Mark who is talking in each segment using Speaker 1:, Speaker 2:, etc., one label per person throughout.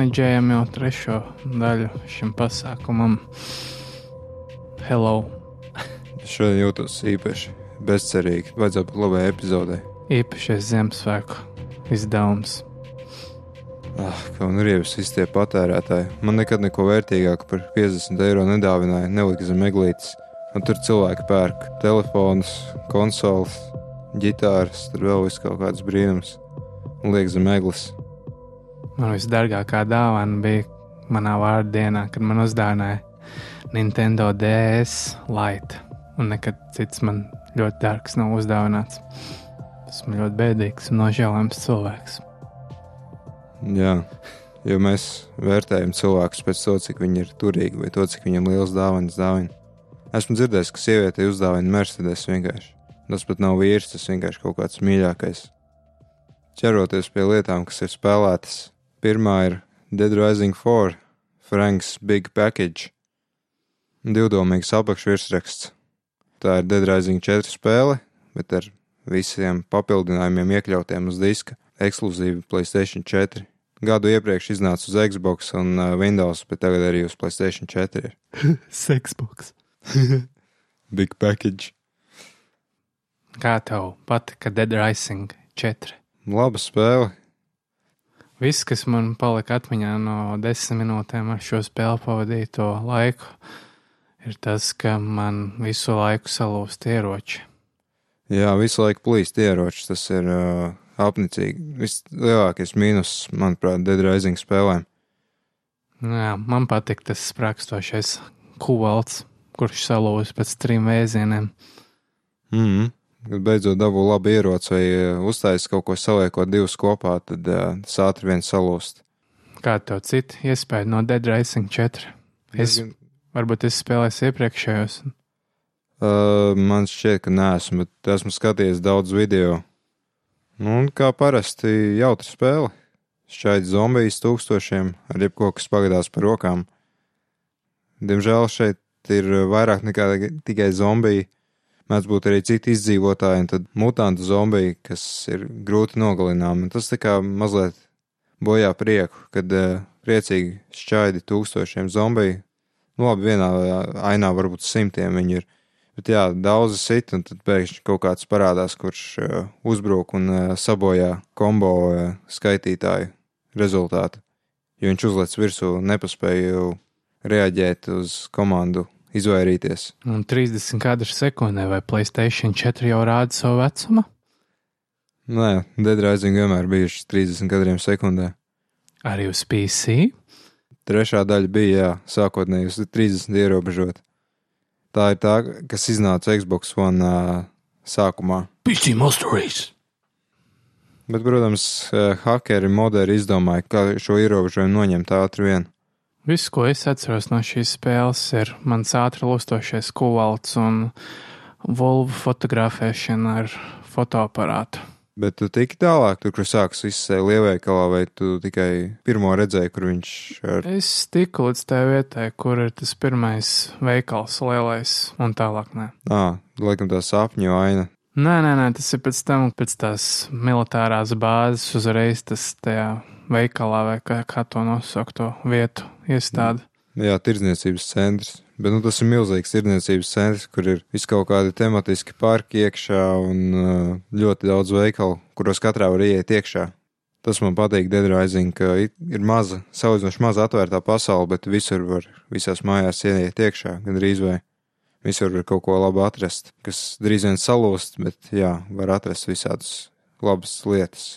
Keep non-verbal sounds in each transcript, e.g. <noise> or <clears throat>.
Speaker 1: manģējam jau trešo daļu šim pasākumam. Hello!
Speaker 2: Šodien jūtos īpaši bezcerīgi. Vajadzētu būt labai epizodē.
Speaker 1: Īpašais Ziemassvētku izdevums.
Speaker 2: Ah, kā un rievis visi tie patērētāji. Man nekad neko vērtīgāku par 50 eiro nedāvināja, nelika zem eglītes. Un tur cilvēki pērk telefonus, konsoles, ģitāras, tur vēl viss kaut kāds brīnums. Un liek zem eglis.
Speaker 1: Man visdārgākā dāvana bija manā vārdienā, kad man uzdāvināja Nintendo DS Lite. Un nekad cits man ļoti dārgs nav uzdāvināts. Esmu ļoti bēdīgs un nožēlojams cilvēks.
Speaker 2: Jā, jo mēs vērtējam cilvēkus pēc to, cik viņi ir turīgi vai to, cik viņam liels dāvanas dāvina. Esmu dzirdējis, ka sievietei uzdāvina Mercedes vienkārši. Tas pat nav vīrs, tas vienkārši kaut kāds mīļākais. Ķeroties pie lietām, kas ir spēlētas, pirmā ir Dead Rising 4, Franks Big Package. Divdomīgs apakšvirsraksts. Tā ir Dead Rising 4 spēle, bet ar visiem papildinājumiem iekļautiem uz diska, ekskluzīvi PlayStation 4. Gadu iepriekš iznāca uz Xbox un uh, Windows, bet tagad arī uz PlayStation 4.
Speaker 1: Sexbox. <laughs> <laughs>
Speaker 2: Big Package.
Speaker 1: Kā tev patika Dead Rising 4?
Speaker 2: Laba spēle.
Speaker 1: Viss, kas man palika atmiņā no desmit minūtēm ar šo spēli pavadīto laiku, ir tas, ka man visu laiku salūst ieroči.
Speaker 2: Jā, visu laiku plīst ieroči. Tas ir uh, apnicīgi. Vislielākais mīnus, manuprāt, Dead Rising spēlēm.
Speaker 1: Jā, man patīk tas sprākstošais kuvalts, kurš salūst pēc trim vēzieniem.
Speaker 2: Mm -hmm. Kad beidzot dabū labu ieroci vai uh, uztaisīt kaut ko saliekot divus kopā, tad uh, tas ātri vien salūst.
Speaker 1: Kā tev citi iespēja no Dead Rising 4? Es,
Speaker 2: Diezgan-
Speaker 1: varbūt es spēlēju iepriekšējos.
Speaker 2: Uh, man šķiet, ka neesmu, bet esmu skatījies daudz video. Nu, un kā parasti, jautra spēle. Šķiet, zombijas tūkstošiem ar jebko, kas pagadās par rokām. Diemžēl šeit ir vairāk nekā tikai zombiji. Mēdz būt arī citi izdzīvotāji, un tad mutantu zombiji, kas ir grūti nogalināmi. Tas tā kā mazliet bojā prieku, kad uh, priecīgi šķaidi tūkstošiem zombiju. Nu, labi, vienā ainā varbūt simtiem viņi ir. Bet jā, daudzi sit, un tad pēkšņi kaut kāds parādās, kurš uh, uzbruk un uh, sabojā kombo uh, skaitītāju rezultātu. Jo viņš uzlec virsū, nepaspēja reaģēt uz komandu, izvairīties.
Speaker 1: Un 30 kadru sekundē vai Playstation 4 jau rāda savu vecumu?
Speaker 2: Nē, Dead Rising vienmēr bijuši 30 kadriem sekundē.
Speaker 1: Arī uz PC?
Speaker 2: Trešā daļa bija, jā, sākotnēji uz 30 ierobežot. Tā ir tā, kas iznāca Xbox One uh, sākumā.
Speaker 1: PC Monster Race!
Speaker 2: Bet, protams, hakeri moderi izdomāja, kā šo ierobežojumu noņemt ātri vien.
Speaker 1: Viss, ko es atceros no šīs spēles, ir mans ātri lustošais kuvalts un volvu fotografēšana ar fotoaparātu.
Speaker 2: Bet tu tiki tālāk, tur, kur sākas viss lielveikalā, vai tu tikai pirmo redzēji, kur viņš ar.
Speaker 1: Es tiku līdz tai vietai, kur ir tas pirmais veikals, lielais, un tālāk nē.
Speaker 2: Ā, laikam tā sapņu aina.
Speaker 1: Nē, nē, nē, tas ir pēc tam, pēc tās militārās bāzes uzreiz tas tajā veikalā, vai kā, kā to nosaukt, to vietu iestādi.
Speaker 2: Jā, tirdzniecības centrs. Bet nu, tas ir milzīgs tirdzniecības centrs, kur ir vis kaut kādi tematiski parki iekšā un ļoti daudz veikalu, kuros katrā var ieiet iekšā. Tas man patīk, Dead Rising, ka ir maza, salīdzinoši maza atvērtā pasaule, bet visur var, visās mājās ieiet iekšā, gandrīz vai visur var kaut ko labu atrast, kas drīz vien salūst, bet jā, var atrast visādas labas lietas.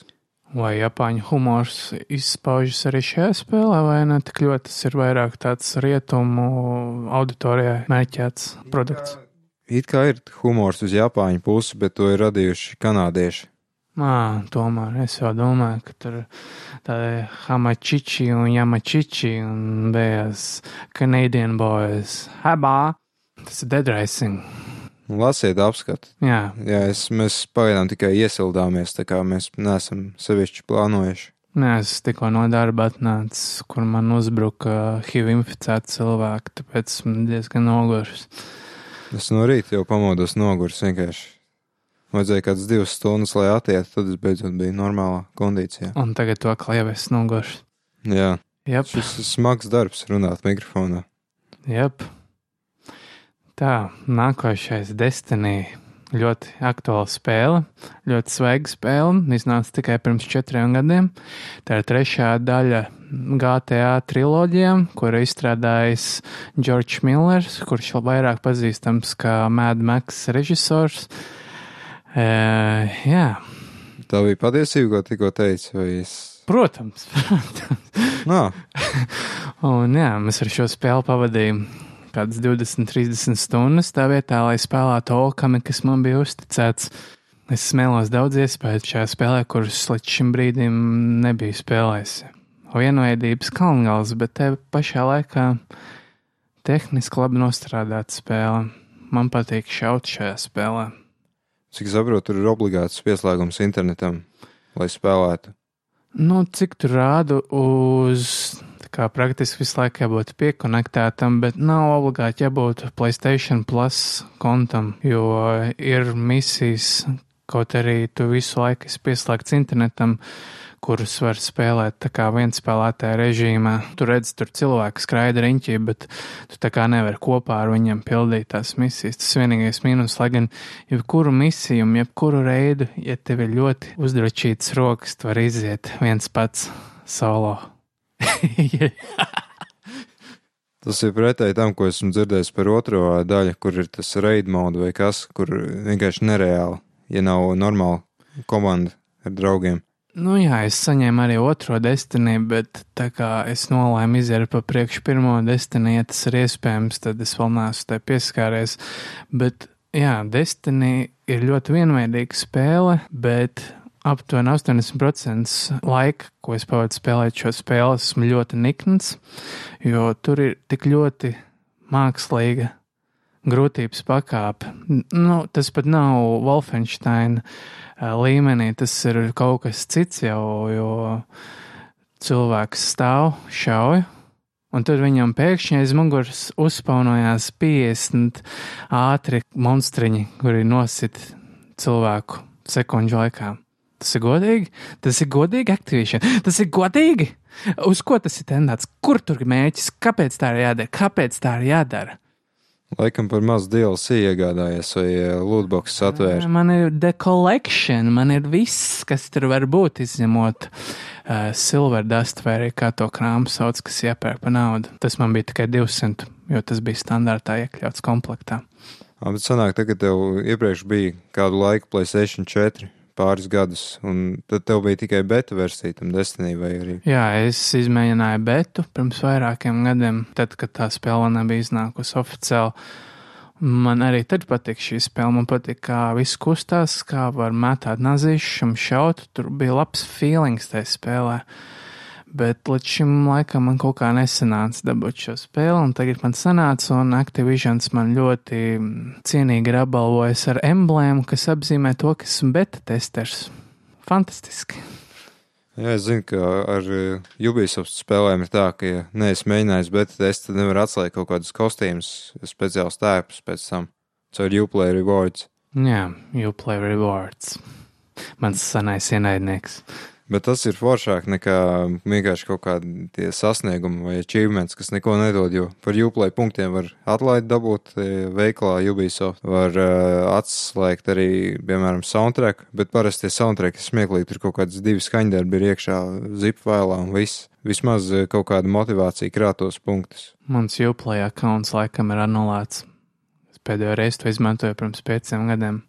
Speaker 1: Vai Japāņu humors izpaužas arī šajā spēlē, vai ne tik ļoti tas ir vairāk tāds rietumu auditorijai mērķēts produkts?
Speaker 2: It kā ir humors uz Japāņu pusi, bet to ir radījuši kanādieši.
Speaker 1: Mā, tomēr es jau domāju, ka tur tādi hamačiči un jamačiči un bējas Canadian boys. Habā! Tas ir Dead Rising.
Speaker 2: Lasiet apskatu.
Speaker 1: Jā,
Speaker 2: Jā, es, mēs pagaidām tikai iesildāmies, tā kā mēs neesam sevišķi plānojuši.
Speaker 1: Nē, es tikko no darba atnācu, kur man uzbruka HIV inficēta cilvēki, tāpēc esmu diezgan noguris.
Speaker 2: Es no rīta jau pamodos noguris vienkārši. Vajadzēja kādas divas stundas, lai atietu, tad es beidzot biju normālā kondīcijā.
Speaker 1: Un tagad to klievis noguris.
Speaker 2: Jā,
Speaker 1: Jep,
Speaker 2: Šis ir smags darbs runāt mikrofonā.
Speaker 1: jep. Tā, nākošais Destiny. Ļoti aktuāla spēle, ļoti svaiga spēle. Iznāca tikai pirms četriem gadiem. Tā ir trešā daļa GTA triloģijām, kuru izstrādājis George Millers, kurš vairāk pazīstams kā Mad Max režisors. E, jā,
Speaker 2: Tā bija patiesība, ko tikko teici, vai es.
Speaker 1: protams, protams.
Speaker 2: Nā,
Speaker 1: Un jā, mēs ar šo spēli pavadījām kādas 20, 30 stundas tā vietā, lai spēlētu Olkami, kas man bija uzticēts. Es smēlos daudz iespēju šajā spēlē, kuras līdz šim brīdim nebiju spēlējis. Vienveidības kalngals, bet te pašā laikā tehniski labi nostrādāta spēle. Man patīk šaut šajā spēlē.
Speaker 2: cik saprotu, tur ir obligāts pieslēgums internetam, lai spēlētu.
Speaker 1: Nu, cik tur rādu uz, kā praktiski visu laiku jābūt piekonektētam, bet nav obligāti jābūt Playstation Plus kontam, jo ir misijas, kaut arī tu visu laiku esi pieslēgts internetam, kurus var spēlēt tā kā vienspēlētāja režīmā. Tu redz, tur cilvēki skraida riņķī, bet tu tā kā nevari kopā ar viņiem pildīt tās misijas. Tas vienīgais mīnus, lai gan jebkuru misiju, jebkuru reidu, ja tev ir ļoti uzdrošītas rokas, tu vari iziet viens pats solo. <laughs>
Speaker 2: Tas ir pretēji tam, ko esmu dzirdējis par otro daļu, kur ir tas raid mode vai kas, kur vienkārši nereāli, ja nav normāla komanda ar draugiem.
Speaker 1: Nu jā, es saņēmu arī otro destiny, bet tā kā es nolēmu iziet pa priekšu pirmo destiny, ja tas ir iespējams, tad es vēl neesmu tai pieskāries. Bet jā, destiny ir ļoti vienveidīga spēle, bet aptuveni 80% laika, ko es pavadu spēlēt šo spēli, esmu ļoti nikns, jo tur ir tik ļoti mākslīga grūtības pakāpe. Nu, tas pat nav Wolfensteina līmenī, tas ir kaut kas cits jau, jo cilvēks stāv, šauj, un tad viņam pēkšņi aiz muguras uzspaunojās 50 ātri monstriņi, kuri nosit cilvēku sekundžu laikā. Tas ir godīgi, tas ir godīgi Activision, tas ir godīgi. Uz ko tas ir tendēts? Kur tur ir mēķis? Kāpēc tā ir jādara? Kāpēc tā ir jādara?
Speaker 2: Laikam par maz DLC iegādājies vai lootbox atvērt.
Speaker 1: Man ir the collection, man ir viss, kas tur var būt, izņemot uh, silver dust vai arī kā to krāmu sauc, kas iepērk par naudu. Tas man bija tikai 200, jo tas bija standartā iekļauts komplektā.
Speaker 2: Jā, bet sanāk, tagad tev iepriekš bija kādu laiku PlayStation 4 pāris gadus, un tad tev bija tikai beta versija tam Destiny vai arī.
Speaker 1: Jā, es izmēģināju betu pirms vairākiem gadiem, tad, kad tā spēle nebija iznākusi oficiāli. Man arī tad patīk šī spēle. Man patīk, kā viss kustās, kā var metāt nazīšus, šaut. Tur bija labs feelings tajā spēlē. Bet līdz šim laikam man kaut kā nesanāca dabūt šo spēli, un tagad man sanāca, un Activisions man ļoti cienīgi ir apbalvojis ar emblēmu, kas apzīmē to, ka esmu beta testers. Fantastiski!
Speaker 2: Jā, es zinu, ka ar uh, Ubisoft spēlēm ir tā, ka, ja neesi mēģinājis beta testu, tad nevar atslēgt kaut kādus kostīmus, speciālus tēpus pēc tam, caur Uplay rewards.
Speaker 1: Jā, Uplay rewards. Mans senais ienaidnieks.
Speaker 2: Bet tas ir foršāk nekā vienkārši kaut kādi sasniegumi vai achievements, kas neko nedod. Jo par Uplay punktiem var atlaidi dabūt e, veiklā Ubisoft. Var uh, atslēgt arī, piemēram, soundtrack, bet parasti tie soundtrack ir smieklīgi. Tur kaut kādas divas skaņdarbi ir iekšā zip failā un viss. Vismaz e, kaut kāda motivācija krātos punktus.
Speaker 1: Mans Uplay accounts laikam ir anulēts. Es pēdējo reizi to izmantoju pirms pieciem gadiem,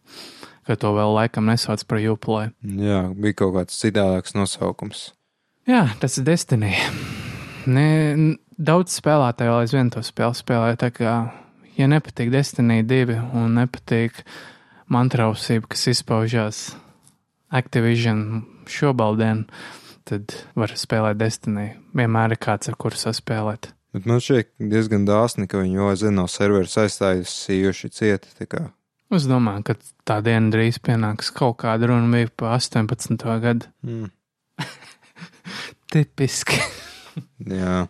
Speaker 1: kad to vēl laikam nesauc par Uplay.
Speaker 2: Jā, bija kaut kāds citādāks nosaukums.
Speaker 1: Jā, tas ir Destiny. Ne, daudz spēlētāju vēl aizvien to spēli spēlē. Tā kā, ja nepatīk Destiny 2 un nepatīk mantrausība, kas izpaužās Activision šobaldien, tad var spēlēt Destiny. Vienmēr ir kāds, ar kuru saspēlēt.
Speaker 2: Bet man šķiet diezgan dāsni, ka viņi jau aizvien no servera aizstājusi īpaši cieti. tā kā.
Speaker 1: Es domāju, ka tā diena drīz pienāks. Kaut kāda runa bija par 18. gadu.
Speaker 2: Mm. <laughs>
Speaker 1: Tipiski. <laughs>
Speaker 2: Jā.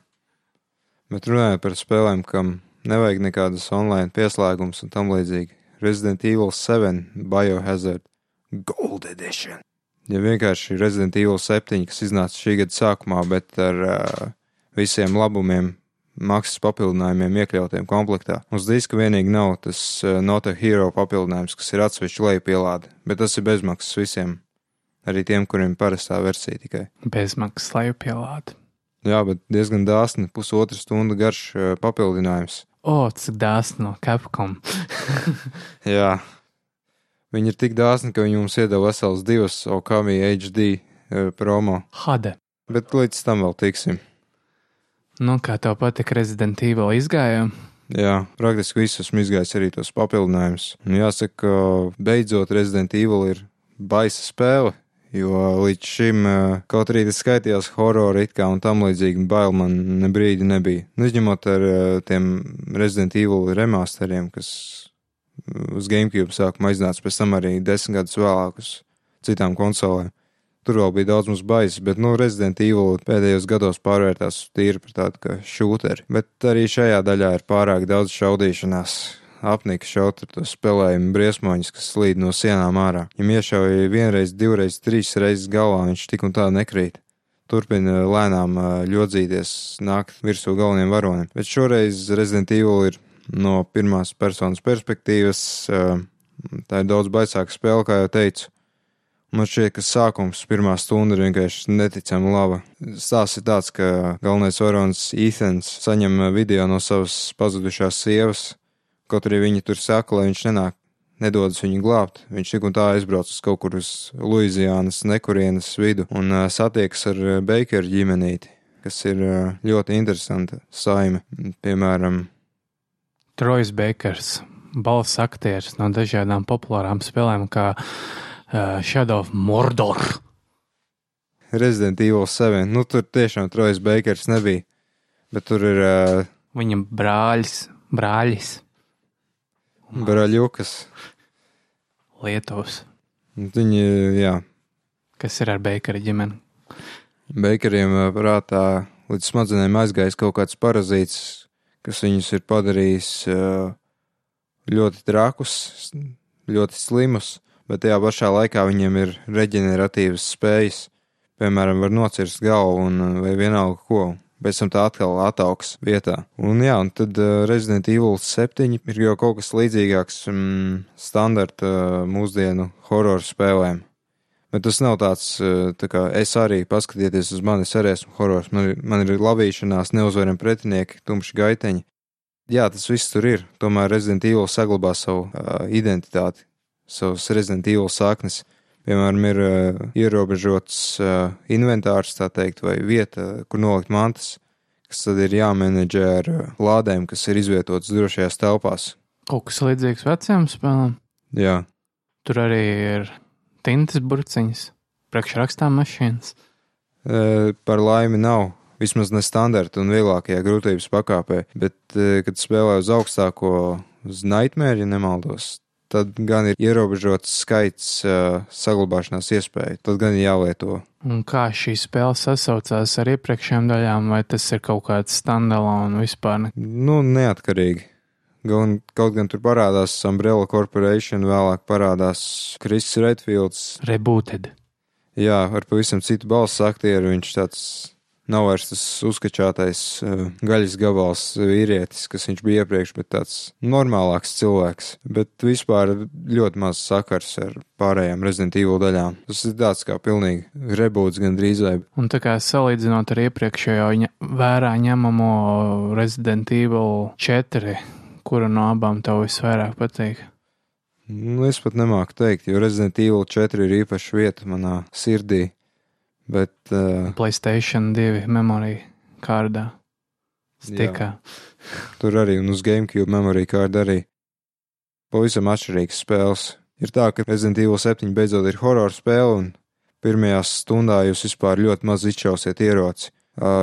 Speaker 2: Bet runājot par spēlēm, kam nevajag nekādas online pieslēgumus un tam līdzīgi. Resident Evil 7, Biohazard, Gold Edition. Ja vienkārši Resident Evil 7, kas iznāca šī gada sākumā, bet ar uh, visiem labumiem, maksas papildinājumiem iekļautiem komplektā. Uz diska vienīgi nav tas uh, Nota Hero papildinājums, kas ir atsevišķi lejupielāde, bet tas ir bezmaksas visiem. Arī tiem, kuriem parastā versija tikai.
Speaker 1: Bezmaksas lejupielāde.
Speaker 2: Jā, bet diezgan dāsni, pusotra stunda garš uh, papildinājums.
Speaker 1: O, cik dāsni no Capcom. <laughs>
Speaker 2: Jā, viņi ir tik dāsni, ka viņi mums iedeva vesels divas Okami HD uh, promo,
Speaker 1: Hade.
Speaker 2: bet līdz tam vēl tiksim.
Speaker 1: Nu, kā tev patika Resident Evil izgāja?
Speaker 2: Jā, praktiski visus esmu izgājis arī tos papildinājumus. Jāsaka, ka beidzot Resident Evil ir baisa spēle. Jo līdz šim, eh, kaut arī tas skaitījās horror it kā un tam līdzīgi, bail man ne brīdi nebija. Nu, izņemot ar eh, tiem Resident Evil remasteriem, kas uz GameCube sākumā iznāca pēc tam arī desmit gadus vēlāk uz citām konsolēm. Tur vēl bija daudz mums baisas, bet, nu, Resident Evil pēdējos gados pārvērtās tīri par tādu kā šūteri. Bet arī šajā daļā ir pārāk daudz šaudīšanās. Apnika šaut ar to spēlējumu briesmoņus, kas slīd no sienām ārā. Ja iešauja vienreiz, divreiz, trīs reizes galvā, viņš tik un tā nekrīt. Turpina lēnām ļodzīties, nākt virsū galveniem varonim. Bet šoreiz Resident Evil ir no pirmās personas perspektīvas. Tā ir daudz baisāka spēle, kā jau teicu. Man šķiet, ka sākums, pirmā stunda ir vienkārši neticami laba. Stāsts ir tāds, ka galvenais varonis Ethans saņem video no savas pazudušās sievas, kaut arī viņa tur saka, lai viņš nenāk, nedodas viņu glābt. Viņš tik un tā aizbrauc uz kaut kur uz Luizijānas nekurienes vidu un satiekas ar Bakeru ģimenīti, kas ir ļoti interesanta saime. Piemēram,
Speaker 1: Trojs Bakers, balss aktieris no dažādām populārām spēlēm, kā uh, Shadow of Mordor.
Speaker 2: Resident Evil 7, nu tur tiešām Trojas Bakers nebija, bet tur ir uh,
Speaker 1: Viņa brāļs, brāļis,
Speaker 2: Braļukas.
Speaker 1: Lietuvas,
Speaker 2: Viņi, jā,
Speaker 1: kas ir ar Bakera ģimeni.
Speaker 2: Bakeriem ā, prātā līdz smadzenēm aizgājis kaut kāds parazīts, kas viņus ir padarījis ā, ļoti trakus, ļoti slimus, bet tajā pašā laikā viņiem ir reģeneratīvas spējas. Piemēram, var nocirst galvu un ā, vai vienalga ko. Pēc tam tā atkal ataugs vietā. Un jā, un tad uh, Resident Evil 7 ir jau kaut kas līdzīgāks mm, standarta uh, mūsdienu horror spēlēm. Bet tas nav tāds, tā kā es arī paskatieties uz mani, es arī esmu horors. Man ir, man ir labīšanās, neuzvarami pretinieki, tumši gaiteņi. Jā, tas viss tur ir. Tomēr Resident Evil saglabā savu uh, identitāti, savus Resident Evil saknes. Piemēram, ir uh, ierobežots uh, inventārs, tā teikt, vai vieta, kur nolikt mantas, kas tad ir jāmenedžē ar uh, lādēm, kas ir izvietotas drošajās telpās.
Speaker 1: Kaut kas līdzīgs vecajām spēlēm.
Speaker 2: Jā,
Speaker 1: Tur arī ir tintas burciņas, priekšrakstām mašīnas.
Speaker 2: E, par laimi nav. Vismaz ne standarta un vieglākajā grūtības pakāpē, bet, kad spēlē uz augstāko, uz Nightmare, ja nemaldos, tad gan ir ierobežots skaits uh, saglabāšanās iespēju. Tad gan ir jālieto.
Speaker 1: Un kā šī spēle sasaucās ar iepriekšējām daļām, vai tas ir kaut kāds standalone vispār? Ne?
Speaker 2: Nu, neatkarīgi. Gan, kaut gan tur parādās Umbrella Corporation, vēlāk parādās Kris Redfields.
Speaker 1: Rebooted.
Speaker 2: Jā, ar pavisam citu balss aktieru. Viņš tāds nav vairs tas uzkačātais uh, gaļas gabals vīrietis, kas viņš bija iepriekš, bet tāds normālāks cilvēks. Bet vispār ļoti maz sakars ar pārējām Resident Evil daļām. Tas ir tāds kā pilnīgi rebūts gandrīz vai.
Speaker 1: Un tā kā salīdzinot ar iepriekšējo vērā ņemamo Resident Evil 4, kuru no abām tev visvairāk patīk?
Speaker 2: Nu, es pat nemāku teikt, jo Resident Evil 4 ir īpaša vieta manā sirdī. Bet uh,
Speaker 1: Playstation 2 memorija kārdā. Stikā.
Speaker 2: tur arī un uz GameCube memory card arī pavisam atšķirīgas spēles. Ir tā, ka Resident Evil 7 beidzot ir horror spēle, un pirmajā stundā jūs vispār ļoti maz izšausiet ieroci,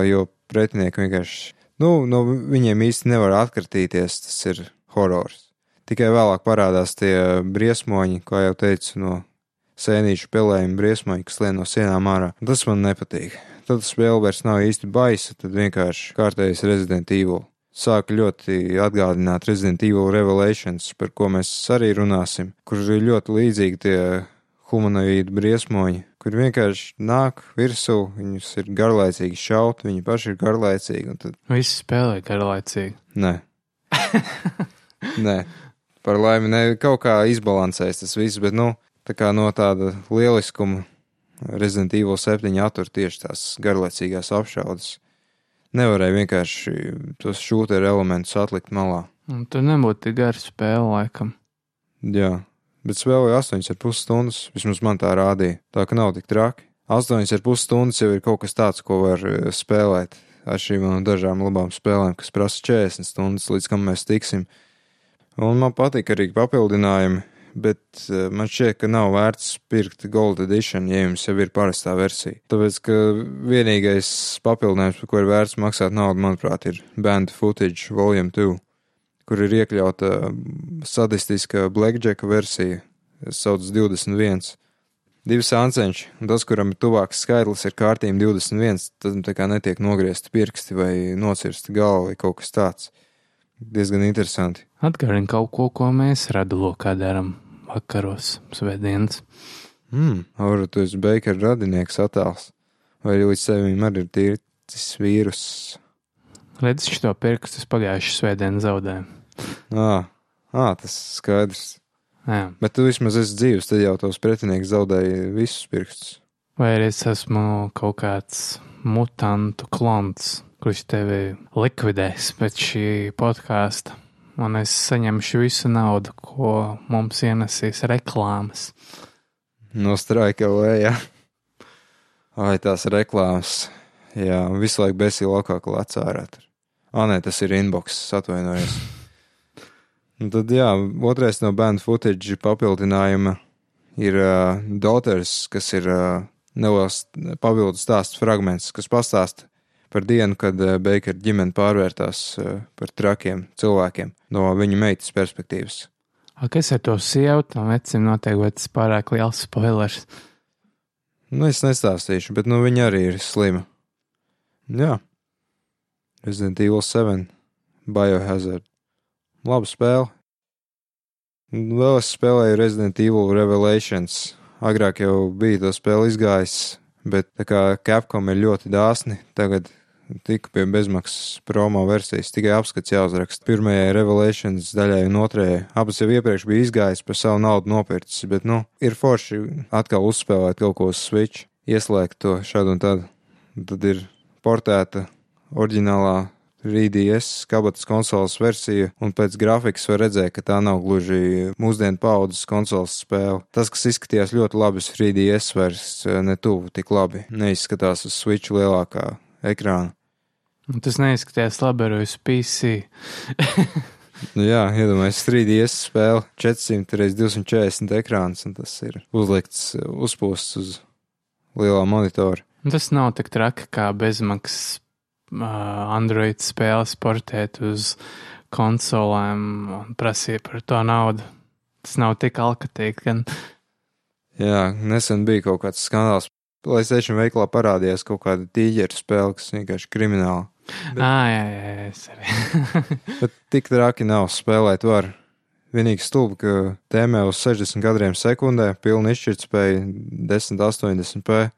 Speaker 2: jo pretinieki vienkārši, nu, no viņiem īsti nevar atkritīties, tas ir horrors. Tikai vēlāk parādās tie briesmoņi, kā jau teicu, no sēnīšu pelējuma briesmoņi, kas lien no sienām ārā. Tas man nepatīk. Tad spēle vairs nav īsti baisa, tad vienkārši kārtējs Resident Evil. Sāk ļoti atgādināt Resident Evil Revelations, par ko mēs arī runāsim, kur ir ļoti līdzīgi tie humanoīdi briesmoņi, kur vienkārši nāk virsū, viņus ir garlaicīgi šaut, viņi paši ir garlaicīgi. Tad...
Speaker 1: Visi spēlē garlaicīgi.
Speaker 2: Nē. <laughs> Nē, par laimi, ne, kaut kā izbalansēs tas viss, bet nu, tā kā no tāda lieliskuma Resident Evil 7 attur tieši tās garlaicīgās apšaudas. Nevarēja vienkārši tos šūteru elementus atlikt malā.
Speaker 1: Un tur nebūtu tik gara spēle, laikam.
Speaker 2: Jā, bet spēlēju 8,5 stundas. Vismaz man tā rādīja. Tā ka nav tik traki. 8,5 stundas jau ir kaut kas tāds, ko var eh, spēlēt. Atšķirībā no dažām labām spēlēm, kas prasa 40 stundas, līdz kam mēs tiksim. Un man patīk arī papildinājumi, bet eh, man šķiet, ka nav vērts pirkt Gold Edition, ja jums jau ir parastā versija. Tāpēc, ka vienīgais papildinājums, par ko ir vērts maksāt naudu, manuprāt, ir Band Footage Volume 2, kur ir iekļauta sadistiska Blackjacka versija, kas sauc 21. Divi sānceņši, un tas, kuram ir tuvāks skaitlis, ir kārtīgi 21, tad tā kā netiek nogriezti pirksti vai nocirsti galva vai kaut kas tāds. Diezgan interesanti.
Speaker 1: Atgādini kaut ko, ko mēs radulokā darām vakaros, svētdienas.
Speaker 2: Hmm, varbūt tu esi Beikera radinieks attēls, vai līdz sevim arī ir tīrcis vīrus.
Speaker 1: Redz, šo pirkstus pagājušajā svētdienā zaudēju.
Speaker 2: Ā, ā, tas skaidrs.
Speaker 1: Jā.
Speaker 2: Bet tu vismaz esi dzīves, tad jau tos pretinieks zaudēja visus pirkstus.
Speaker 1: Vai arī es esmu kaut kāds mutantu klons, kurš tevi likvidēs pēc šī podkāsta, un es saņemšu visu naudu, ko mums ienesīs reklāmas.
Speaker 2: No straika lējā. Ai, tās reklāmas. Jā, visu laiku besī lokā klāts ārā. Ā, nē, tas ir inbox, atvainojos. Un tad, jā, otrais no bērnu footage papildinājuma ir uh, Daughters, kas ir uh, neliels papildu stāstu fragments, kas pastāsta par dienu, kad uh, Beikera ģimene pārvērtās uh, par trakiem cilvēkiem no viņa meitas perspektīvas.
Speaker 1: A, kas ar to sievu? Tam vecim noteikti tas pārāk liels spoilers.
Speaker 2: Nu, es nestāstīšu, bet nu viņa arī ir slima. Jā. Resident Evil 7, Biohazard. Laba spēle. Vēl es spēlēju Resident Evil Revelations. Agrāk jau bija to spēle izgājis, bet tā kā Capcom ir ļoti dāsni, tagad tika pie bezmaksas promo versijas, tikai apskats jāuzraksta. Pirmajai Revelations daļai un otrajai. Abas jau iepriekš bija izgājis par savu naudu nopircis, bet, nu, ir forši atkal uzspēlēt kaut ko uz Switch, ieslēgt to šādu un tādu. Tad ir portēta oriģinālā 3DS kabatas konsoles versija, un pēc grafikas var redzēt, ka tā nav gluži mūsdienu paudzes konsoles spēle. Tas, kas izskatījās ļoti labi uz 3DS, vairs ne tuvu tik labi. Neizskatās uz Switch lielākā ekrāna.
Speaker 1: Un Tas neizskatījās labi arī uz PC.
Speaker 2: Nu, jā, iedomājieties, 3DS spēle 400 x 240 ekrāns, un tas ir uzlikts, uzpūsts uz lielā monitora.
Speaker 1: Un Tas nav tik traki kā bezmaksas uh, Android spēles portēt uz konsolēm un prasīt par to naudu. Tas nav tik alkatīgi, gan
Speaker 2: Jā, nesen bija kaut kāds skandāls. Playstation veiklā parādījās kaut kāda tīģeru spēle, kas vienkārši krimināla. Bet-
Speaker 1: Ah, jā, jā, jā, es arī. <laughs>
Speaker 2: Bet tik traki nav spēlēt var. Vienīgi stulbi, ka tēmē uz 60 kadriem sekundē, pilna izšķirtspēja 1080p,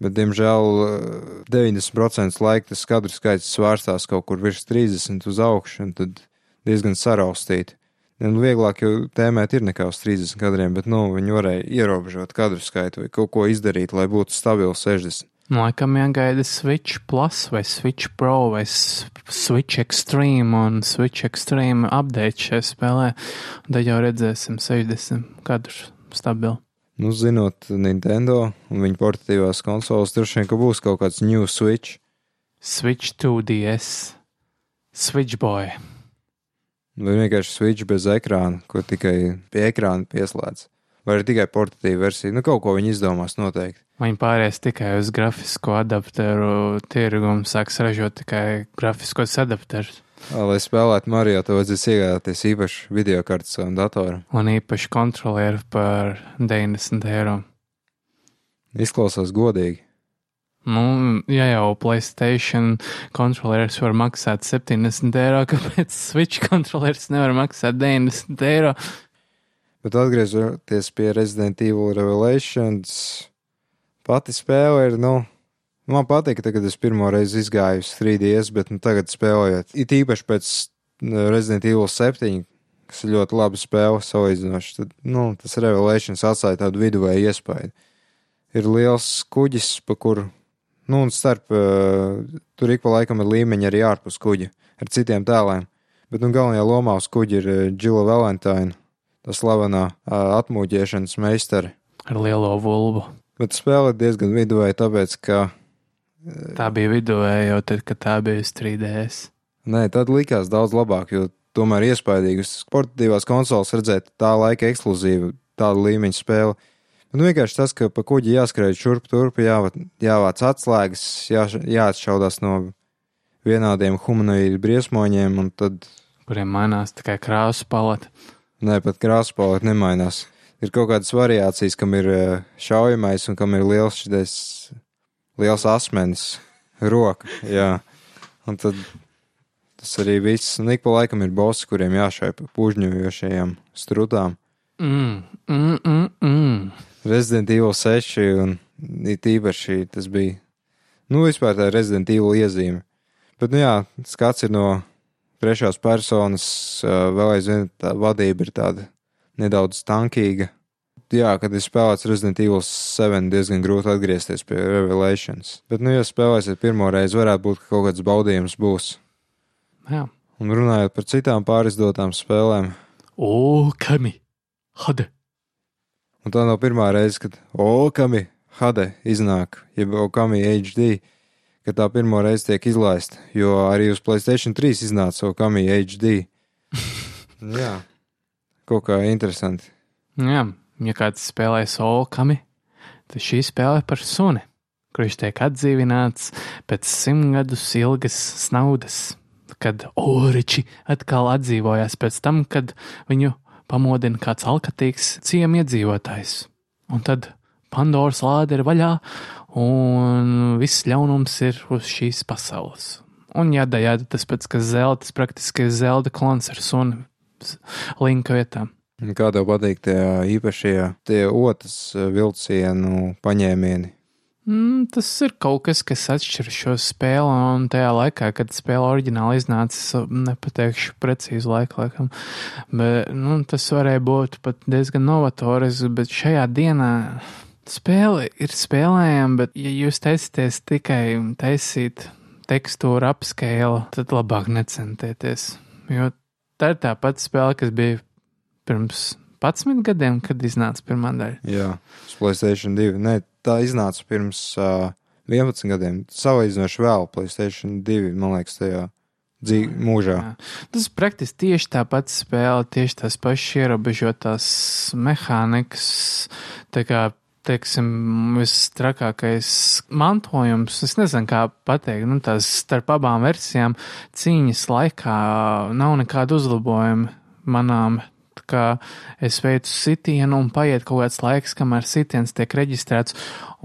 Speaker 2: bet, diemžēl, eh, 90% laika tas kadru skaits svārstās kaut kur virs 30 uz augšu, un tad diezgan saraustīti. Nu, vieglāk jau tēmēt ir nekā uz 30 kadriem, bet, nu, viņi varēja ierobežot kadru skaitu vai kaut ko izdarīt, lai būtu stabili 60.
Speaker 1: Nu, Laikam jāgaida Switch Plus vai Switch Pro vai Switch Extreme un Switch Extreme update šajā spēlē. Tad jau redzēsim 60 kadrus stabili.
Speaker 2: Nu, zinot Nintendo un viņu portatīvās konsoles, droši vien, ka būs kaut kāds new switch.
Speaker 1: Switch 2DS, Switch Boy.
Speaker 2: Vai vienkārši switch bez ekrāna, ko tikai pie ekrāna pieslēdz. Vai arī tikai portatīva versija. Nu, kaut ko viņi izdomās noteikti.
Speaker 1: Viņi pāries tikai uz grafisko adapteru tirgu un sāks ražot tikai grafiskos adapterus.
Speaker 2: Lai spēlētu Mario, tev vajadzēs iegādāties īpašu video kartu savam datoram.
Speaker 1: Un īpaši kontrolieri par 90 eiro.
Speaker 2: Izklausās godīgi.
Speaker 1: Nu, ja jau Playstation kontrolieris var maksāt 70 eiro, <laughs> kāpēc Switch kontrolieris nevar maksāt 90 eiro?
Speaker 2: Bet atgriežoties pie Resident Evil Revelations, pati spēle ir, nu, man patīk, ka, kad es pirmo reizi izgāju uz 3DS, bet nu, tagad spēlējot, it īpaši pēc Resident Evil 7, kas ir ļoti laba spēle salīdzinoši, tad, nu, tas Revelations atstāja tādu viduvēju iespēju. Ir liels kuģis, pa kuru, nu, un starp, uh, tur ik pa laikam ir līmeņi arī ārpus kuģa ar citiem tēliem. Bet, nu, galvenajā lomā uz kuģa ir Džila Valentīna, tā slavenā uh, atmūģēšanas meistara.
Speaker 1: Ar lielo vulvu.
Speaker 2: Bet spēle ir diezgan viduvēja, tāpēc, ka.
Speaker 1: Tā bija viduvēja jau tad, kad tā bija 3DS.
Speaker 2: Nē, tad likās daudz labāk, jo tomēr iespaidīgi uz sportīvās konsoles redzēt tā laika ekskluzīvu, tādu līmeņu spēli. Nu, vienkārši tas, ka pa kuģi jāskrēj šurp turp, jāvāc, jāvāc atslēgas, jā, jāatšaudās no vienādiem humanoīdu briesmoņiem, un tad.
Speaker 1: Kuriem mainās tikai krāsu paleta.
Speaker 2: Nē, pat krāsu paleta nemainās. Ir kaut kādas variācijas, kam ir šaujamais un kam ir liels šis liels asmenis, roka. Jā. Un tad tas arī viss. Un ik pa laikam ir bosi, kuriem jāšai pužņojošajām strutām.
Speaker 1: Mm, mm, mm, mm.
Speaker 2: Resident Evil 6 un it īpaši tas bija. Nu, vispār tā Resident Evil iezīme. Bet, nu jā, skats ir no trešās personas, vēl aizvien tā vadība ir tāda nedaudz tankīga. Jā, kad ir spēlēts Resident Evil 7, diezgan grūti atgriezties pie Revelations. Bet, nu, ja spēlēsiet pirmo reizi, varētu būt, ka kaut kāds baudījums būs.
Speaker 1: Jā.
Speaker 2: Un runājot par citām pārizdotām spēlēm.
Speaker 1: O, kami! Hade!
Speaker 2: Un tā nav pirmā reize, kad Okami Hade iznāk, jeb Okami HD, kad tā pirmo reizi tiek izlaista, jo arī uz Playstation 3 iznāca Okami HD. <laughs> Jā, kaut kā interesanti.
Speaker 1: Jā, ja kāds spēlē Okami, tad šī spēle par suni, kurš tiek atdzīvināts pēc simtgadus ilgas snaudas, kad Oriči atkal atdzīvojās pēc tam, kad viņu pamodina kāds alkatīgs ciemiedzīvotājs. Un tad Pandoras lāde ir vaļā, un viss ļaunums ir uz šīs pasaules. Un jāda, jāda tas pats, kas zelta, tas praktiski ir zelta klons ar sunu linka vietā.
Speaker 2: Kā tev patīk tie īpašie, tie otras vilcienu paņēmieni?
Speaker 1: Mm, tas ir kaut kas, kas atšķir šo spēli, un tajā laikā, kad spēle oriģināli iznāca, nepateikšu precīzi laiku, laikam, bet, nu, tas varēja būt pat diezgan novatorisks, bet šajā dienā spēle ir spēlējama, bet, ja jūs taisaties tikai taisīt tekstūru apskēlu, tad labāk necentieties, jo tā ir tā pati spēle, kas bija pirms 11 gadiem, kad iznāca pirmā daļa.
Speaker 2: Jā, Playstation 2. Nē, tā iznāca pirms uh, 11 gadiem. Salīdzinoši vēl Playstation 2, man liekas, tajā dzīv, mūžā. Jā.
Speaker 1: Tas praktiski tieši tā pati spēle, tieši tās pašas ierobežotās mehānikas. Tā kā teiksim, visstrakākais mantojums. Es nezinu, kā pateikt, nu, tās starp abām versijām cīņas laikā nav nekāda uzlabojuma manām ka es veicu sitienu un paiet kaut kāds laiks, kamēr sitiens tiek reģistrēts,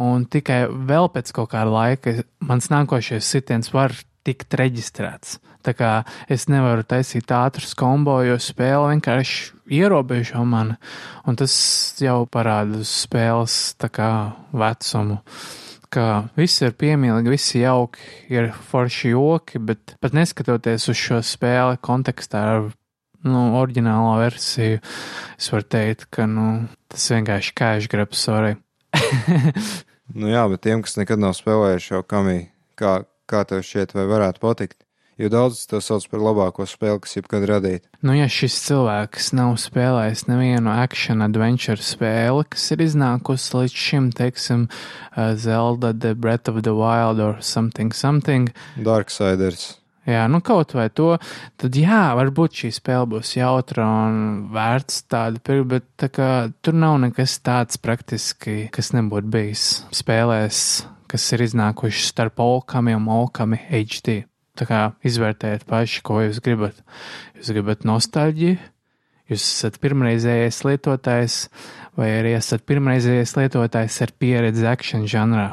Speaker 1: un tikai vēl pēc kaut kāda laika mans nākošais sitiens var tikt reģistrēts. Tā kā es nevaru taisīt ātrus kombo, jo spēle vienkārši ierobežo mani, un tas jau parāda uz spēles kā vecumu ka viss ir piemīlīgi, viss ir jauki, ir forši joki, bet pat neskatoties uz šo spēli kontekstā ar nu, oriģinālo versiju, es varu teikt, ka nu, tas vienkārši cash grabs, sorry. <laughs>
Speaker 2: nu jā, bet tiem, kas nekad nav spēlējuši jau kamī, kā, kā tev šķiet, vai varētu patikt? Jo daudz to sauc par labāko spēli, kas jebkad radīta.
Speaker 1: Nu, ja šis cilvēks nav spēlējis nevienu action adventure spēli, kas ir iznākusi līdz šim, teiksim, uh, Zelda, The Breath of the Wild or something, something.
Speaker 2: Darksiders.
Speaker 1: Jā, nu kaut vai to, tad jā, varbūt šī spēle būs jautra un vērts tādu pirkt, bet tā kā tur nav nekas tāds praktiski, kas nebūtu bijis spēlēs, kas ir iznākuši starp Olkami un Olkami HD. Tā kā izvērtējiet paši, ko jūs gribat. Jūs gribat nostalģiju, jūs esat pirmreizējais lietotājs, vai arī esat pirmreizējais lietotājs ar pieredzi action žanrā.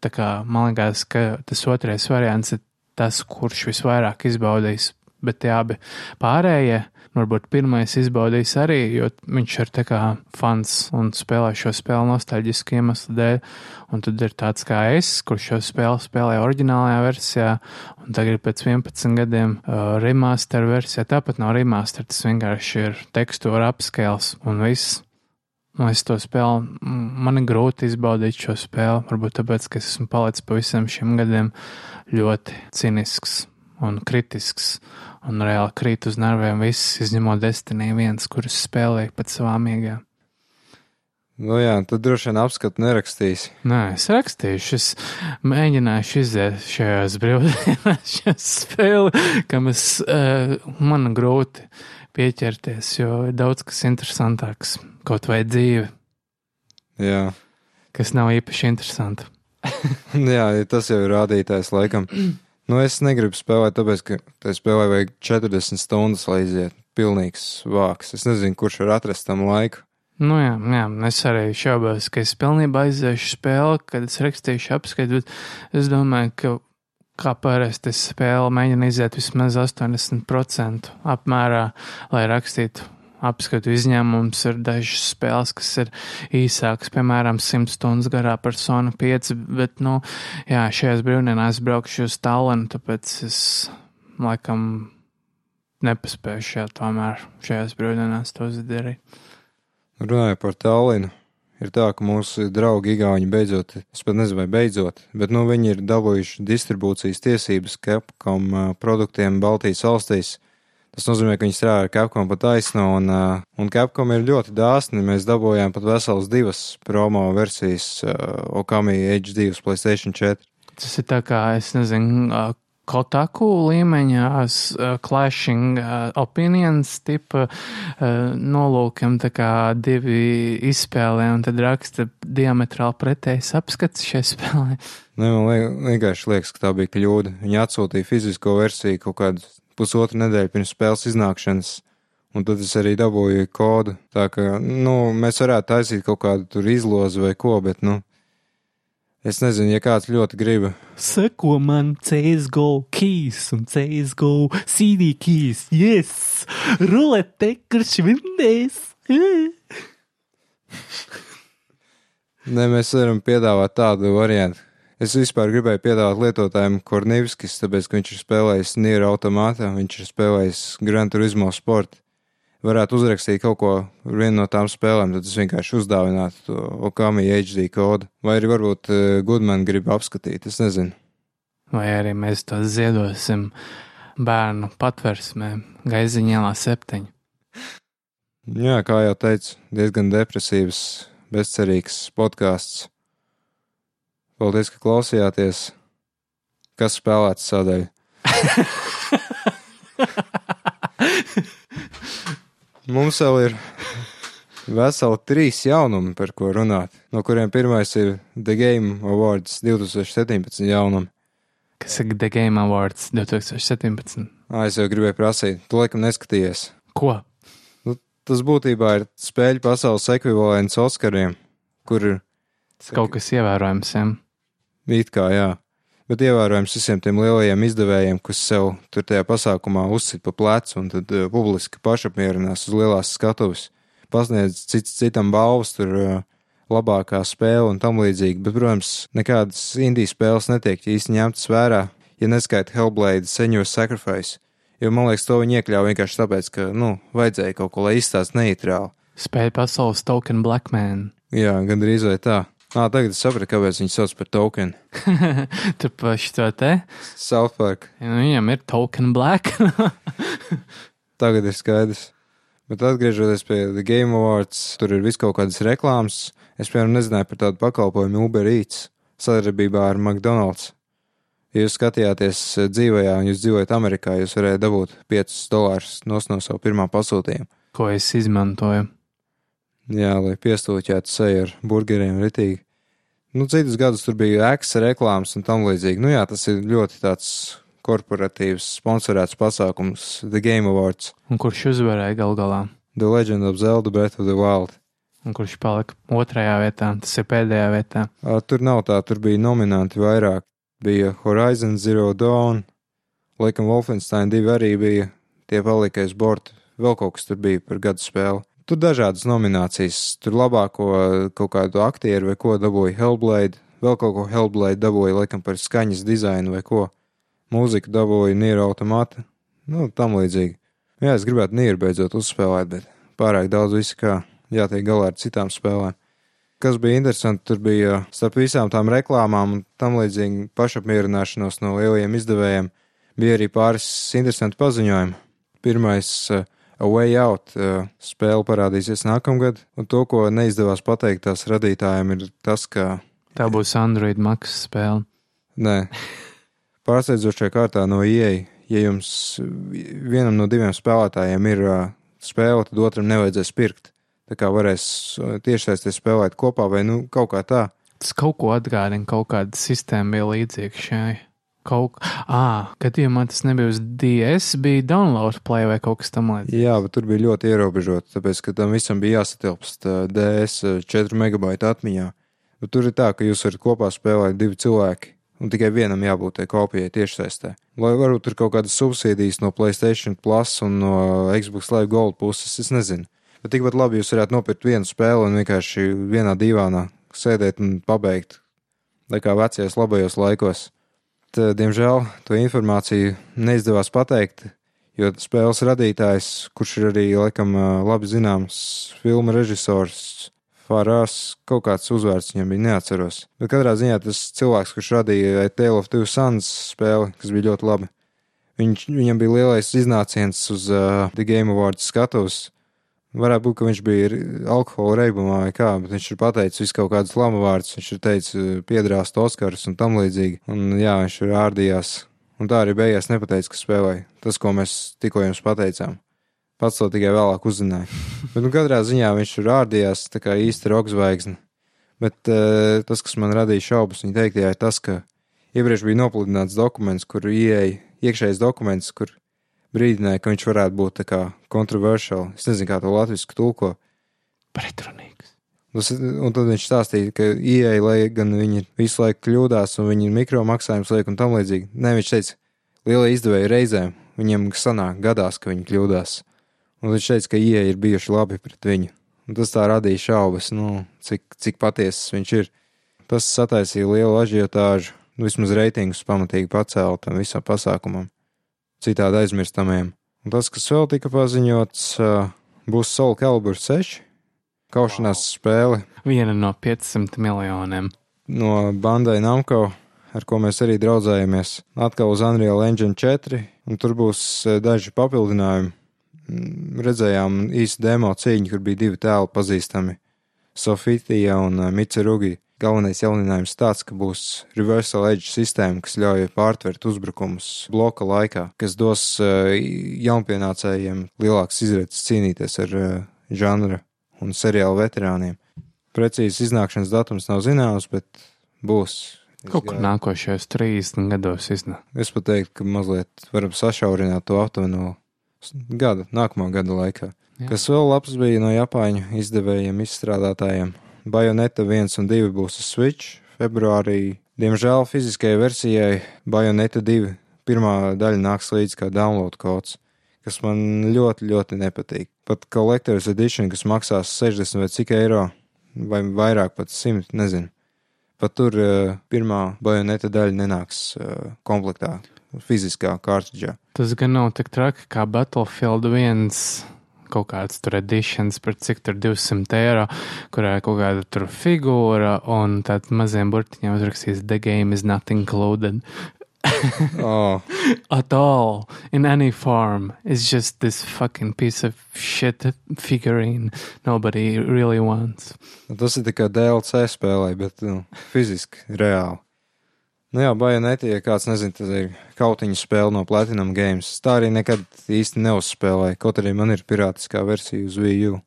Speaker 1: Tā kā man liekas, ka tas otrais variants ir tas, kurš visvairāk izbaudījis bet tie abi pārējie, varbūt pirmais izbaudīs arī, jo viņš ir tā kā fans un spēlē šo spēli nostalģisku iemeslu dēļ, un tad ir tāds kā es, kurš šo spēli spēlēja oriģinālajā versijā, un tagad pēc 11 gadiem uh, remaster versijā, tāpat nav remaster, tas vienkārši ir tekstūra upscales un viss. Nu, es to spēlu, man ir grūti izbaudīt šo spēli, varbūt tāpēc, ka es esmu palicis pa visiem šiem gadiem ļoti cinisks un kritisks, un reāli krīt uz nerviem viss, izņemot Destiny viens, kurus spēlēju pat savā miegā.
Speaker 2: Nu jā, tad droši vien apskatu nerakstīs.
Speaker 1: Nē, es rakstīšu, es mēģināšu iziet šajās brīvdienās, <laughs> šajā spēli, kam es, uh, man grūti pieķerties, jo ir daudz kas interesantāks, kaut vai dzīve.
Speaker 2: Jā.
Speaker 1: Kas nav īpaši interesanti. <laughs>
Speaker 2: jā, tas jau ir rādītājs laikam. Nu, es negribu spēlēt, tāpēc, ka tai spēlē vajag 40 stundas, lai iziet pilnīgs vāks. Es nezinu, kurš var atrast tam laiku.
Speaker 1: Nu jā, jā, es arī šaubos, ka es pilnībā aiziešu spēli, kad es rakstīšu apskatu, bet es domāju, ka kā parasti es spēli mēģinu iziet vismaz 80% apmērā, lai rakstītu apskatu izņēmums ir dažas spēles, kas ir īsākas, piemēram, 100 stundas garā persona 5, bet, nu, jā, šajās brīvdienās braukšu uz Tallinu, tāpēc es laikam nepaspējuši jā, tomēr šajās brīvdienās to izdarīt.
Speaker 2: Runāju par Tallinu. Ir tā, ka mūsu draugi Igauni beidzot, es pat nezinu, vai beidzot, bet nu viņi ir dabūjuši distribūcijas tiesības Capcom produktiem Baltijas valstīs Tas nozīmē, ka viņi strādā ar Capcom pa taisno, un, un Capcom ir ļoti dāsni. Mēs dabūjām pat veselas divas promo versijas uh, Okami HD uz Playstation 4.
Speaker 1: Tas ir tā kā, es nezinu, Kotaku līmeņa uh, clashing uh, opinions tipa uh, nolūkiem, tā kā divi izspēlē un tad raksta diametrāli pretējs apskats šai spēlē.
Speaker 2: Ne, man vienkārši liekas, ka tā bija kļūda. Viņi atsūtīja fizisko versiju kaut kādu pusotru nedēļu pirms spēles iznākšanas. Un tad es arī dabūju kodu. Tā kā, nu, mēs varētu taisīt kaut kādu tur izlozi vai ko, bet, nu, es nezinu, ja kāds ļoti grib.
Speaker 1: Seko man CSGO keys un CSGO CD keys. Yes! Rulete, kurš vinnēs! <laughs>
Speaker 2: Nē, mēs varam piedāvāt tādu variantu, Es vispār gribēju piedāvāt lietotājiem Kornīviskis, tāpēc, ka viņš ir spēlējis Nier automātā, viņš ir spēlējis Gran Turismo sportu. Varētu uzrakstīt kaut ko vienu no tām spēlēm, tad es vienkārši uzdāvinātu to Okami HD kodu. Vai arī varbūt uh, Goodman grib apskatīt, es nezinu.
Speaker 1: Vai arī mēs to ziedosim bērnu patversmē, gaiziņā septiņi.
Speaker 2: Jā, kā jau teicu, diezgan depresīvs, bezcerīgs podkāsts. Paldies, ka klausījāties. Kas spēlēts sadaļu? <laughs> Mums vēl ir veseli trīs jaunumi, par ko runāt, no kuriem pirmais ir The Game Awards 2017 jaunumi.
Speaker 1: Kas ir The Game Awards 2017?
Speaker 2: Ā, es jau gribēju prasīt, tu laikam neskatījies.
Speaker 1: Ko?
Speaker 2: Nu, tas būtībā ir spēļu pasaules ekvivalents Oskariem, kur ir.
Speaker 1: Tas kaut kas ievērojams, jā.
Speaker 2: It kā jā. Bet ievērojams visiem tiem lielajiem izdevējiem, kas sev tur tajā pasākumā uzsit pa plecu un tad uh, publiski pašapmierinās uz lielās skatuves, pasniedz cits citam balvas, tur uh, labākā spēle un tam līdzīgi. Bet, protams, nekādas indijas spēles netiek īsti ņemtas vērā, ja neskaita Hellblade Senior Sacrifice. Jo man liekas, to viņi iekļāva vienkārši tāpēc, ka, nu, vajadzēja kaut ko, lai izstāsta neitrāli.
Speaker 1: Spēļu pasaules token Blackman.
Speaker 2: Jā, gandrīz vai tā. Nā, tagad es sapratu, kāpēc viņi sauc par tokenu. <laughs>
Speaker 1: Paši to te.
Speaker 2: South Park.
Speaker 1: Nu, viņam ir token black. <laughs>
Speaker 2: tagad ir skaidrs. Bet atgriežoties pie The Game Awards, tur ir vis kaut kādas reklāmas. Es, piemēram, nezināju par tādu pakalpojumu Uber Eats sadarbībā ar McDonald's. Ja jūs skatījāties dzīvajā un jūs dzīvojat Amerikā, jūs varētu dabūt 5 dolārus no savu pirmā pasūtījuma.
Speaker 1: Ko es izmantoju?
Speaker 2: Jā, lai piestūķētu seju ar burgeriem ritīgi. Nu, citus gadus tur bija ēkas reklāmas un tam līdzīgi. Nu jā, tas ir ļoti tāds korporatīvs, sponsorēts pasākums, The Game Awards.
Speaker 1: Un kurš uzvarēja gal galā?
Speaker 2: The Legend of Zelda Breath of the Wild.
Speaker 1: Un kurš palika otrajā vietā, tas ir pēdējā vietā?
Speaker 2: A, tur nav tā, tur bija nominanti vairāk. Bija Horizon Zero Dawn, Laikam Wolfenstein 2 arī bija tie palikais borti, vēl kaut kas tur bija par gadu spēli. Tur dažādas nominācijas, tur labāko kaut kādu aktieru vai ko dabūja Hellblade, vēl kaut ko Hellblade dabūja, laikam par skaņas dizainu vai ko. Mūziku dabūja Niera automāta, nu, tam līdzīgi. Jā, es gribētu Nieru beidzot uzspēlēt, bet pārāk daudz visu kā jātiek galā ar citām spēlēm. Kas bija interesanti, tur bija starp visām tām reklāmām un tam līdzīgi pašapmierināšanos no lielajiem izdevējiem, bija arī pāris interesanti paziņojumi. Pirmais, uh, A Way Out uh, spēle parādīsies nākamgad, un to, ko neizdevās pateikt tās radītājiem, ir tas, ka.
Speaker 1: Tā būs Android maksas spēle.
Speaker 2: Nē, pārsteidzošajā kārtā no IE, ja jums vienam no diviem spēlētājiem ir uh, spēle, tad otram nevajadzēs pirkt. Tā kā varēs tiešsaistē spēlēt kopā vai nu kaut kā tā.
Speaker 1: Tas kaut ko atgādina, kaut kāda sistēma bija līdzīga šai. Kaut kā, gadījumā tas nebija uz DS, bija download play vai kaut kas tamlīdzīgs.
Speaker 2: Jā, bet tur bija ļoti ierobežots, tāpēc, ka tam visam bija jāsatilpst DS 4 megabaita atmiņā. Bet tur ir tā, ka jūs varat kopā spēlēt divi cilvēki, un tikai vienam jābūt tai kopijai tiešsaistē. Lai varbūt tur kaut kādas subsīdijas no PlayStation Plus un no Xbox Live Gold puses, es nezinu. Bet tikpat labi jūs varētu nopirkt vienu spēli un vienkārši vienā divānā sēdēt un pabeigt, tā kā vecajos labajos laikos. Tad, diemžēl to informāciju neizdevās pateikt, jo spēles radītājs, kurš ir arī laikam labi zināms filmu režisors, Farās, kaut kāds uzvārds viņam bija neatceros. Bet katrā ziņā tas cilvēks, kurš radīja Tale of Two Suns spēli, kas bija ļoti labi, viņš, viņam bija lielais iznāciens uz uh, The Game Awards skatuves. Varētu būt, ka viņš bija alkohola reibumā vai kā, bet viņš ir pateicis visu kaut kādus lamu vārdus. Viņš ir teicis, piedrāst Oskars un tam līdzīgi. Un jā, viņš ir ārdījās. Un tā arī beigās nepateica, ka spēlēja. Tas, ko mēs tikko jums pateicām. Pats to tikai vēlāk uzzināja. <laughs> Bet, nu, katrā ziņā viņš ir ārdījās tā kā īsta roka zvaigzne. Bet uh, tas, kas man radīja šaubas viņa teiktajā, ir tas, ka iepriekš bija nopludināts dokuments, kur ieeja iekšējais dokuments, kur brīdināja, ka viņš varētu būt kontroversiāls. Es nezinu, kā to latviešu tulko.
Speaker 1: Pretrunīgs.
Speaker 2: Un tad viņš stāstīja, ka ieeja, lai gan viņi visu laiku kļūdās un viņi mikro maksājumus liek un tam līdzīgi. Nē, viņš teica, lielie izdevēji reizēm viņiem sanāk gadās, ka viņi kļūdās. Un viņš teica, ka ieeja ir bijuši labi pret viņu. Un tas tā radīja šaubas, nu, cik, cik patiesas viņš ir. Tas sataisīja lielu ažiotāžu, nu, vismaz reitingus pamatīgi pacēla tam visam pasākumam, citādi aizmirstamiem. Un tas, kas vēl tika paziņots, būs Soul Calibur 6 kaušanās wow. spēle.
Speaker 1: Viena no 500 miljoniem.
Speaker 2: No Bandai Namco, ar ko mēs arī draudzējamies, atkal uz Unreal Engine 4, un tur būs daži papildinājumi. Redzējām īstu demo cīņu, kur bija divi tēli pazīstami - Sofitija un Mitsurugi. Galvenais jauninājums tāds, ka būs reversal edge sistēma, kas ļauj pārtvert uzbrukumus bloka laikā, kas dos jaunpienācējiem lielākas izredzes cīnīties ar žanra un seriāla veterāniem. Precīzi iznākšanas datums nav zināms, bet būs.
Speaker 1: Kaut kur nākošajos 30 gados iznāk.
Speaker 2: Es pat teiktu, ka mazliet varam sašaurināt to aptuveno gada, nākamā gada laikā. Jā. Kas vēl labs bija no Japāņu izdevējiem, izstrādātājiem. Bajoneta 1 un 2 būs uz Switch februārī. Diemžēl fiziskajai versijai Bajoneta 2 pirmā daļa nāks līdz kā download kods kas man ļoti, ļoti nepatīk. Pat Collector's Edition, kas maksās 60 vai cik eiro, vai vairāk pat 100, nezinu. Pat tur uh, pirmā bajoneta daļa nenāks uh, komplektā, fiziskā kārtiņā.
Speaker 1: Tas gan nav tik traki kā Battlefield 1 kaut kāds tur editions par cik tur 200 eiro, kurā ir kaut kāda tur figūra un tad maziem burtiņiem uzrakstīts The game is not included. <laughs>
Speaker 2: oh. <laughs>
Speaker 1: At all, in any form. It's just this fucking piece of shit figurine nobody really wants.
Speaker 2: Tas ir tikai DLC spēlē, bet nu, fiziski, reāli. Nu jā, bajonēti, ja kāds nezina, tas ir kautiņu spēle no Platinum Games. Tā arī nekad īsti neuzspēlēja, kaut arī man ir pirātiskā versija uz Wii U.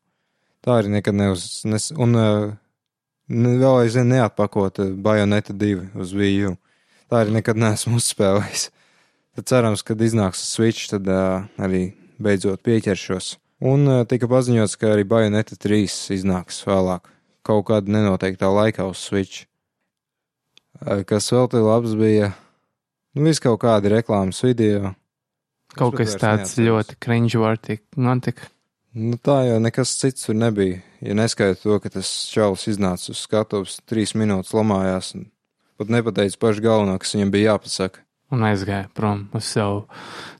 Speaker 2: Tā arī nekad neuz... Nes, un uh, vēl aizvien neatpakota bajoneta 2 uz Wii U. Tā arī nekad neesmu <laughs> uzspēlējis. Tad cerams, kad iznāks Switch, tad uh, arī beidzot pieķeršos. Un uh, tika paziņots, ka arī Bayonetta 3 iznāks vēlāk, kaut kādā nenoteiktā laikā uz Switch. Kas vēl te labs bija, nu, vis kaut kādi reklāmas video,
Speaker 1: Kaut kas tāds
Speaker 2: neatceros.
Speaker 1: ļoti cringe-worthy notika.
Speaker 2: Nu, tā jau nekas cits tur nebija. Ja neskaidro to, ka tas čalis iznāca uz skatuves, trīs minūtes lamājās un pat nepateica pašu galveno, kas viņam bija jāpasaka.
Speaker 1: Un aizgāja prom uz savu,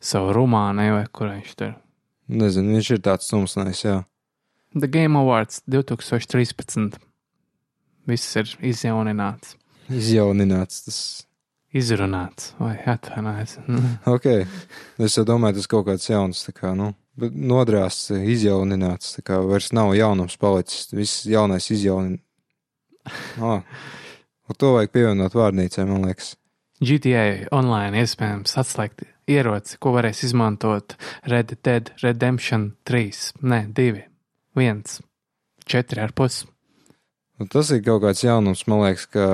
Speaker 1: savu rumānu, vai kur viņš tur.
Speaker 2: Nezinu, viņš ir tāds sumsnējs, jā.
Speaker 1: The Game Awards 2013. Viss ir izjaunināts,
Speaker 2: Izjaunināts tas.
Speaker 1: izrunāts vai atvainojies.
Speaker 2: Ok, es domāju, tas kaut kāds jauns, tā kā, nu, nodrāsts, izjaunināts, tā kā vairs nav jaunums palicis, viss jaunais izjaunin. Ah, to vajag pievienot vārnīcai, man liekas.
Speaker 1: GTA online iespējams atslēgt ieroci, ko varēs izmantot Red Dead Redemption 3, ne 2, 1, 4 ar pusi.
Speaker 2: Un tas ir kaut kāds jaunums, man liekas, ka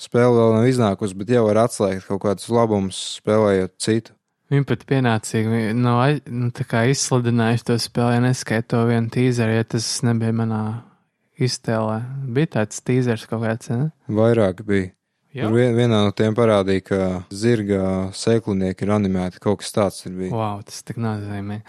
Speaker 2: spēle vēl nav iznākusi, bet jau var atslēgt kaut kādus labumus, spēlējot citu.
Speaker 1: Viņi pat pienācīgi nav nu, tā kā izsludinājuši to spēli, ja neskaita to vienu tīzeru, ja tas nebija manā iztēlē. Bija tāds tīzers kaut kāds, ne?
Speaker 2: Vairāk bija.
Speaker 1: Jā.
Speaker 2: Tur vien, vienā no tiem parādīja, ka zirga sēklinieki ir animēti, kaut kas tāds tur bija.
Speaker 1: Wow, tas tik nozīmē.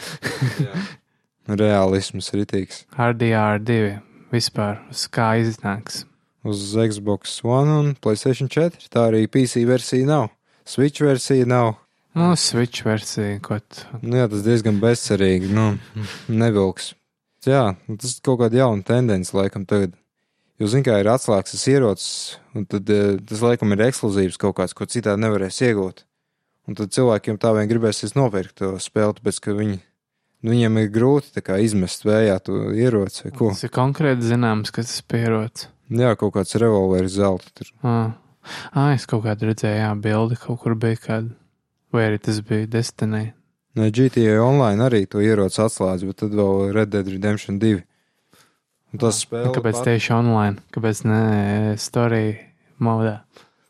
Speaker 1: <laughs>
Speaker 2: Realisms ritīgs.
Speaker 1: RDR2 vispār uz kā iznāks.
Speaker 2: Uz Xbox One un PlayStation 4. Tā arī PC versija nav. Switch versija nav.
Speaker 1: Nu, Switch versija, ko tu.
Speaker 2: Nu, jā, tas diezgan bezcerīgi. Nu, nevilks. Jā, nu, tas ir kaut kāda jauna tendence laikam tagad. Jūs zināt, kā ir atslēgts tas ierocis, un tad eh, tas laikam ir ekskluzīvs kaut kāds, ko citādi nevarēs iegūt. Un tad cilvēkiem tā vien gribēsies nopirkt to spēli, tāpēc ka viņi, nu, viņiem ir grūti kā izmest vējā to ieroci.
Speaker 1: Tas ir konkrēti zināms, kas tas pierots.
Speaker 2: Jā, kaut kāds revolveris zelta tur.
Speaker 1: Ah, ah es kaut kādu redzēju, jā, bildi kaut kur bija kāda. Vai arī tas bija Destiny?
Speaker 2: Ne, GTA Online arī to ieroci atslēdz, bet tad vēl Red Dead Redemption 2. Un tas spēle.
Speaker 1: Nu, kāpēc
Speaker 2: pat-
Speaker 1: tieši online? Kāpēc ne story modā?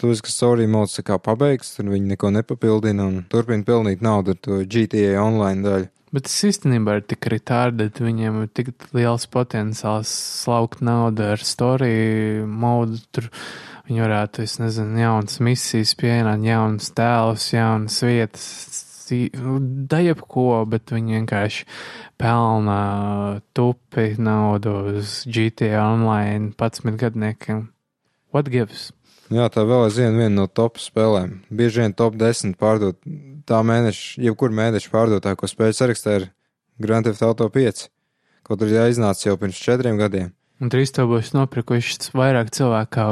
Speaker 2: Tāpēc, ka story mods kā pabeigts, tur viņi neko nepapildina un turpina pelnīt naudu ar to GTA online daļu.
Speaker 1: Bet tas īstenībā ir tik retarded, viņiem ir tik liels potenciāls slaukt naudu ar story modu. Tur viņi varētu, es nezinu, jaunas misijas pieņemt, jaunas tēlus, jaunas vietas, da jebko, bet viņi vienkārši pelna tupi naudu uz GTA online 11 gadniekiem. What gives?
Speaker 2: Jā, tā vēl aizvien viena no top spēlēm. Bieži vien top 10 pārdot tā mēneša, jebkur mēneša pārdotāko spēļu sarakstā ir Grand Theft Auto 5. Kaut arī iznāca jau pirms četriem gadiem.
Speaker 1: Un drīz to būs nopirkuši vairāk cilvēku, kā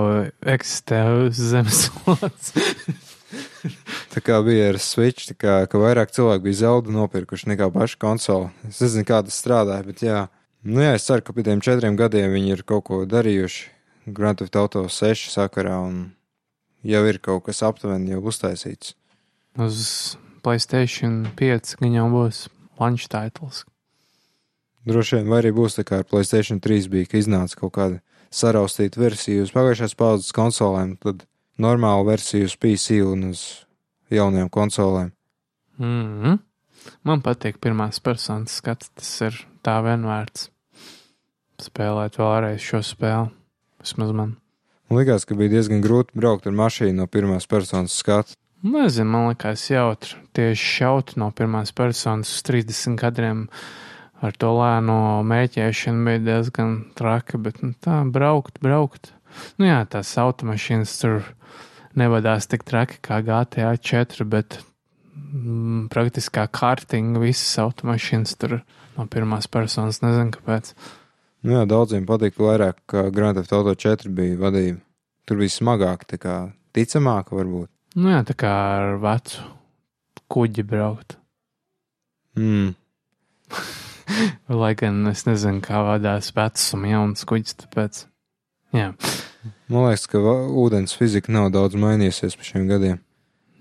Speaker 1: eksistē uz zemeslodes. <laughs>
Speaker 2: Tā kā bija ar Switch, tā kā ka vairāk cilvēku bija zeldu nopirkuši nekā pašu konsoli. Es nezinu, kā tas strādāja, bet jā. Nu jā, es ceru, ka pēc tiem četriem gadiem viņi ir kaut ko darījuši Grand Theft Auto 6 sakarā un jau ir kaut kas aptuveni jau uztaisīts.
Speaker 1: Uz Playstation 5 gan jau būs launch titles.
Speaker 2: Droši vien, vai arī būs tā kā ar Playstation 3 bija, ka iznāca kaut kāda saraustīta versija uz pagājušās paudzes konsolēm, tad normāla versija uz PC un uz jaunajām konsolēm.
Speaker 1: Mm -hmm. Man patīk pirmās personas skats, tas ir tā vienvērts. Spēlēt vēlreiz šo spēli. Vismaz man.
Speaker 2: Man liekas, ka bija diezgan grūti braukt ar mašīnu no pirmās personas skatu.
Speaker 1: Nezinu, man liekas, jautri. Tieši šaut no pirmās personas uz 30 gadiem ar to lēno mēķēšanu bija diezgan traki, bet nu, tā braukt, braukt. Nu jā, tās automašīnas tur nevadās tik traki kā GTA 4, bet mm, praktiski kā kārtinga visas automašīnas tur no pirmās personas. Nezinu, kāpēc.
Speaker 2: Nu jā, daudziem patīk vairāk, ka Grand Theft Auto 4 bija vadība. Tur bija smagāk, tā kā ticamāk varbūt.
Speaker 1: Nu jā, tā kā ar vecu kuģi braukt.
Speaker 2: Mm. <laughs>
Speaker 1: Lai gan es nezinu, kā vadās vecs un jauns kuģis, tāpēc. Jā.
Speaker 2: Man liekas, ka ūdens fizika nav daudz mainījusies pa šiem gadiem.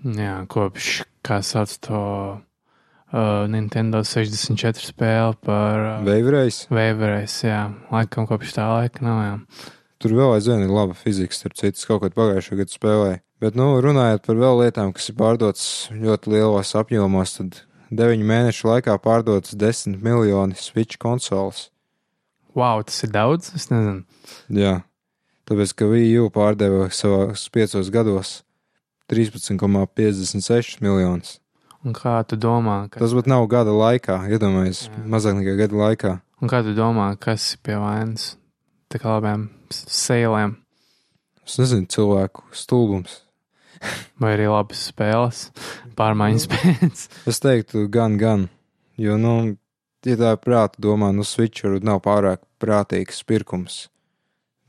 Speaker 1: Jā, kopš, kā sauc to uh, Nintendo 64 spēli par uh,
Speaker 2: Veivrējs,
Speaker 1: Waverais, jā, laikam kopš tā laika nav, jā.
Speaker 2: Tur vēl aizvien ir laba fizika, starp citu, kaut kad pagājušajā gadā spēlēju. Bet, nu, runājot par vēl lietām, kas ir pārdotas ļoti lielos apjomos, tad 9 mēnešu laikā pārdotas 10 miljoni Switch konsoles.
Speaker 1: Wow, tas ir daudz, es nezinu.
Speaker 2: Jā, tāpēc, ka Wii U pārdeva savos piecos gados 13,56 miljonus.
Speaker 1: Un kā tu domā, ka
Speaker 2: Tas pat nav gada laikā, iedomājieties,
Speaker 1: Jā.
Speaker 2: mazāk nekā gada laikā.
Speaker 1: Un kā tu domā, kas ir pie vainas tik labiem s- sēlēm,
Speaker 2: Es nezinu, cilvēku stulbums.
Speaker 1: vai arī labas spēles, pārmaiņas pēc? <laughs>
Speaker 2: Es teiktu, gan, gan. Jo, nu, ja tā prāta domā, nu, Switch varbūt nav pārāk prātīgs pirkums.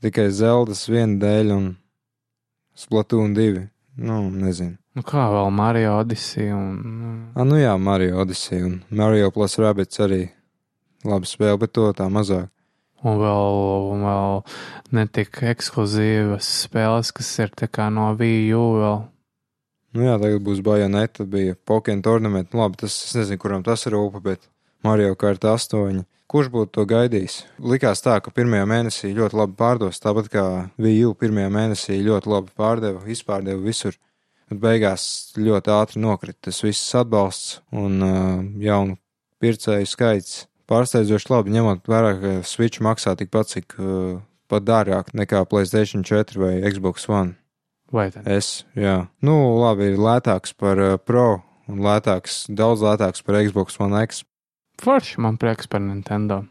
Speaker 2: Tikai Zeldas viena dēļ un Splatoon 2. Nu, nezinu.
Speaker 1: Nu kā vēl Mario Odyssey un nu,
Speaker 2: Ah, nu jā, Mario Odyssey un Mario plus Rabbits arī labi spēle, bet to tā mazāk.
Speaker 1: Un vēl, un vēl netik ekskluzīvas spēles, kas ir tā kā no Wii U vēl.
Speaker 2: Nu jā, tagad būs Bajoneta, bija Pokémon tournament. Nu, labi, tas es nezinu, kuram tas ir rūpa, bet Mario Kart 8. Kurš būtu to gaidījis? Likās tā, ka pirmajā mēnesī ļoti labi pārdos, tāpat kā Wii U pirmajā mēnesī ļoti labi pārdeva, izpārdeva visur. Bet beigās ļoti ātri nokrita tas viss atbalsts un uh, jaunu pircēju skaits. Pārsteidzoši labi, ņemot vērā, ka Switch maksā tikpat, cik uh, pat dārgāk nekā PlayStation 4 vai Xbox One.
Speaker 1: Vai tad?
Speaker 2: Es, jā. Nu, labi, ir lētāks par uh, Pro un lētāks, daudz lētāks par Xbox One X.
Speaker 1: Forši man prieks par Nintendo.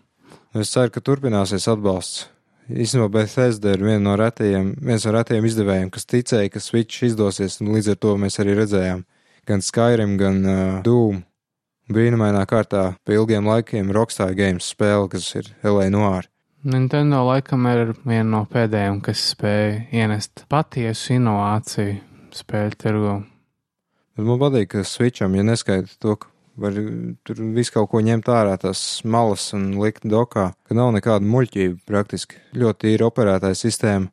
Speaker 2: Es ceru, ka turpināsies atbalsts. Īstenībā Bethesda ir viena no retajiem, viens no retajiem izdevējiem, kas ticēja, ka Switch izdosies, un līdz ar to mēs arī redzējām gan Skyrim, gan uh, Doom. Brīnumainā kārtā pie ilgiem laikiem Rockstar Games spēle, kas ir LA Noir.
Speaker 1: Nintendo laikam ir viena no pēdējiem, kas spēja ienest patiesu inovāciju spēļu tirgu.
Speaker 2: Bet man patīk, ka Switcham, ja neskaita to, ka var tur visu kaut ko ņemt ārā, tās malas un likt dokā, ka nav nekāda muļķība praktiski. Ļoti ir operētāja sistēma,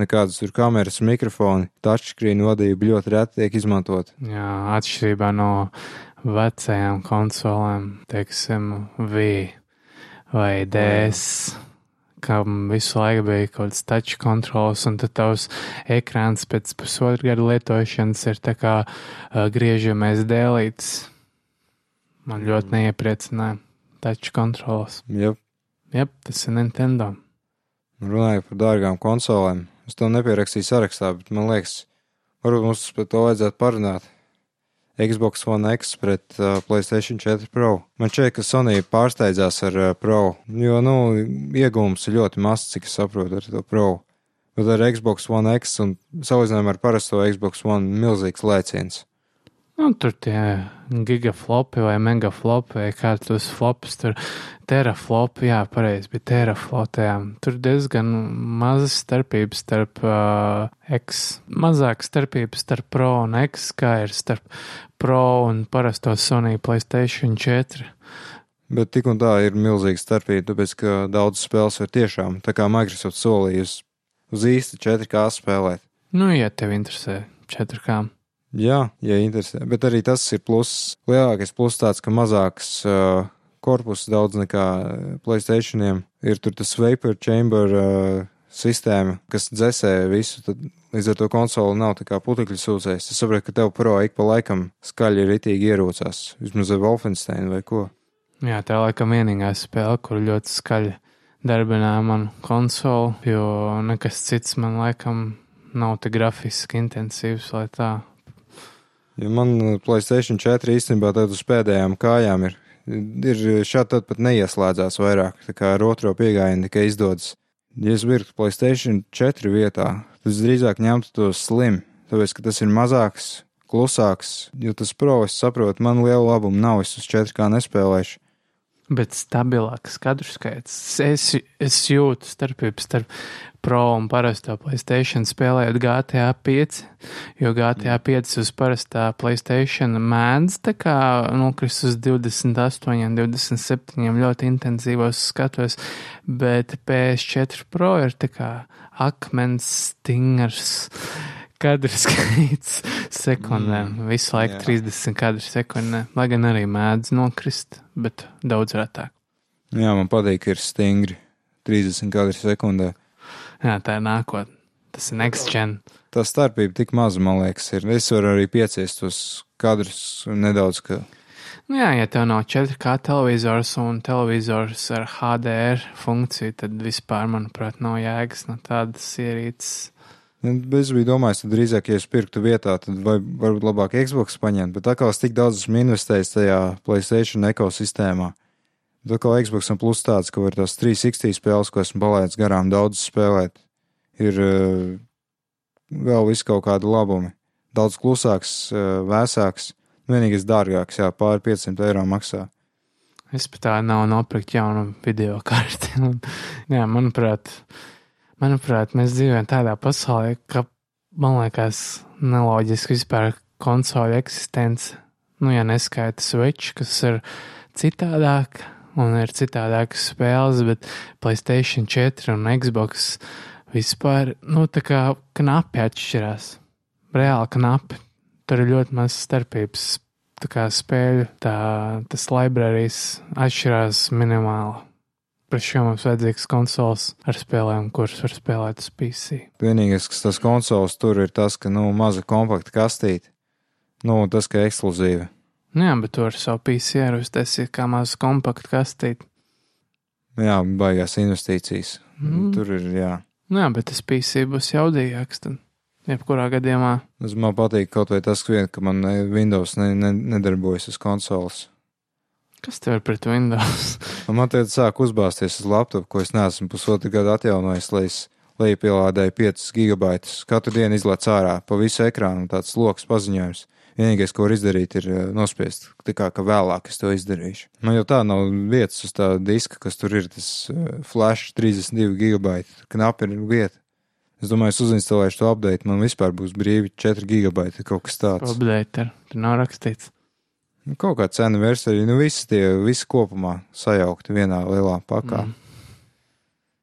Speaker 2: nekādas tur kameras, mikrofoni, touchscreen vadība ļoti reti tiek izmantot.
Speaker 1: Jā, atšķirībā no vecajām konsolēm, teiksim, Wii vai DS, kam visu laiku bija kaut kāds touch kontrols, un tad tavs ekrāns pēc pusotra gada lietošanas ir tā kā uh, griežamais dēlīts. Man ļoti neiepriecināja touch kontrols.
Speaker 2: Ja
Speaker 1: Jep, tas ir Nintendo.
Speaker 2: runājot par dārgām konsolēm, es to nepierakstīju sarakstā, bet man liekas, varbūt mums par to vajadzētu parunāt. Xbox One X pret uh, PlayStation 4 Pro. Man šķiet, ka Sony pārsteidzās ar uh, Pro, jo, nu, iegūms ir ļoti mazs, cik es saprotu, ar to Pro. Bet ar Xbox One X un salīdzinājumā ar parasto Xbox One milzīgs lēciens.
Speaker 1: Nu, tur tie gigaflopi vai megaflopi vai kā tos flops, tur teraflopi, jā, pareizi, bija teraflotējām. Tur diezgan mazas starpības starp uh, X, mazāk starpības starp Pro un X, kā ir starp Pro un parasto Sony Playstation 4.
Speaker 2: Bet tik un tā ir milzīga starpība, tāpēc, ka daudz spēles var tiešām, tā kā Microsoft solīja, uz, uz īsti 4K spēlēt.
Speaker 1: Nu, ja tev interesē 4K.
Speaker 2: Jā, ja interesē. Bet arī tas ir pluss. Lielākais pluss tāds, ka mazāks uh, korpus daudz nekā Playstationiem. Ir tur tas vapor chamber uh, sistēma, kas dzēsē visu. Tad līdz ar to konsoli nav tā kā putekļu sūcējs. Es saprotu, ka tev pro ik pa laikam skaļi ritīgi ierūcās. Vismaz ar Wolfenstein vai ko.
Speaker 1: Jā, tā ir laikam vienīgā spēle, kur ļoti skaļi darbināja manu konsoli, jo nekas cits man laikam nav tik grafiski intensīvs, lai tā
Speaker 2: Ja man uh, Playstation 4 īstenībā tad uz pēdējām kājām ir, ir šādi tad pat neieslēdzās vairāk, tā kā ar otro piegājienu tikai izdodas. Ja es birtu Playstation 4 vietā, tad drīzāk ņemtu to slim, tāpēc, ka tas ir mazāks, klusāks, jo tas pro, es saprotu, man liela labuma nav, es uz 4 kā nespēlēšu.
Speaker 1: bet stabilāks skatu skaits. Es, es jūtu starpību starp pro un parasto Playstation spēlējot GTA 5, jo GTA 5 uz parastā Playstation mēdz tā kā nokrist uz 28, 27 ļoti intensīvos skatos, bet PS4 Pro ir tā kā akmens stingrs. Kadru skaits sekundē, mm, visu laiku
Speaker 2: jā.
Speaker 1: 30 kadru sekundē, lai gan arī mēdz nokrist, bet daudz retāk.
Speaker 2: Jā, man patīk, ir stingri 30 kadri sekundē.
Speaker 1: Jā, tā ir nākotne. Tas ir next gen.
Speaker 2: Tā starpība tik maza, man liekas, ir. Es varu arī pieciest tos kadrus nedaudz, ka
Speaker 1: Nu jā, ja tev nav 4K televizors un televizors ar HDR funkciju, tad vispār, manuprāt, nav jēgas no tādas ierīces.
Speaker 2: Es biju domājis, ka drīzāk, ja es pirktu vietā, tad vai, varbūt labāk Xbox paņemt, bet atkal es tik daudz esmu investējis tajā PlayStation ekosistēmā. Tad kā Xbox un plus tāds, ka var tās 360 spēles, ko esmu palaidis garām, daudz spēlēt, ir uh, vēl visu kaut kādu labumu. Daudz klusāks, uh, vēsāks, vienīgais dārgāks, jā, pāri 500 eiro maksā.
Speaker 1: Es pat tā nav nopirkt jaunu video karti. <laughs> Jā, manuprāt, manuprāt, mēs dzīvojam tādā pasaulē, ka man liekas neloģiski vispār konsoļu eksistence. Nu, ja neskaita Switch, kas ir citādāk un ir citādākas spēles, bet Playstation 4 un Xbox vispār, nu, tā kā knapi atšķirās. Reāli knapi. Tur ir ļoti maz starpības tā kā spēļu, tā, tas librārijas atšķirās minimāli. Pret šo mums vajadzīgs konsoles ar spēlēm, kuras var spēlēt uz PC.
Speaker 2: Vienīgais, kas tas konsoles tur ir tas, ka, nu, maza kompakta kastīte. Nu, tas, ka ekskluzīva.
Speaker 1: Nu jā, bet to ar savu PC uztaisīt kā mazu kompaktu kastīti.
Speaker 2: Jā, baigās investīcijas. Mm. Tur ir, jā.
Speaker 1: Nu jā, bet tas PC būs jaudīgāks tad. Jebkurā gadījumā.
Speaker 2: Es man patīk kaut vai tas, vien, ka man Windows ne, ne, nedarbojas uz konsoles.
Speaker 1: Kas tev ir pret Windows? <laughs>
Speaker 2: man tagad sāk uzbāzties uz laptopu, ko es neesmu pusotru gadu atjaunojis, lai es lejupielādēju 5 gigabaitus. Katru dienu izlaiž ārā pa visu ekrānu tāds lokus paziņojums. Vienīgais, ko var izdarīt, ir eh, nospiest, kā ka vēlāk es to izdarīšu. Man jau tā nav vietas uz tā diska, kas tur ir, tas eh, flash 32 gigabaiti. Knapi ir vieta. Es domāju, es uzinstalēšu to update, man vispār būs brīvi 4 gigabaiti, kaut kas tāds.
Speaker 1: Update, tur nav rakstīts.
Speaker 2: Nu, kaut kā cena versija, nu visi tie, visi kopumā sajaukti vienā lielā pakā. Mm.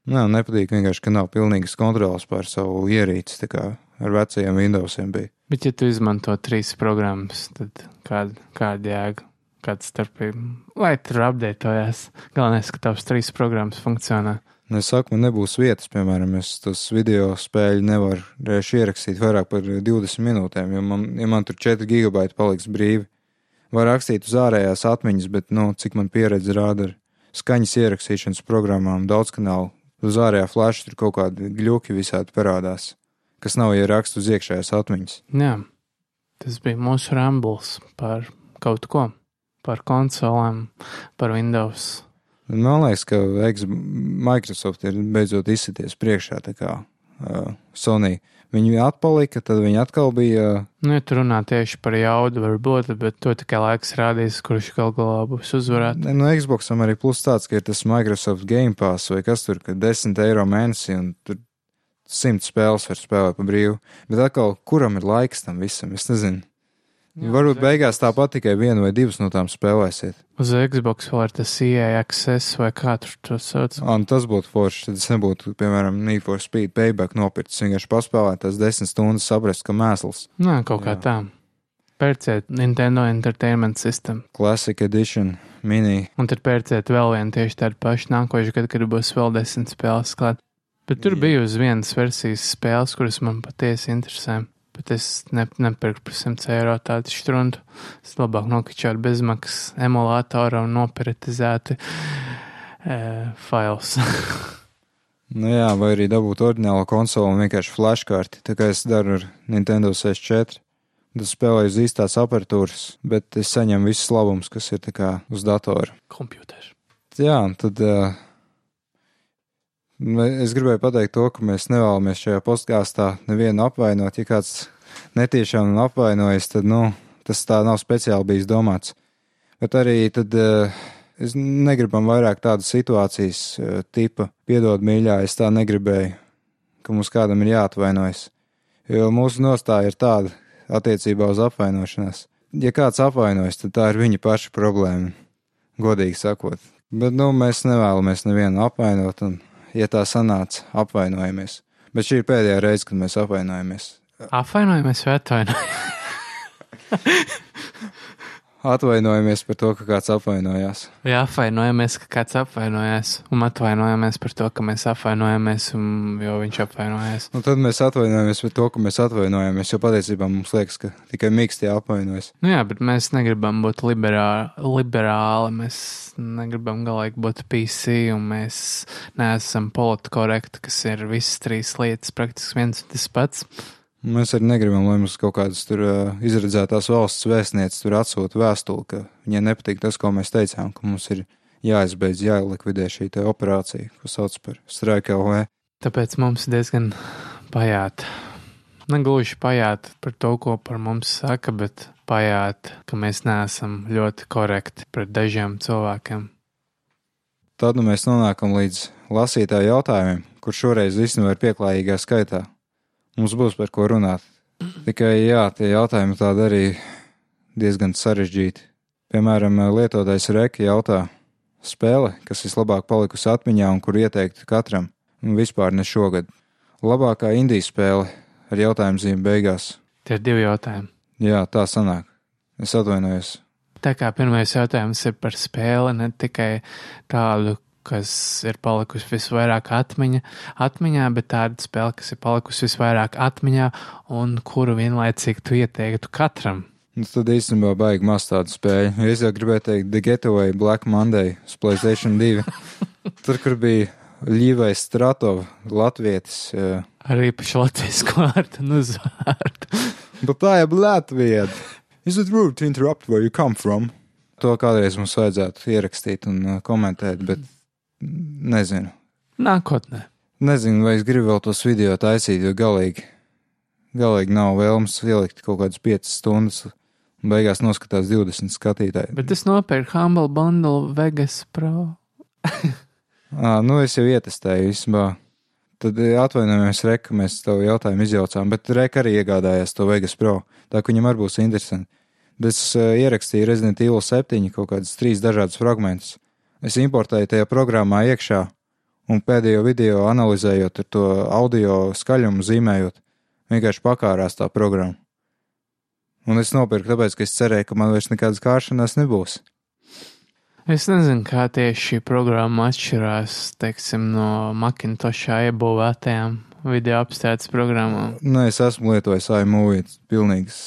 Speaker 2: Nē, nepatīk vienkārši, ka nav pilnīgas kontrolas pār savu ierīci, tā kā ar vecajiem Windowsiem bija.
Speaker 1: Bet, ja tu izmanto trīs programmas, tad kāda, kāda jēga, kāda starpība? Lai tur apdeitojās, galvenais, ka tavs trīs programmas funkcionē.
Speaker 2: Nu, es saku, man nebūs vietas, piemēram, es tos video spēļu nevaru reizē ierakstīt vairāk par 20 minūtēm, jo man, ja man tur 4 gigabaiti paliks brīvi, var rakstīt uz ārējās atmiņas, bet, nu, cik man pieredze rāda ar skaņas ierakstīšanas programmām, daudz kanālu, uz ārējā flaša tur kaut kādi gļuki visādi parādās, kas nav ierakstu uz iekšējās atmiņas.
Speaker 1: Jā, tas bija mūsu rambles par kaut ko, par konsolēm, par Windows
Speaker 2: Man liekas, ka Microsoft ir beidzot izsities priekšā, tā kā uh, Sony. Viņi atpalika, tad viņi atkal bija.
Speaker 1: Nu, ja tu runā tieši par jaudu, varbūt, bet to tikai laiks rādīs, kurš gal galā būs uzvarēts.
Speaker 2: No nu, Xboxam arī plus tāds, ka ir tas Microsoft Game Pass vai kas tur, ka 10 eiro mēnesī un tur 100 spēles var spēlēt pa brīvu. Bet atkal, kuram ir laiks tam visam? Es nezinu. Jā, Varbūt beigās tāpat tikai vienu vai divas no tām spēlēsiet.
Speaker 1: Uz Xbox vēl ir tas EA access vai kā tur to sauc.
Speaker 2: Un tas būtu forši, tad es nebūtu, piemēram, Need for Speed payback nopircis, vienkārši paspēlēt tās desmit stundas, saprast, ka mēsls.
Speaker 1: Nē, kaut kā Jā. tā. Pērciet Nintendo Entertainment System.
Speaker 2: Classic Edition, mini.
Speaker 1: Un tad pērciet vēl vienu tieši tādu pašu nākošu gadu, kad būs vēl desmit spēles klāt. Bet tur Jā. bija uz vienas versijas spēles, kuras man patiesi interesē bet es ne, nepirku par 100 eiro tādu strundu. Es labāk nokaču ar bezmaksas emulātoru un noperetizētu e, failus. <laughs>
Speaker 2: nu jā, vai arī dabūt oriģinālu konsoli un vienkārši flashkarti, tā kā es daru ar Nintendo 64. Tas spēlēju uz īstās aparatūras, bet es saņemu visus labumus, kas ir uz datora.
Speaker 1: Kompjuters.
Speaker 2: Jā, tad uh, Es gribēju pateikt to, ka mēs nevēlamies šajā podkāstā nevienu apvainot. Ja kāds netiešām apvainojas, tad nu, tas tā nav speciāli bijis domāts. Bet arī tad uh, es negribam vairāk tādas situācijas, uh, tipa, piedod mīļā, es tā negribēju, ka mums kādam ir jāatvainojas. Jo mūsu nostāja ir tāda attiecībā uz apvainošanās. Ja kāds apvainojas, tad tā ir viņa paša problēma, godīgi sakot. Bet nu, mēs nevēlamies nevienu apvainot, un ja tā sanāca, apvainojamies. Bet šī ir pēdējā reize, kad mēs apvainojamies.
Speaker 1: Apvainojamies vai atvainojamies? <laughs>
Speaker 2: Atvainojamies par to, ka kāds apvainojās.
Speaker 1: Jā, apvainojamies, ka kāds apvainojās, un atvainojamies par to, ka mēs apvainojamies, un, jo viņš apvainojās.
Speaker 2: Un tad mēs atvainojamies par to, ka mēs atvainojamies, jo patiesībā mums liekas, ka tikai mīksti apvainojas.
Speaker 1: Nu jā, bet mēs negribam būt liberāli, liberāli mēs negribam galīgi būt PC, un mēs neesam politkorekti, kas ir visas trīs lietas praktiski viens un tas pats.
Speaker 2: Mēs arī negribam, lai mums kaut kādas tur uh, izredzētās valsts vēstnieces tur atsūta vēstuli, ka viņai nepatīk tas, ko mēs teicām, ka mums ir jāizbeidz, jālikvidē šī operācija, ko sauc par streika LV.
Speaker 1: Tāpēc mums diezgan pajāt. Negluži pajāt par to, ko par mums saka, bet pajāt, ka mēs neesam ļoti korekti pret dažiem cilvēkiem.
Speaker 2: Tad nu mēs nonākam līdz lasītāju jautājumiem, kur šoreiz ir pieklājīgā skaitā. Mums būs par ko runāt. Tikai jā, tie jautājumi tādi arī diezgan sarežģīti. Piemēram, lietotājs Reka jautā spēle, kas vislabāk palikusi atmiņā un kur ieteiktu katram, un vispār ne šogad. Labākā indijas spēle ar jautājumu zīmēm beigās.
Speaker 1: Tie ir divi jautājumi.
Speaker 2: Jā, tā sanāk. Es atvainojos.
Speaker 1: Tā kā pirmais jautājums ir par spēli, ne tikai tādu, kas ir palikusi visvairāk atmiņa, atmiņā, bet tāda spēle, kas ir palikusi visvairāk atmiņā un kuru vienlaicīgi tu ieteiktu katram.
Speaker 2: Nu, tad īstenībā baigi maz tādu spēļu. Es jau gribēju teikt The Getaway Black Monday uz Playstation 2. <laughs> Tur, kur bija Ļīvais Stratovs, Latvijas. Jā.
Speaker 1: Arī pašu Latvijas vārdu un uzvārdu. <laughs>
Speaker 2: Bet tā ir Latvija. Is it rude to interrupt where you come from? To kādreiz mums vajadzētu ierakstīt un uh, komentēt, bet nezinu.
Speaker 1: Nākotnē.
Speaker 2: Nezinu, vai es gribu vēl tos video taisīt, jo galīgi, galīgi nav vēlams ielikt kaut kādas 5 stundas. Un beigās noskatās 20 skatītāji.
Speaker 1: Bet es nopirku Humble Bundle Vegas Pro. <laughs>
Speaker 2: à, nu, es jau ietestēju īstenībā. Tad atvainojamies, Reka, mēs tev jautājumu izjaucām, bet Reka arī iegādājās to Vegas Pro. Tā ka viņam arī būs interesanti. Bet es uh, ierakstīju Resident Evil 7 kaut kādas trīs dažādas fragmentus. Es importēju tajā programmā iekšā, un pēdējo video analizējot ar to audio skaļumu zīmējot, vienkārši pakārās tā programma. Un es nopirku, tāpēc, ka es cerēju, ka man vairs nekādas kāršanās nebūs.
Speaker 1: Es nezinu, kā tieši šī programma atšķirās, teiksim, no Macintoshā iebūvētajām video apstādes programmām.
Speaker 2: Nē, es esmu lietojis iMovie, pilnīgs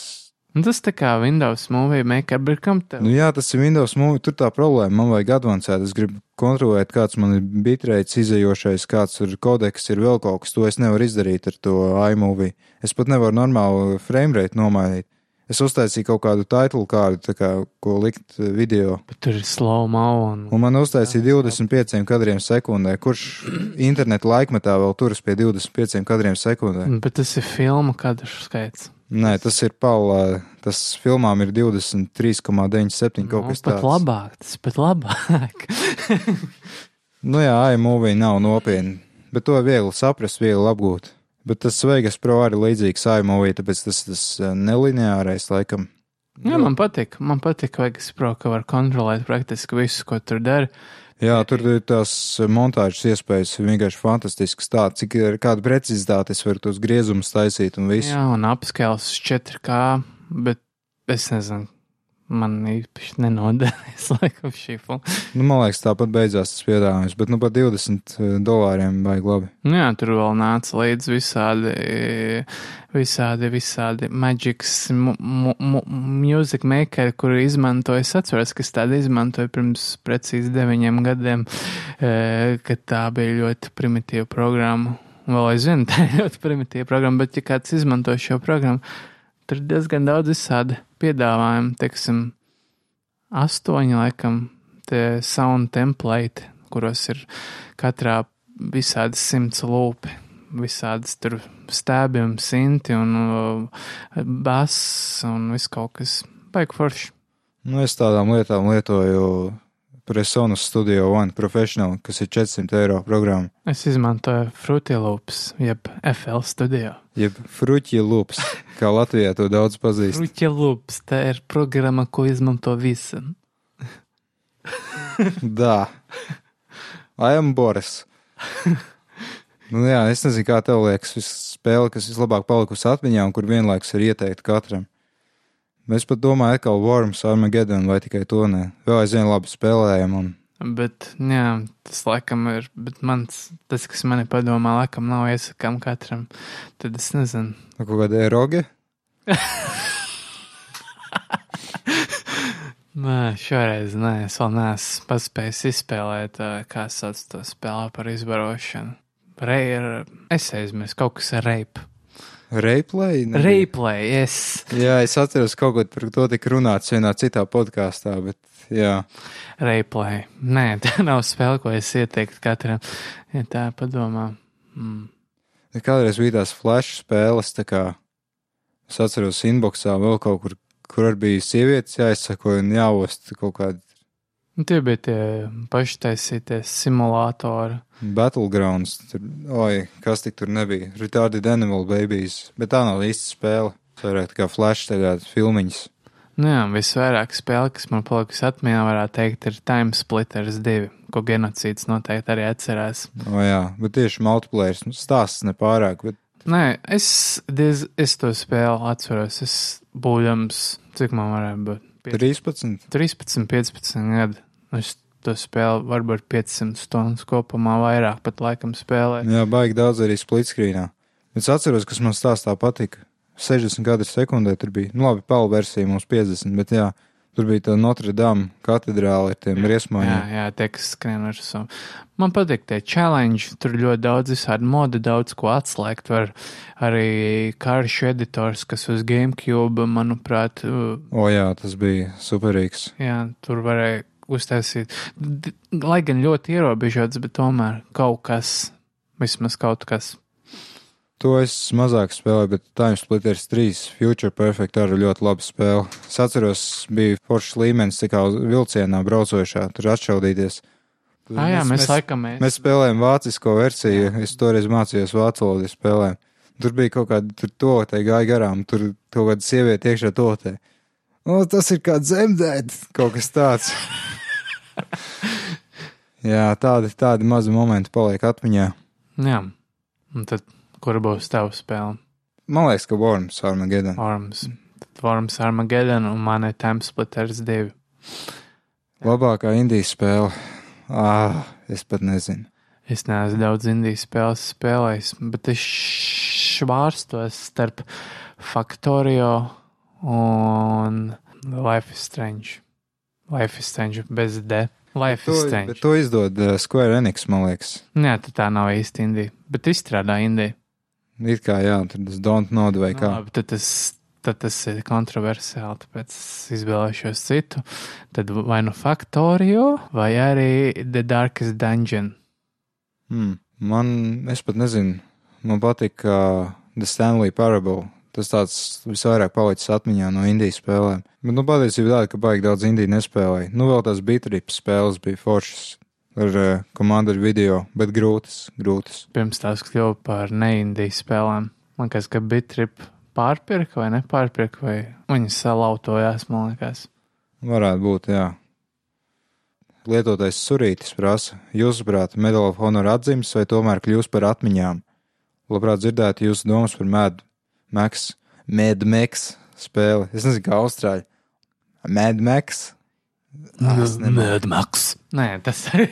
Speaker 1: Un Nu, tas tā kā Windows Movie Maker, bet kam tev?
Speaker 2: Nu, jā, tas ir Windows Movie. Tur tā problēma. Man vajag advancēt. Es gribu kontrolēt, kāds man ir bitreits izējošais, kāds ir kodeks, ir vēl kaut kas. To es nevaru izdarīt ar to iMovie. Es pat nevaru normālu framerate nomainīt. Es uztaisīju kaut kādu titulu kārdu, kā, ko likt video.
Speaker 1: Bet tur ir slow mo un.
Speaker 2: Un man uztaisīja 25 kadriem sekundē. Kurš interneta laikmetā vēl turas pie 25 kadriem sekundē?
Speaker 1: Bet tas ir filmu kadru skaits.
Speaker 2: Nē, tas ir palā. Tas filmām ir 23,97 kaut
Speaker 1: Nu,
Speaker 2: kas
Speaker 1: pat
Speaker 2: tāds.
Speaker 1: labāk, tas pat labāk. <laughs>
Speaker 2: Nu jā, iMovie nav nopietni, bet to ir viegli saprast, viegli apgūt. Bet tas Vegas Pro arī līdzīgs iMovie, tāpēc tas tas eh, nelineārais laikam.
Speaker 1: Jā, man patīk. Man patīk, es pro, ka var kontrolēt praktiski visu, ko tur dara.
Speaker 2: Jā, tur ir tās montāžas iespējas vienkārši fantastiskas. Tā, cik ir kāda precizitāte, es varu tos griezumus taisīt un visu.
Speaker 1: Jā, un apskēls uz 4K, bet es nezinu, man īpaši nenoderēs <laughs> laikam šī filma.
Speaker 2: Nu, man liekas, tāpat beidzās tas piedāvājums, bet nu pat 20 dolāriem vajag labi.
Speaker 1: Nu Jā, tur vēl nāca līdzi visādi, visādi, visādi magics, mu, mu, mu, music makeri, kuri izmantoja, es atceros, ka es tādu izmantoju pirms precīzi deviņiem gadiem, eh, kad tā bija ļoti primitīva programma. Vēl aizvien tā <laughs> ir ļoti primitīva programma, bet ja kāds izmanto šo programmu, tur diezgan daudz visādi piedāvājumu, teiksim, astoņi laikam, tie sound template, kuros ir katrā visādi simts lūpi, visādas tur stēbi un sinti un uh, bass un viss kaut kas baigi forši.
Speaker 2: Nu, es tādām lietām lietoju Presonus Studio One Professional, kas ir 400 eiro programma.
Speaker 1: Es izmantoju Fruity Loops, jeb FL studio.
Speaker 2: Jeb Fruķi Loops, kā Latvijā to daudz pazīst.
Speaker 1: Fruity Loops, tā ir programma, ko izmanto visi. <laughs>
Speaker 2: Da. I am Boris. nu, jā, es nezinu, kā tev liekas, spēle, kas vislabāk palikusi atmiņā un kur vienlaikus ir ieteikta katram. Es pat domāju, ka Worms, Armageddon vai tikai to ne. Vēl aizvien labi spēlējam. Un...
Speaker 1: Bet, jā, tas laikam ir, bet mans, tas, kas manī padomā, laikam nav iesakām katram. Tad es nezinu.
Speaker 2: Nu, Kaut kāda eroge? <laughs>
Speaker 1: Nē, šoreiz nē, es vēl neesmu paspējis izspēlēt, kā sauc to spēlē par izbarošanu. Rei ir, es aizmirsu, kaut kas ar reipu.
Speaker 2: Replay? Nebija?
Speaker 1: Replay, es.
Speaker 2: Jā, es atceros, kaut ko par to tika runāts vienā citā podkāstā, bet jā.
Speaker 1: Replay. Nē, <laughs> tā nav spēle, ko es ieteiktu katram. Ja tā padomā. Mm.
Speaker 2: Kādreiz bija tās flash spēles, tā kā es atceros inboxā vēl kaut kur, kur bija sievietes jāizsako un jāost kaut kādi
Speaker 1: Tie bija tie paši taisītie simulātori.
Speaker 2: battlegrounds. Tur, oi, kas tik tur nebija? Retarded Animal Babies, bet tā nav īsta spēle. Tā kā flash tagad filmiņas.
Speaker 1: Nu jā, visvairāk spēle, kas man paliks atmiņā, varētu teikt, ir Time Splitters 2, ko genocīds noteikti arī atcerās.
Speaker 2: O jā, bet tieši multiplayer nu, stāsts nepārāk, bet
Speaker 1: Nē, es, diez, es to spēli atceros. Es būdams, cik man varētu būt? Piec-
Speaker 2: 13.
Speaker 1: 13, 15 gadi. Es to spēli varbūt 500 stundas kopumā vairāk pat laikam spēlēju.
Speaker 2: Jā, baigi daudz arī splitscreenā. Es atceros, kas man stāstā patika. 60 kadri sekundē tur bija. Nu, labi, pēl versija mums 50, bet jā, tur bija tā Notre Dame katedrāle ar tiem
Speaker 1: Jā,
Speaker 2: riesmājiem.
Speaker 1: jā, tie, kas skrien virsū. Man patīk tie challenge, tur ļoti daudz visādi modi, daudz ko atslēgt. Var arī karšu editors, kas uz GameCube, manuprāt,
Speaker 2: O jā, tas bija superīgs.
Speaker 1: jā, tur varēja uztaisīt. Lai gan ļoti ierobežots, bet tomēr kaut kas, vismaz kaut kas.
Speaker 2: To es mazāk spēlēju, bet Time Splitters 3 Future Perfect arī ļoti labi spēle. Es atceros, bija foršs līmenis, uz vilcienā braucošā, tur atšaudīties. Tur
Speaker 1: Ah, jā, mēs, mēs laikam mēs.
Speaker 2: Mēs spēlējām vācisko versiju, es toreiz mācījos vācu valodu spēlēm. Tur bija kaut kāda tur totē gāja garām, tur kaut kāda sieviete iekšā totē. O, tas ir kā dzemdēt, kaut kas tāds. <laughs> jā, tādi, tādi mazi momenti paliek atmiņā.
Speaker 1: Jā, un tad, kur būs tava spēle?
Speaker 2: Man liekas, ka Worms Armageddon.
Speaker 1: Worms. Tad Worms Armageddon un man ir Time Splitters 2.
Speaker 2: Labākā indijas spēle. Ah, es pat nezinu.
Speaker 1: Es neesmu daudz indijas spēles spēlējis, bet es švārstos starp Factorio un Life is Strange. Life is Strange bez D. Life
Speaker 2: To,
Speaker 1: is Strange.
Speaker 2: to izdod uh, Square Enix, man liekas.
Speaker 1: Nē, tad tā nav īsti Indija, bet izstrādā Indija.
Speaker 2: It kā jā, tur tas don't know vai
Speaker 1: Nu,
Speaker 2: kā.
Speaker 1: labi, tad tas, tad tas ir kontroversiāli, tāpēc es izvēlēšos citu. Tad vai nu Factorio, vai arī The Darkest Dungeon.
Speaker 2: Hmm. Man, es pat nezinu, man patīk uh, The Stanley Parable. Tas tāds visvairāk palicis atmiņā no indijas spēlēm. Bet, nu, patiesībā tāda, ka baigi daudz indiju nespēlēja. Nu, vēl tās bitrips spēles bija foršas ar uh, komandu video, bet grūtas, grūtas.
Speaker 1: Pirms tās kļuva par neindijas spēlēm. Man liekas, ka Bitrip pārpirka vai nepārpirka, vai viņi salautojās, man liekas.
Speaker 2: Varētu būt, jā. Lietotais surītis prasa, jūsuprāt, Medal of Honor atzīmes vai tomēr kļūs par atmiņām? Labprāt dzirdētu jūsu domas par Mad Max, Mad Max spēli. Es nezinu, kā austrāļi. Mad Nemāku.
Speaker 1: Mad Max. Nē, tas ir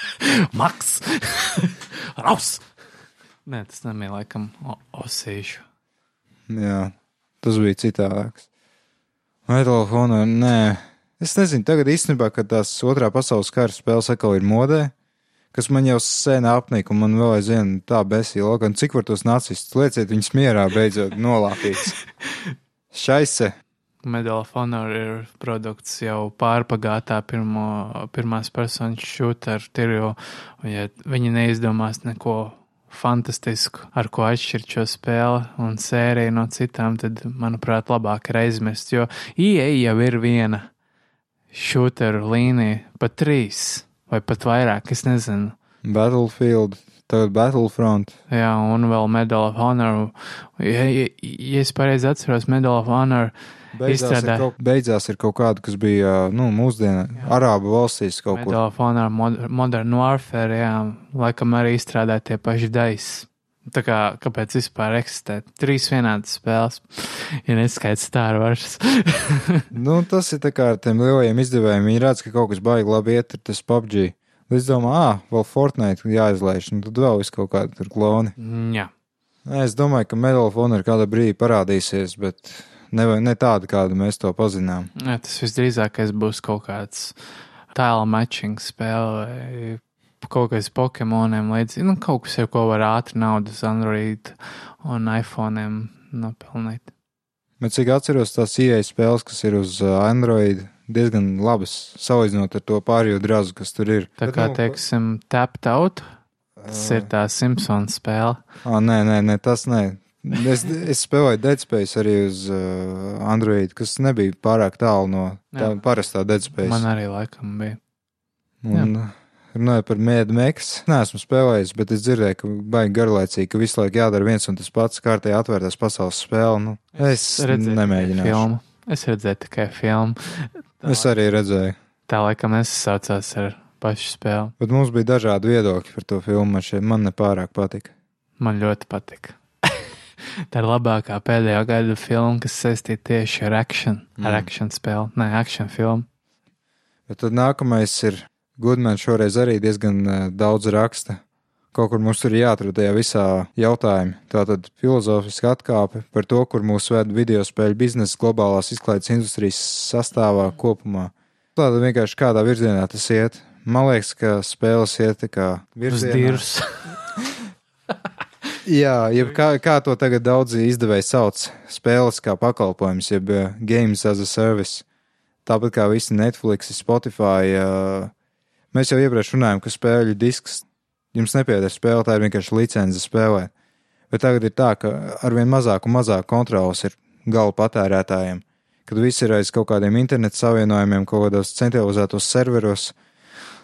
Speaker 1: <laughs> Max. Raus! Nē, tas nebija laikam osīšu.
Speaker 2: Jā, tas bija citādāks. Medal of Honor, nē. Es nezinu, tagad īstenībā, kad tās otrā pasaules kara spēles atkal ir modē, kas man jau sēna apnika, un man vēl aizvien tā besīla, gan cik var tos nacistus lieciet viņus mierā beidzot nolāpīts. <laughs> Šaise.
Speaker 1: Medal of Honor ir produkts jau pārpagātā pirmo, pirmās personas šūta ar tirju, un ja viņi neizdomās neko fantastisku, ar ko atšķirt šo spēli un sēriju no citām, tad, manuprāt, labāk ir aizmirst, jo IE jau ir viena šūteru līnija, pat trīs vai pat vairāk, es nezinu.
Speaker 2: Battlefield, tagad Battlefront.
Speaker 1: Jā, un vēl Medal of Honor. Ja, ja, ja es pareizi atceros, Medal of Honor
Speaker 2: Beidzās ir,
Speaker 1: Izstrādā.
Speaker 2: kaut, beidzās ir kaut kāda, kas bija, nu, mūsdienā, Arābu valstīs kaut kur.
Speaker 1: Medal of Honor Mod- Modern Warfare, jā, laikam arī izstrādāja tie paši daisi. Tā kā, kāpēc vispār eksistē trīs vienādas spēles, ja neskaidrs Star Wars? <laughs>
Speaker 2: nu, tas ir tā kā ar tiem lielajiem izdevējiem. Viņi redz, ka kaut kas baigi labi iet, ir tas PUBG. Līdz domā, ah, vēl Fortnite jāizlaiž, un tad vēl viss kaut kādi tur kloni.
Speaker 1: Mm, Jā.
Speaker 2: Es domāju, ka Medal of Honor kādā brīdī parādīsies, bet ne, ne tāda, kādu mēs to pazinām.
Speaker 1: Jā, tas visdrīzākais būs kaut kāds tēla matching spēle vai kaut kas Pokemoniem līdzi. Nu, kaut kas jau, ko var ātri naudas Android un iPhone'iem nopelnīt.
Speaker 2: Bet cik atceros tās ieejas spēles, kas ir uz uh, Android, diezgan labas, salīdzinot ar to pārējo drazu, kas tur ir.
Speaker 1: Tā
Speaker 2: Bet,
Speaker 1: kā,
Speaker 2: nu,
Speaker 1: teiksim, tapped out, tas ir tā Simpsons spēle.
Speaker 2: Ah, nē, nē, nē, tas nē. Es, es spēlēju Dead Space arī uz uh, Android, kas nebija pārāk tālu no tā
Speaker 1: Jā.
Speaker 2: parastā Dead Space.
Speaker 1: Man arī laikam bija.
Speaker 2: Un, runāju par Mad Max. Nē, esmu spēlējis, bet es dzirdēju, ka baigi garlaicīgi, ka visu laiku jādara viens un tas pats kārtēji atvērtās pasaules spēle. Nu, es
Speaker 1: tikai
Speaker 2: nemēģināšu.
Speaker 1: filmu. Es redzēju tikai filmu. Tā,
Speaker 2: Es arī redzēju.
Speaker 1: tā laikam nesasaucās ar pašu spēli.
Speaker 2: Bet mums bija dažādi viedokļi par to filmu. Man nepārāk patika.
Speaker 1: Man ļoti patika. Tā ir labākā pēdējā gada filma, kas saistīta tieši ar action, mm. ar action spēli, ne action filmu.
Speaker 2: Bet tad nākamais ir Goodman šoreiz arī diezgan uh, daudz raksta. Kaut kur mums tur ir jāatrod tajā visā jautājumā. Tā tad filozofiska atkāpe par to, kur mūs ved video spēļu biznesa globālās izklaides industrijas sastāvā kopumā. Tāda vienkārši kādā virzienā tas iet. Man liekas, ka spēles iet tā kā
Speaker 1: Uz
Speaker 2: virzienā. <laughs> Jā, jeb kā, kā to tagad daudzi izdevēji sauc, spēles kā pakalpojums, jeb uh, games as a service. Tāpat kā visi Netflix, Spotify. Uh, mēs jau iepriekš runājām, ka spēļu disks jums nepieder spēle, tā ir vienkārši licence spēlēt. Bet tagad ir tā, ka arvien mazāk un mazāk kontrols ir gala patērētājiem. Kad viss ir aiz kaut kādiem internetu savienojumiem, kaut kādos centralizētos serveros,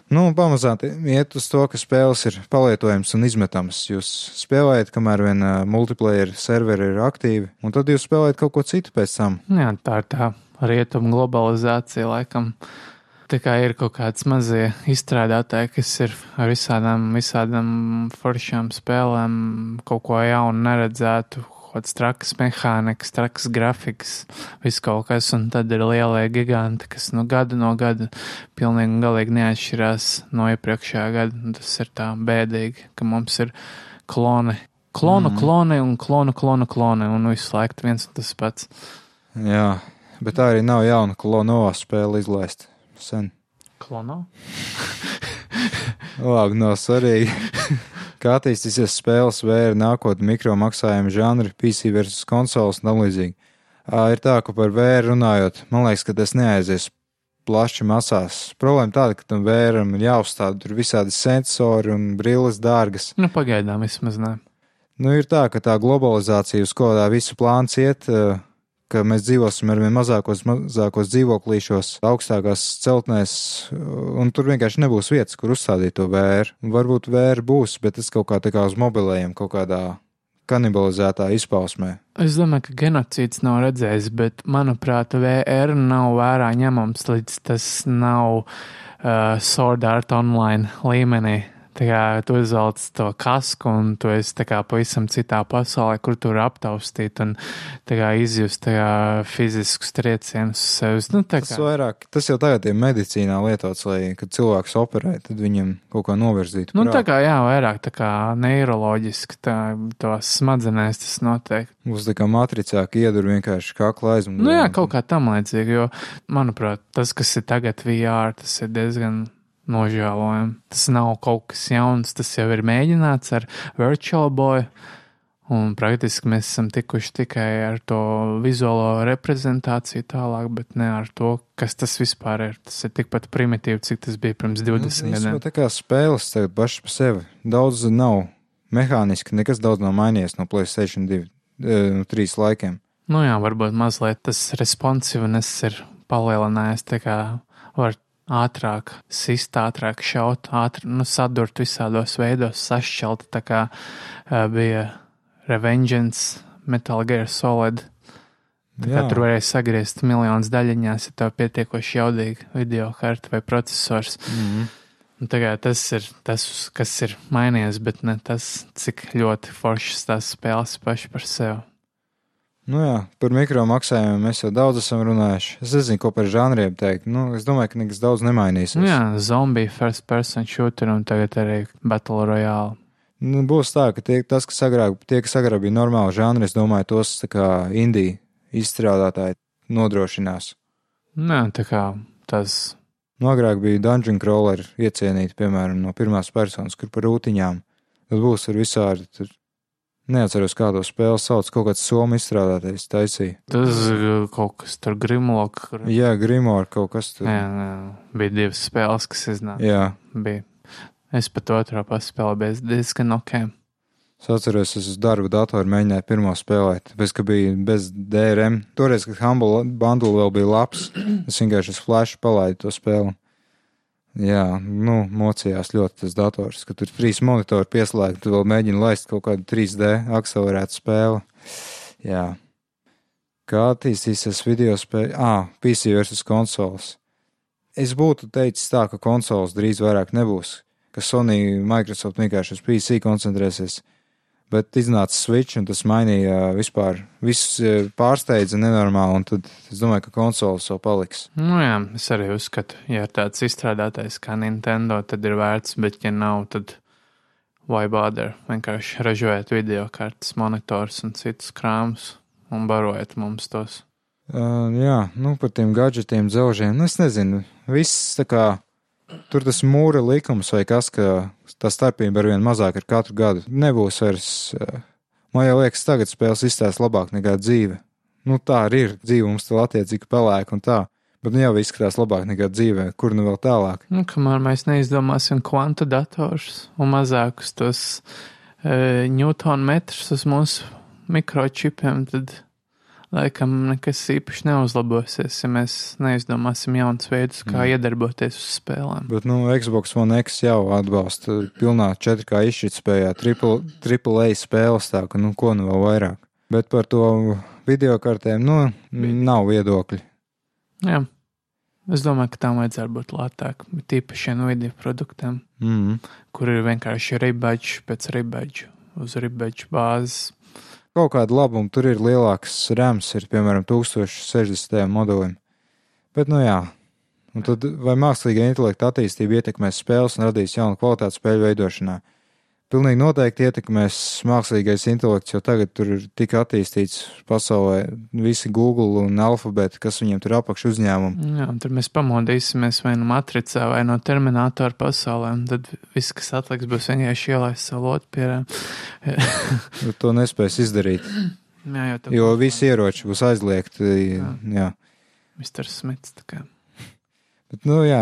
Speaker 2: Nu, pamazām iet uz to, ka spēles ir palietojams un izmetams. Jūs spēlējat, kamēr vien uh, multiplayer serveri ir aktīvi, un tad jūs spēlējat kaut ko citu pēc tam.
Speaker 1: Jā, tā ir tā rietumu globalizācija, laikam. Kā ir kaut kāds mazie izstrādātāji, kas ir ar visādām, visādām foršām spēlēm, kaut ko jaunu neredzētu, kaut kāds trakas mehānikas, trakas grafikas, viss kaut kas, un tad ir lielie giganti, kas no gada no gada pilnīgi un galīgi neatšķirās no iepriekšējā gada. Un tas ir tā bēdīgi, ka mums ir kloni. Klonu, mm. kloni un klonu, klonu, kloni, un visu laiku viens un tas pats.
Speaker 2: Jā, bet tā arī nav jauna klonovā spēle izlaist. Sen.
Speaker 1: Klono? <laughs>
Speaker 2: Labi, nav svarīgi. <laughs> Kā attīstīsies spēles vēra nākotnē, mikro maksājumu žanri, PC versus konsoles un tam līdzīgi. Ir tā, ka par vēru runājot, man liekas, ka tas neaizies plaši masās. Problēma tāda, ka tam vēram ir jāuzstāda tur visādi sensori un brilles dārgas.
Speaker 1: Nu, pagaidām vismaz ne.
Speaker 2: Nu, ir tā, ka tā globalizācija, uz ko tā visu plāns iet, eh, ka mēs dzīvosim ar vien mazākos, mazākos dzīvoklīšos, augstākās celtnēs, un tur vienkārši nebūs vietas, kur uzstādīt to vēru. Varbūt vēra būs, bet tas kaut kā tā kā uz mobilējiem, kaut kādā kanibalizētā izpausmē.
Speaker 1: Es domāju, ka genocīds nav redzējis, bet, manuprāt, VR nav vērā ņemams, līdz tas nav uh, Sword Art Online līmenī. Kā tu izvelc to kasku un tu esi kā pavisam citā pasaulē, kur tur aptaustīt un kā izjust kā fiziskus triecienus uz sevis. Nu, tā
Speaker 2: Tas
Speaker 1: kā,
Speaker 2: vairāk, tas jau tagad ir medicīnā lietots, lai, kad cilvēks operē, tad viņam kaut kā novirzītu.
Speaker 1: nu, tā kā, jā, vairāk tā kā neiroloģiski, tā, tos smadzenēs tas notiek.
Speaker 2: Būs tā kā matricā, iedur vienkārši kakla aizmugurē.
Speaker 1: Nu jā, kaut kā tam līdzīgi, jo, manuprāt, tas, kas ir tagad VR, tas ir diezgan nožēlojami. Tas nav kaut kas jauns, tas jau ir mēģināts ar Virtual Boy, un praktiski mēs esam tikuši tikai ar to vizuālo reprezentāciju tālāk, bet ne ar to, kas tas vispār ir. Tas ir tikpat primitīvi, cik tas bija pirms 20
Speaker 2: Nu,
Speaker 1: gadiem.
Speaker 2: Tā kā spēles tagad pašas par sevi. Daudz nav mehāniski, nekas daudz nav mainījies no Playstation 2, eh, no 3 laikiem.
Speaker 1: Nu jā, varbūt mazliet tas responsiveness ir palielinājies, tā kā var ātrāk sist, ātrāk šaut, ātri, nu, sadurt visādos veidos, sašķelt, tā kā uh, bija Revengeance, Metal Gear Solid.
Speaker 2: Jā.
Speaker 1: tur varēja sagriezt miljonus daļiņās, ja tev pietiekoši jaudīga video karta vai processors.
Speaker 2: Mm -hmm.
Speaker 1: Tagad tas ir tas, kas ir mainījies, bet ne tas, cik ļoti foršas tās spēles paši par sevi.
Speaker 2: Nu jā, par mikro maksājumiem mēs jau daudz esam runājuši. Es nezinu, ko par žanriem teikt. Nu, es domāju, ka nekas daudz nemainīsies.
Speaker 1: Nu jā, zombiju, first person shooter un tagad arī Battle Royale.
Speaker 2: Nu, būs tā, ka tie, tas, kas agrāk, tie, kas agrāk bija normāli žanri, es domāju, tos kā indija izstrādātāji nodrošinās.
Speaker 1: Nē, tā kā tas.
Speaker 2: Nu, agrāk bija dungeon crawler iecienīti, piemēram, no pirmās personas, kur par rūtiņām. Tad būs ar visādi tur Neatceros, kādu spēli sauc, kaut kāds somu izstrādātais taisīja.
Speaker 1: Tas kaut kas tur Grimlock. Kur...
Speaker 2: Jā, Grimor kaut kas tur.
Speaker 1: Jā, jā, bija divas spēles, kas iznāca.
Speaker 2: Jā.
Speaker 1: Bija. Es pat otrā paspēlēju, bet diezgan ok.
Speaker 2: Es atceros, es uz darba datoru mēģināju pirmo spēlēt, tāpēc, ka bija bez DRM. Toreiz, kad Humble bundle vēl bija labs, <clears throat> es vienkārši uz flash palaidu to spēli. Jā, nu, mocījās ļoti tas dators, ka tur trīs monitori pieslēgti, tu vēl mēģini laist kaut kādu 3D akcelerētu spēli. Jā. Kā attīstīsies video spēle? Ah, PC versus konsoles. Es būtu teicis tā, ka konsoles drīz vairāk nebūs, ka Sony, Microsoft vienkārši uz PC koncentrēsies bet iznāca Switch, un tas mainīja vispār, viss e, pārsteidza nenormāli, un tad es domāju, ka konsoles vēl paliks.
Speaker 1: Nu jā, es arī uzskatu, ja ir tāds izstrādātais kā Nintendo, tad ir vērts, bet ja nav, tad why bother? Vienkārši ražojiet video kartes, monitors un citus krāmus un barojiet mums tos.
Speaker 2: Uh, jā, nu par tiem gadgetiem, dzelžiem, nu es nezinu, viss tā kā tur tas mūra likums vai kas, ka tā starpība ar vien mazāk ar katru gadu nebūs vairs. Eh, man liekas, tagad spēles izstāsta labāk nekā dzīve. Nu, tā arī ir. Dzīve mums tur attiecīgi pelēk un tā. Bet nu jau izskatās labāk nekā dzīvē, kur nu vēl tālāk.
Speaker 1: Nu, kamēr mēs neizdomāsim kvantu datorus un mazākus tos e, Newton metrus uz mūsu mikročipiem, tad laikam nekas īpaši neuzlabosies, ja mēs neizdomāsim jaunus veidus, kā mm. iedarboties uz spēlēm.
Speaker 2: Bet, nu, Xbox One X jau atbalsta pilnā 4K izšķirtspējā triple, triple A spēles, tā ka, nu, ko nu vēl vairāk. Bet par to video kartēm, nu, nav viedokļi.
Speaker 1: Jā. Es domāju, ka tam vajadzētu būt lētāk, bet īpaši Nvidia produktiem,
Speaker 2: mm.
Speaker 1: kur ir vienkārši ribadžu pēc ribadžu uz ribadžu bāzes
Speaker 2: kaut kāda labuma, tur ir lielāks rēms, ir piemēram 1060 modelim. Bet, nu jā, un tad vai mākslīgā intelekta attīstība ietekmēs spēles un radīs jaunu kvalitāti spēļu veidošanā? Pilnīgi noteikti ietekmēs mākslīgais intelekts, jo tagad tur ir tik attīstīts pasaulē visi Google un alfabēti, kas viņiem tur apakš uzņēmumi.
Speaker 1: Jā, tur mēs pamodīsimies vai nu matricā vai no terminātora pasaulē, un tad viss, kas atliks, būs vienkārši ielaist savu lotu pierē. <laughs>
Speaker 2: to nespēs izdarīt.
Speaker 1: Jā, jo,
Speaker 2: jo visi ieroči būs aizliegti. Jā. jā.
Speaker 1: Mr. Smits, tā kā.
Speaker 2: Bet, nu, jā,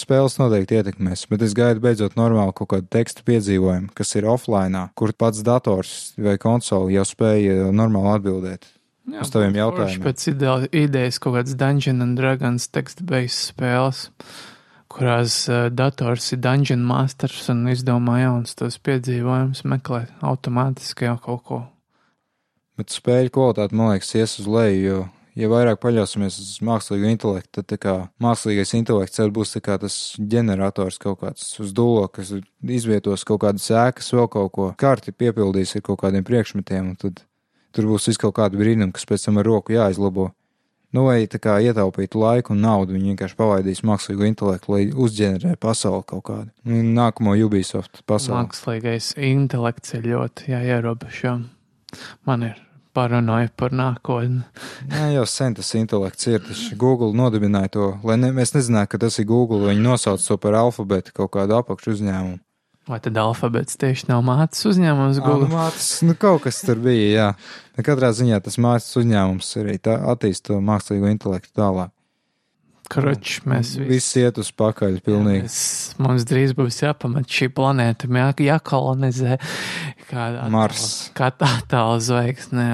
Speaker 2: spēles noteikti ietekmēs, bet es gaidu beidzot normālu kaut kādu tekstu piedzīvojumu, kas ir offline, kur pats dators vai konsole jau spēja normāli atbildēt jā, uz taviem jautājumiem.
Speaker 1: Pēc idejas kaut kāds Dungeon and Dragons tekstu-based spēles, kurās dators ir Dungeon Masters un izdomā jauns tos piedzīvojumus, meklē automātiski jau kaut ko.
Speaker 2: Bet spēļu kvalitāte, man liekas, ies uz leju, jo ja vairāk paļausimies uz mākslīgo intelektu, tad kā, mākslīgais intelekts būs tas ģenerators kaut kāds uz dūlo, kas izvietos kaut kādas ēkas, vēl kaut ko. Karti piepildīs ar kaut kādiem priekšmetiem, un tad tur būs viss kaut kāda brīnuma, kas pēc tam ar roku jāizlabo. Nu, vai tā kā ietaupītu laiku un naudu, viņi vienkārši pavaidīs mākslīgo intelektu, lai uzģenerē pasauli kaut kādu. Nu, nākamo Ubisoft pasauli.
Speaker 1: Mākslīgais intelekts ir ļoti jāierobežo. Man ir paranoja par nākotni.
Speaker 2: Jā, jau sen tas intelekts ir. Google nodibināja to, lai ne, mēs nezinātu, ka tas ir Google. Viņi nosauc to par alfabētu kaut kādu apakšu uzņēmumu.
Speaker 1: Vai tad alfabēts tieši nav mācīs uzņēmums
Speaker 2: Google? Jā, nu, mācīs, nu kaut kas tur bija, jā. Ne katrā ziņā tas mācīs uzņēmums arī attīst to mākslīgo intelektu tālāk.
Speaker 1: Kroč, mēs
Speaker 2: visi, visi iet uz pakaļ. Pilnīgi. Jā, mēs,
Speaker 1: mums drīz būs jāpamat šī planēta, jā, jākolonizē. Kā
Speaker 2: Mars.
Speaker 1: Kā tā tālu zvaigzne.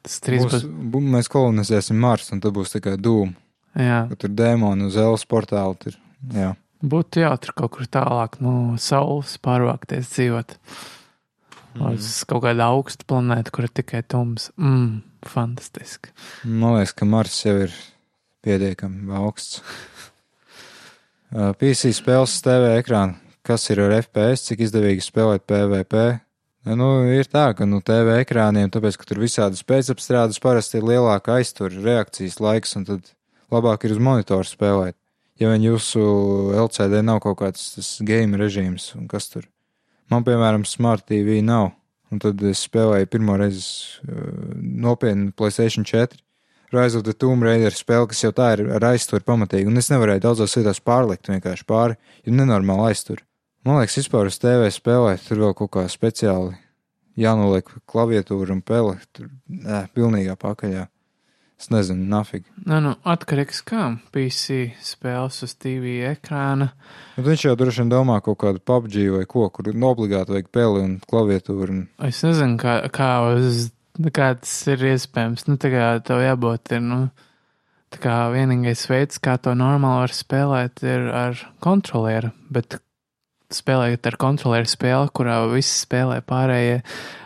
Speaker 1: Tas drīz
Speaker 2: būs. būs. Mēs kolonizēsim Mars, un tad būs kā dūma.
Speaker 1: Jā.
Speaker 2: Tur dēmoni uz Elas portāla. Tur, jā.
Speaker 1: Būtu jāatur kaut kur tālāk no Saules pārvākties dzīvot. Mm. Uz kaut kādu augstu planētu, kur ir tikai tums. Mm, fantastiski.
Speaker 2: Man liekas, ka Mars jau ir pietiekami augsts. <laughs> Uh, PC spēles TV ekrāna, kas ir ar FPS, cik izdevīgi spēlēt PvP. Nu, ir tā, ka nu, TV ekrāniem, tāpēc, ka tur visādas pēcapstrādes parasti ir lielāka aiztur reakcijas laiks, un tad labāk ir uz monitoru spēlēt. Ja vien jūsu LCD nav kaut kāds tas game režīms, un kas tur. Man, piemēram, Smart TV nav, un tad es spēlēju pirmo reizi uh, nopietni PlayStation 4. Rise of the Tomb Raider spēle, kas jau tā ir ar aizturu pamatīgi, un es nevarēju daudzos vietās pārlikt vienkārši pāri, jo nenormāli aizturu. Man liekas, vispār uz TV spēlēt, tur vēl kaut kā speciāli jānoliek klaviatūra un pele. Tur, nē, pilnīgā pakaļā. Es nezinu, nafig.
Speaker 1: Nu, nu, atkarīgs kā PC spēles uz TV ekrāna.
Speaker 2: Bet viņš jau droši vien domā kaut kādu PUBG vai ko, kur obligāti vajag peli un klaviatūru. Un...
Speaker 1: Es nezinu, kā, kā, uz, kā tas ir iespējams. Nu, tā kā tev jābūt ir, nu, tā kā vienīgais veids, kā to normāli var spēlēt, ir ar kontrolieru. Bet spēlējot ar kontrolieru spēli, kurā visi spēlē pārējie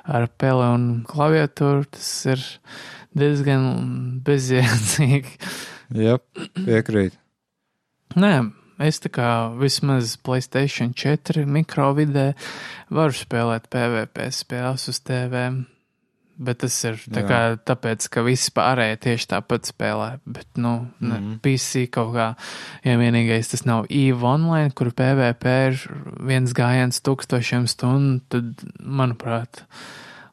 Speaker 1: ar peli un klaviatūru, tas ir diezgan bezjēdzīgi.
Speaker 2: Jā, piekrīt.
Speaker 1: Nē, es tā kā vismaz Playstation 4 mikrovidē varu spēlēt PvP spēles uz TV. Bet tas ir tā kā, tāpēc, ka visi pārējie tieši tāpat spēlē. Bet, nu, mm -hmm. PC kaut kā, ja vienīgais tas nav EVE online, kur PVP ir viens gājiens tūkstošiem stundu, tad, manuprāt,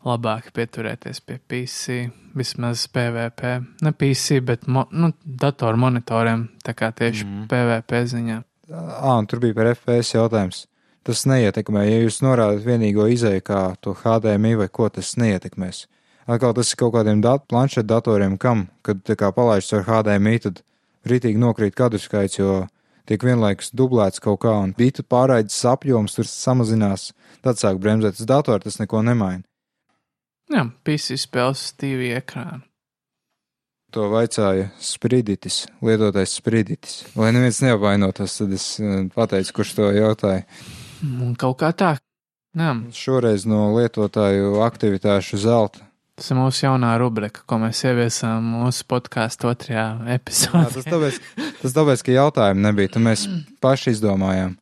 Speaker 1: labāk pieturēties pie PC, vismaz PVP. Ne PC, bet mo, nu, datoru monitoriem, tā kā tieši mm -hmm. PVP ziņā.
Speaker 2: Ā, un tur bija par FPS jautājums. Tas neietekmē, ja jūs norādat vienīgo izēju kā to HDMI vai ko tas neietekmēs. Atkal tas ir kaut kādiem dat planšetu datoriem, kam, kad tā kā palaists ar HDMI, tad rītīgi nokrīt kadru skaits, jo tiek vienlaikus dublēts kaut kā, un bitu pārraides apjoms tur samazinās, tad sāk bremzēt uz datoru, tas neko nemaina.
Speaker 1: Jā, PC spēles TV ekrānu.
Speaker 2: To vaicāja Spriditis, lietotais Spriditis. Lai neviens neapvainotos, tad es eh, pateicu, kurš to jautāja.
Speaker 1: Kaut kā tā. Jā.
Speaker 2: Šoreiz no lietotāju aktivitāšu zelta
Speaker 1: Tas ir mūsu jaunā rubrika, ko mēs ieviesām mūsu podkāstu otrajā epizodē.
Speaker 2: Jā, tas, tāpēc, tas tāpēc, ka jautājumu nebija, tad mēs paši izdomājām.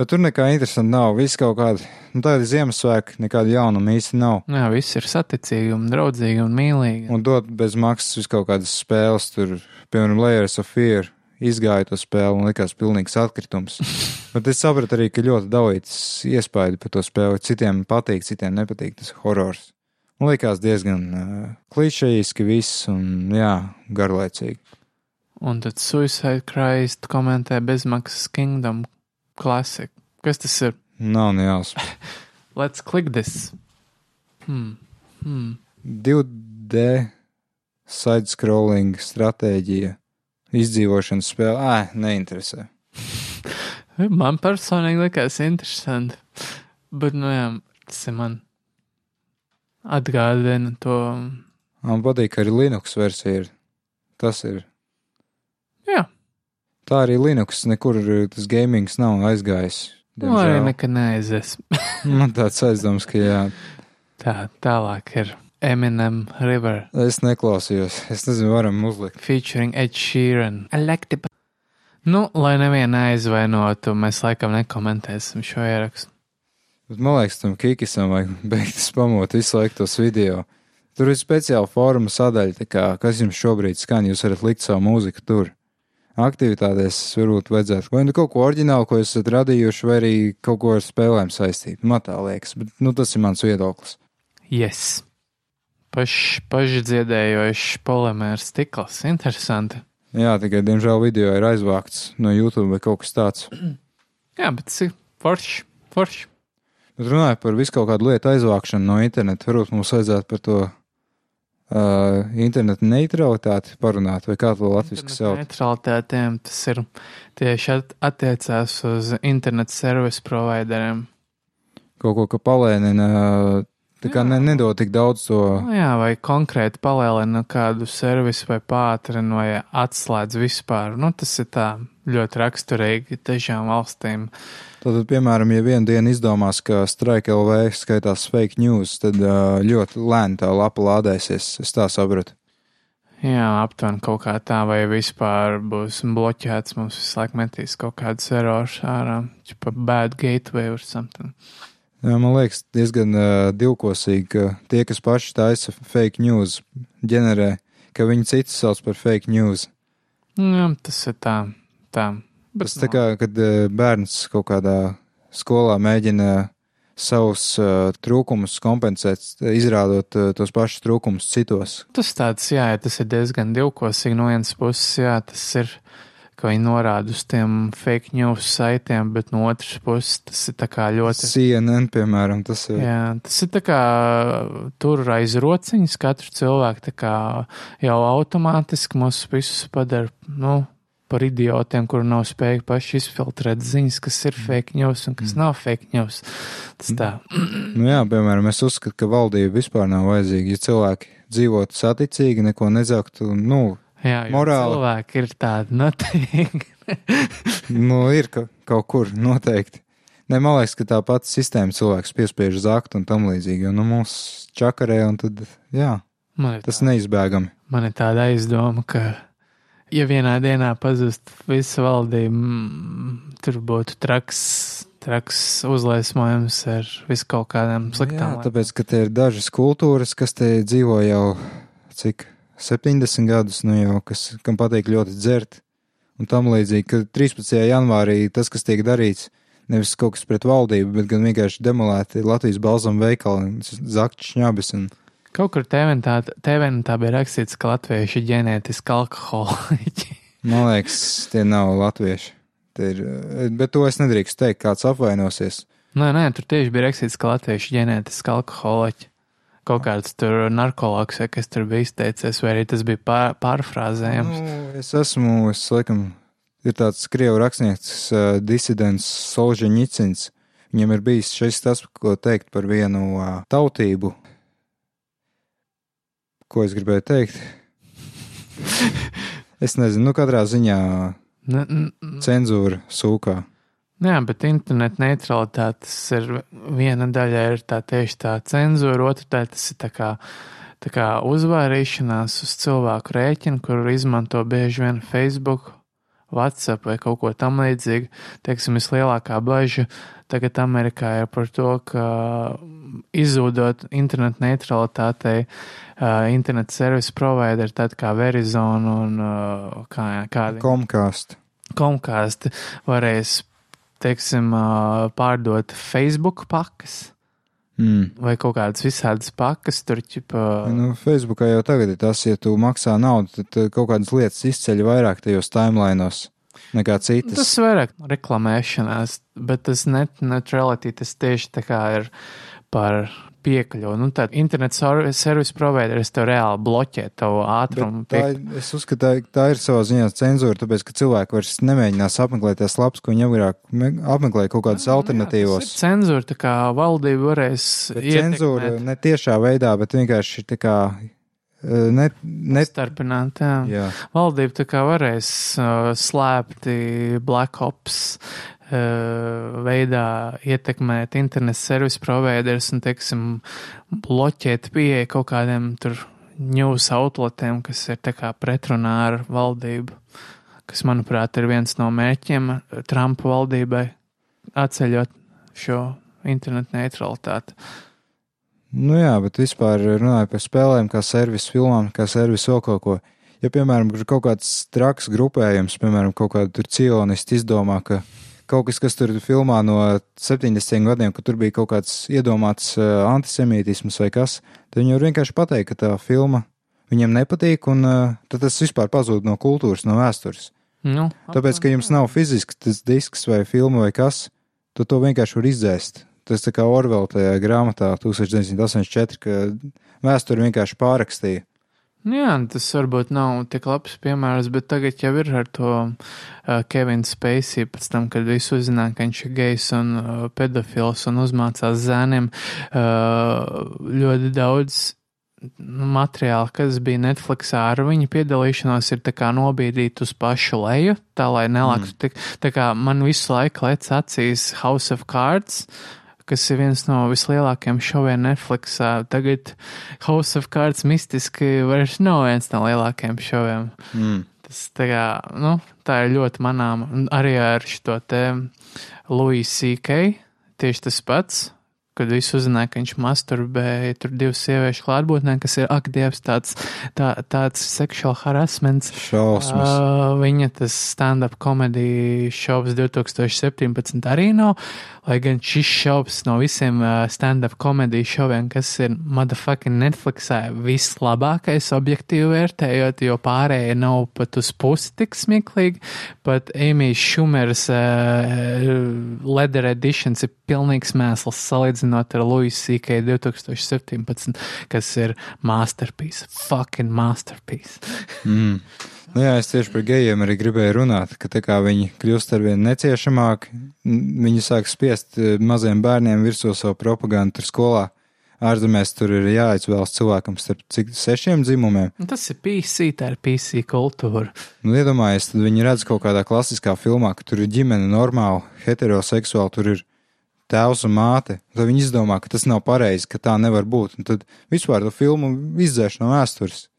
Speaker 2: Bet tur nekā interesanta nav. Viss kaut kāda, nu tāda Ziemassvētka, nekāda jaunuma īsti nav.
Speaker 1: Jā, viss ir saticīgi un draudzīgi un mīlīgi.
Speaker 2: Un dot bez maksas vis kaut kādas spēles, tur, piemēram, Layers of Fear. Izgāja to spēli un likās pilnīgs atkritums. <laughs> Bet es sapratu arī, ka ļoti daudz iespēju par to spēli. Citiem patīk, citiem nepatīk tas horors. Liekas diezgan uh, klišejiski viss un, jā, garlaicīgi.
Speaker 1: Un tad Suicide Christ komentē bezmaksas Kingdom Classic. Kas tas ir?
Speaker 2: Nav ne jāsaka. <laughs>
Speaker 1: Let's click this. Hmm. Hmm.
Speaker 2: 2D side-scrolling stratēģija, izdzīvošanas spēle. Ā, neinteresē. <laughs>
Speaker 1: man personīgi likās interesanti. Bet, nu jā, tas ir man atgādina to.
Speaker 2: Man patīk, ka arī Linux versija ir. Tas ir.
Speaker 1: Jā.
Speaker 2: Tā arī Linux, nekur tas gamings nav aizgājis.
Speaker 1: Nu, arī nekad neaizies. <laughs>
Speaker 2: Man tāds aizdoms, ka jā.
Speaker 1: Tā, tālāk ir Eminem River.
Speaker 2: Es neklausījos. Es nezinu, varam uzlikt.
Speaker 1: Featuring Ed Sheeran. Elected. Nu, lai nevienu aizvainotu, mēs laikam nekomentēsim šo ierakstu.
Speaker 2: Bet man liekas, tam kikisam vajag <laughs> beigt spamot visu laiku tos video. Tur ir speciāla forma sadaļa, kā, kas jums šobrīd skan, jūs varat likt savu mūziku tur. Aktivitātēs varbūt vajadzētu vai nu kaut ko oriģinālu, ko esat radījuši, vai arī kaut ko ar spēlēm saistīt. Man tā liekas, bet nu, tas ir mans viedoklis.
Speaker 1: Yes. Paš, pašdziedējošs polimērs stikls. Interesanti.
Speaker 2: Jā, tikai, diemžēl, video ir aizvākts no YouTube vai kaut kas tāds. <clears throat>
Speaker 1: Jā, bet tas ir forši. forši.
Speaker 2: Bet runājot par visu kaut kādu lietu aizvākšanu no interneta, varbūt mums vajadzētu par to uh, internetu neutralitāti parunāt, vai kā to latviešu sauc?
Speaker 1: Neutralitātēm tas ir tieši attiecās uz internetu servisu provideriem.
Speaker 2: Kaut ko, ka palēnina, tā kā ne, nedod tik daudz to.
Speaker 1: Nu, jā, vai konkrēti palēnina kādu servisu vai pātrinu vai atslēdz vispār. Nu, tas ir tā ļoti raksturīgi dažām valstīm. Uh,
Speaker 2: Tātad, piemēram, ja vienu dienu izdomās, ka Strike LV skaitās fake news, tad ļoti lēni tā lapa lādēsies. Es tā sapratu.
Speaker 1: Jā, aptuveni kaut kā tā, vai vispār būs bloķēts, mums visu laiku metīs kaut kādas erors ārā, pa bad gateway or something.
Speaker 2: Jā, man liekas, diezgan uh, divkosīgi, ka tie, kas paši taisa fake news, ģenerē, ka viņi citus sauc par fake news.
Speaker 1: Jā, tas ir tā, tā.
Speaker 2: Bet tas tā kā, kad uh, bērns kaut kādā skolā mēģina savus uh, trūkumus kompensēt, izrādot uh, tos pašus trūkumus citos.
Speaker 1: Tas tāds, jā, tas ir diezgan divkosīgi no vienas puses, jā, tas ir, ka viņi norāda uz tiem fake news saitiem, bet no otras puses tas ir tā kā ļoti.
Speaker 2: CNN, piemēram, tas ir.
Speaker 1: Jā, tas ir tā kā tur aiz rociņas katru cilvēku tā kā jau automātiski mūs visus padara, nu, par idiotiem, kuri nav spējīgi paši izfiltrēt ziņas, kas ir fake news un kas mm. nav fake news. Tas tā. <clears throat>
Speaker 2: nu jā, piemēram, es uzskatu, ka valdība vispār nav vajadzīga. Ja cilvēki dzīvotu saticīgi, neko nezaktu, nu,
Speaker 1: jā, morāli. Cilvēki ir tādi noteikti. <laughs>
Speaker 2: nu, ir ka, kaut kur noteikti. Ne, man liekas, ka tā pati sistēma cilvēks piespiež zakt un tam līdzīgi, jo, nu, mūs čakarē un tad, jā, tas tā, neizbēgami.
Speaker 1: Man ir tāda aizdoma, ka ja vienā dienā pazust visa valdība, mm, tur būtu traks, traks uzliesmojums ar visu kaut kādām sliktām.
Speaker 2: Jā, tāpēc, ka te ir dažas kultūras, kas te dzīvo jau cik 70 gadus, nu jau, kas, kam patīk ļoti dzert, un tam līdzīgi, ka 13. janvārī tas, kas tiek darīts, nevis kaut kas pret valdību, bet gan vienkārši demolēti Latvijas balzam veikali, zakti šņabis un
Speaker 1: Kaut kur TVNā bija rakstīts, ka latvieši ir ģenētiski alkoholiķi. <laughs>
Speaker 2: Man liekas, tie nav latvieši. Ir, bet to es nedrīkstu teikt, kāds apvainosies.
Speaker 1: Nē, nē, tur tieši bija rakstīts, ka latvieši ir ģenētiski alkoholiķi. Kaut kāds tur narkotikas, kas tur bija izteicies, vai arī tas bija pār, pārfrāzējams.
Speaker 2: Nu, es esmu, es laikam, ir tāds krievu rakstnieks, uh, disidents Solženicins. Viņam ir bijis šis tas, ko teikt par vienu uh, tautību, ko es gribēju teikt? es nezinu, nu katrā ziņā cenzūra sūkā.
Speaker 1: Jā, bet interneta neutralitātes ir viena daļa, ir tā tieši tā cenzūra, otra daļa tas ir tā kā, tā kā uzvairīšanās uz cilvēku rēķinu, kuru izmanto bieži vien Facebook, WhatsApp vai kaut ko tam līdzīgu. Teiksim, vislielākā bažas tagad Amerikā ir par to, ka izzūdot internetu neutralitātei, uh, internetu servisu provideri, tad kā Verizon un uh, kā, kādi.
Speaker 2: Comcast.
Speaker 1: Comcast varēs, teiksim, uh, pārdot Facebook pakas. Mm. Vai kaut kādas visādas pakas tur ķipa.
Speaker 2: Nu, Facebookā jau tagad ir tas, ja tu maksā naudu, tad kaut kādas lietas izceļ vairāk tajos timelainos nekā citas.
Speaker 1: Tas vairāk reklamēšanās, bet tas net neutrality, tas tieši tā kā ir par piekļuvi. Nu, tad internet service provideris tev reāli bloķē tavu ātrumu.
Speaker 2: Tā, es uzskatu, tā, tā ir savā ziņā cenzūra, tāpēc, ka cilvēki vairs nemēģinās apmeklēt tās lapas, ko viņi agrāk apmeklē kaut kādas nu, alternatīvos.
Speaker 1: Cenzūra, tā kā valdība varēs.
Speaker 2: Cenzūra ne tiešā veidā, bet vienkārši tā kā Ne, ne...
Speaker 1: Starpināt, jā. jā. Valdība tā kā varēs uh, slēpti Black Ops veidā ietekmēt internetu servisu providerus un, teiksim, bloķēt pieeja kaut kādiem tur news outletiem, kas ir pretrunā ar valdību, kas, manuprāt, ir viens no mērķiem Trumpa valdībai atceļot šo internetu neutralitāti.
Speaker 2: Nu jā, bet vispār runājot par spēlēm, kā servisu filmām, kā servisu vēl kaut ko. Ja, piemēram, ir kaut kāds traks grupējums, piemēram, kaut kāda cionisti izdomā, ka kaut kas, kas tur filmā no 70 gadiem, ka tur bija kaut kāds iedomāts uh, antisemītisms vai kas, tad viņi var vienkārši pateikt, ka tā filma viņiem nepatīk, un uh, tad tas vispār pazūd no kultūras, no vēstures.
Speaker 1: Nu,
Speaker 2: Tāpēc, ka jums nav fizisks tas disks vai filma vai kas, tad to vienkārši var izdzēst. Tas tā kā Orvela tajā grāmatā 1984, ka vēsturi vienkārši pārakstīja.
Speaker 1: Nu jā, tas varbūt nav tik labs piemērs, bet tagad jau ir ar to uh, Kevinu Spacey, pēc tam, kad visu uzzināja, ka viņš ir gejs un uh, pedofils un uzmācās zēniem, uh, ļoti daudz nu, materiāla, kas bija Netflixā ar viņu piedalīšanos, ir tā kā nobīdīt uz pašu leju, tā lai nelaktu mm. tik, tā kā man visu laiku lec acīs House of Cards, uh, kas ir viens no vislielākajiem šoviem Netflixā. Tagad House of Cards mistiski vairs nav viens no lielākajiem šoviem.
Speaker 2: Mm.
Speaker 1: Tas tā, kā, nu, tā ir ļoti manām. Arī ar šo te Louis C.K. tieši tas pats kad visi uzzināja, ka viņš masturbēja tur divu sieviešu klātbūtnē, kas ir, ak, dievs, tāds, tā, tāds seksuāls harassments.
Speaker 2: Šausmas.
Speaker 1: Uh, viņa tas stand-up komēdija šovs 2017 arī nav, lai gan šis šovs no visiem stand-up komēdiju šoviem, kas ir motherfucking Netflixā, vislabākais objektīvi vērtējot, jo pārējie nav pat uz pusi tik smieklīgi, pat Amy Schumeras uh, Leather Editions ir pilnīgs mēsls salīdzinot ar Louis C.K. 2017, kas ir masterpiece. Fucking masterpiece.
Speaker 2: Mm. Nu jā, es tieši par gejiem arī gribēju runāt, ka tā kā viņi kļūst ar vien neciešamāki, viņi sāk spiest eh, maziem bērniem virsū savu propagandu tur skolā. Ārzemēs tur ir jāizvēlas cilvēkam starp cik sešiem dzimumiem.
Speaker 1: Un tas ir PC, tā ir PC kultūra.
Speaker 2: Nu, iedomājies, tad viņi redz kaut kādā klasiskā filmā, ka tur ir ģimene normāli, heteroseksuāli, tur ir tēvs un māte. Tad viņi izdomā, ka tas nav pareizi, ka tā nevar būt. Un tad vispār to filmu izdzēš no vēstures.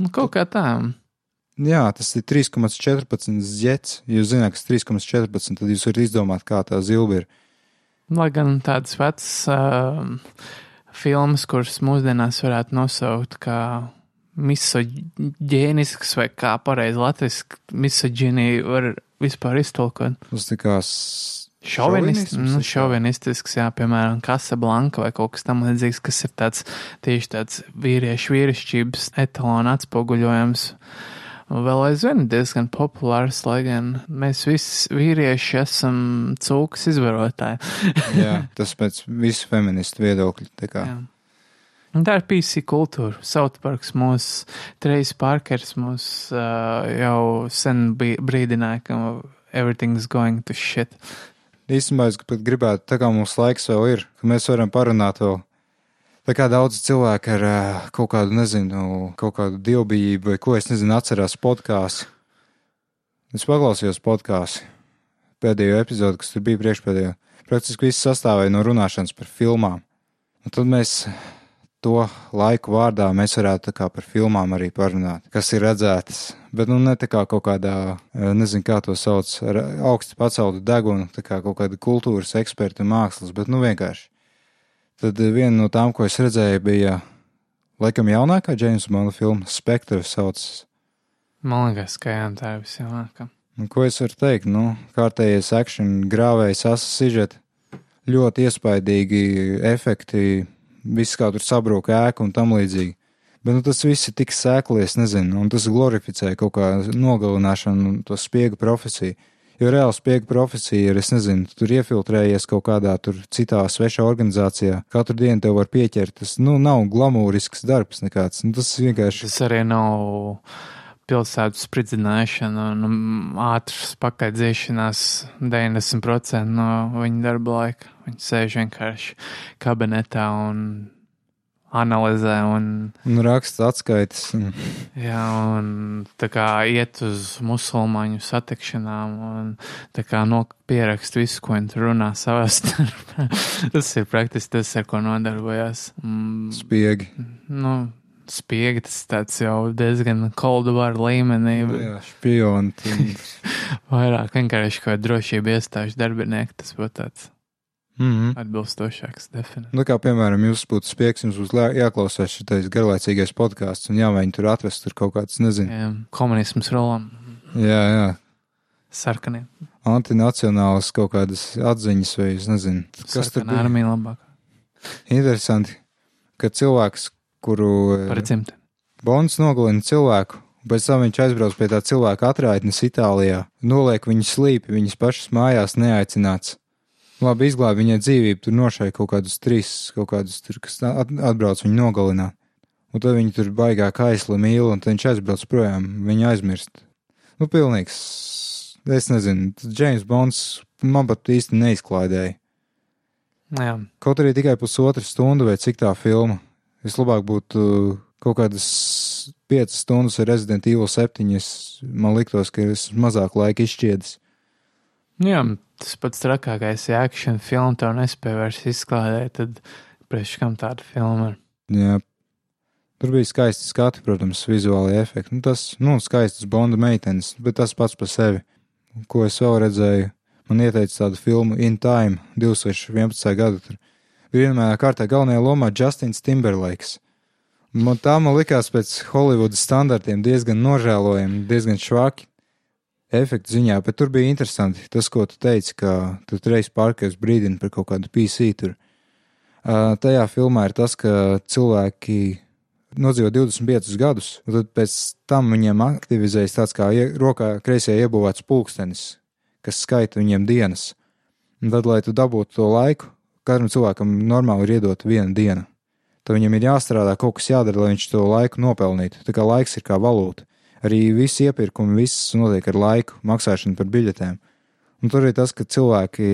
Speaker 1: Nu, kaut kā tā.
Speaker 2: Jā, tas ir 3,14 jets. Jūs zināt, kas ir 3,14, tad jūs varat izdomāt, kā tā zilba ir.
Speaker 1: Lai gan tādas vecas uh, filmas, kuras mūsdienās varētu nosaukt kā misoģēnisks vai kā pareizi latviski misoģīnija var vispār iztolkot.
Speaker 2: Tas tā kā
Speaker 1: Šovinists,
Speaker 2: Šovinisms,
Speaker 1: nu, šovinistisks, jā, piemēram, Casablanca vai kaut kas tam līdzīgs, kas ir tāds tieši tāds vīriešu vīrišķības etalona atspoguļojums. Un Vēl aizvien diezgan populārs, lai gan mēs visi vīrieši esam cūkas izvarotāji.
Speaker 2: jā, <laughs> tas pēc visu feministu viedokļu. tā kā.
Speaker 1: Jā. Un tā ir PC kultūra. Sautparks mūs, Trejs Parkers mūs uh, jau sen bija brīdināja, ka everything's going to shit.
Speaker 2: Īstenībā es pat gribētu, tā kā mums laiks vēl ir, ka mēs varam parunāt vēl. Tā kā daudz cilvēku ar ā, kaut kādu, nezinu, kaut kādu dievbijību vai ko es nezinu, atcerās podkāstu. Es paklausījos podkāstu pēdējo epizodu, kas tur bija priekšpēdējā. Praktiski viss sastāvēja no runāšanas par filmām. Un tad mēs to laiku vārdā mēs varētu par filmām arī parunāt, kas ir redzētas. Bet nu ne tā kā kaut kādā, nezinu, kā to sauc, ar augstu paceltu degunu, tā kā kaut kāda kultūras eksperta mākslas, bet nu vienkārši. Tad eh, viena no tām, ko es redzēju, bija laikam jaunākā Džeimsa Bonda filma Spectre saucas.
Speaker 1: Man liekas, ka jā, tā ir visjaunākā.
Speaker 2: Un ko es varu teikt? Nu, kārtējais action, grāvējs, asas sižeti, ļoti iespaidīgi efekti, viss kā tur sabrūk ēka un tam līdzīgi. Bet nu, tas viss ir tik sēkli, es nezinu, un tas glorificē kaut kā nogalināšanu un to spiegu profesiju. Jo reāli spiegu profesija ir, es nezinu, tu tur iefiltrējies kaut kādā tur citā svešā organizācijā. Katru dienu tev var pieķert. Tas, nu, nav glamūrisks darbs nekāds. Nu, tas vienkārši.
Speaker 1: Tas arī nav pilsētu spridzināšana un mm, ātras pakaļdziešanās 90% no viņa darba laika. Viņi sēž vienkārši kabinetā un analizē un,
Speaker 2: Un raksts atskaites. Un,
Speaker 1: jā, un tā kā iet uz musulmaņu satikšanām un pierakst visu, ko viņi tur runā savā <laughs> starpā. tas ir praktiski tas, ar ko nodarbojās. Mm,
Speaker 2: spiegi.
Speaker 1: nu, spiegi tas tāds jau diezgan koldu varu līmenī. bet-
Speaker 2: Jā, špioni. <laughs>
Speaker 1: Vairāk vienkārši kā drošība iestāžu darbinieki, tas būtu tāds
Speaker 2: Mhm.
Speaker 1: atbilstošāks definīcijas.
Speaker 2: Nu, kā piemēram, jūs būtu spiegs, jums būs jāklausās šitais garlaicīgais podkāsts un jāmēģina tur atrast tur kaut kāds, nezinu,
Speaker 1: Jā, komunisms rolam,
Speaker 2: jā, jā,
Speaker 1: sarkaniem.
Speaker 2: antinacionālas kaut kādas atziņas vai es nezinu. Kas tur
Speaker 1: Sarkanā
Speaker 2: bija?
Speaker 1: armija labāk
Speaker 2: Interesanti, ka cilvēks, kuru
Speaker 1: par
Speaker 2: eh,
Speaker 1: dzimti.
Speaker 2: Bonds nogalina cilvēku, pēc tam viņš aizbrauc pie tā cilvēka atraitnes Itālijā, noliek viņu slīpi, viņas pašas mājās neaicināts. Labi, izglāba viņai dzīvību, tur nošai kaut kādus trīs, kaut kādus tur, kas at- atbrauc viņu nogalināt. Un tad viņi tur baigā kaisli mīl, un viņš aizbrauc projām, viņu aizmirst. Nu, pilnīgs, es nezinu, James Bonds man pat īsti neizklaidēja.
Speaker 1: Jā,
Speaker 2: Kaut arī tikai pusotra stunda vai cik tā filma. Vislabāk būtu kaut kādas piecas stundas ar Resident Evil 7. Es, man liktos, ka es mazāk laika izšķiedis.
Speaker 1: Jā, tas pats trakākais, ja akciju filmu tev nespēja vairs izklādēt, tad priekš kam tāda filma ir.
Speaker 2: Jā. Tur bija skaisti skati, protams, vizuāli efekti. Nu, tas, nu, skaistas Bonda meitenes, bet tas pats par sevi. Ko es vēl redzēju, man ieteica tādu filmu In Time 2011. gadu. Tur vienmēr kārtā galvenajā lomā Justins Timberlakes. Man tā man likās pēc Holivudas standartiem diezgan nožēlojami, diezgan švaki efektu ziņā, bet tur bija interesanti tas, ko tu teici, ka tu reiz pārkāpjas brīdini par kaut kādu PC tur. Uh, tajā filmā ir tas, ka cilvēki nodzīvo 25 gadus, un tad pēc tam viņiem aktivizējas tāds kā ie, rokā kreisajā iebūvēts pulkstenis, kas skaita viņiem dienas. Un tad, lai tu dabūtu to laiku, katram cilvēkam normāli ir iedot viena diena. Tad viņam ir jāstrādā, kaut kas jādara, lai viņš to laiku nopelnītu. Tā kā laiks ir kā valūta. Arī visi iepirkumi, viss notiek ar laiku, maksāšanu par biļetēm. Un tur ir tas, ka cilvēki,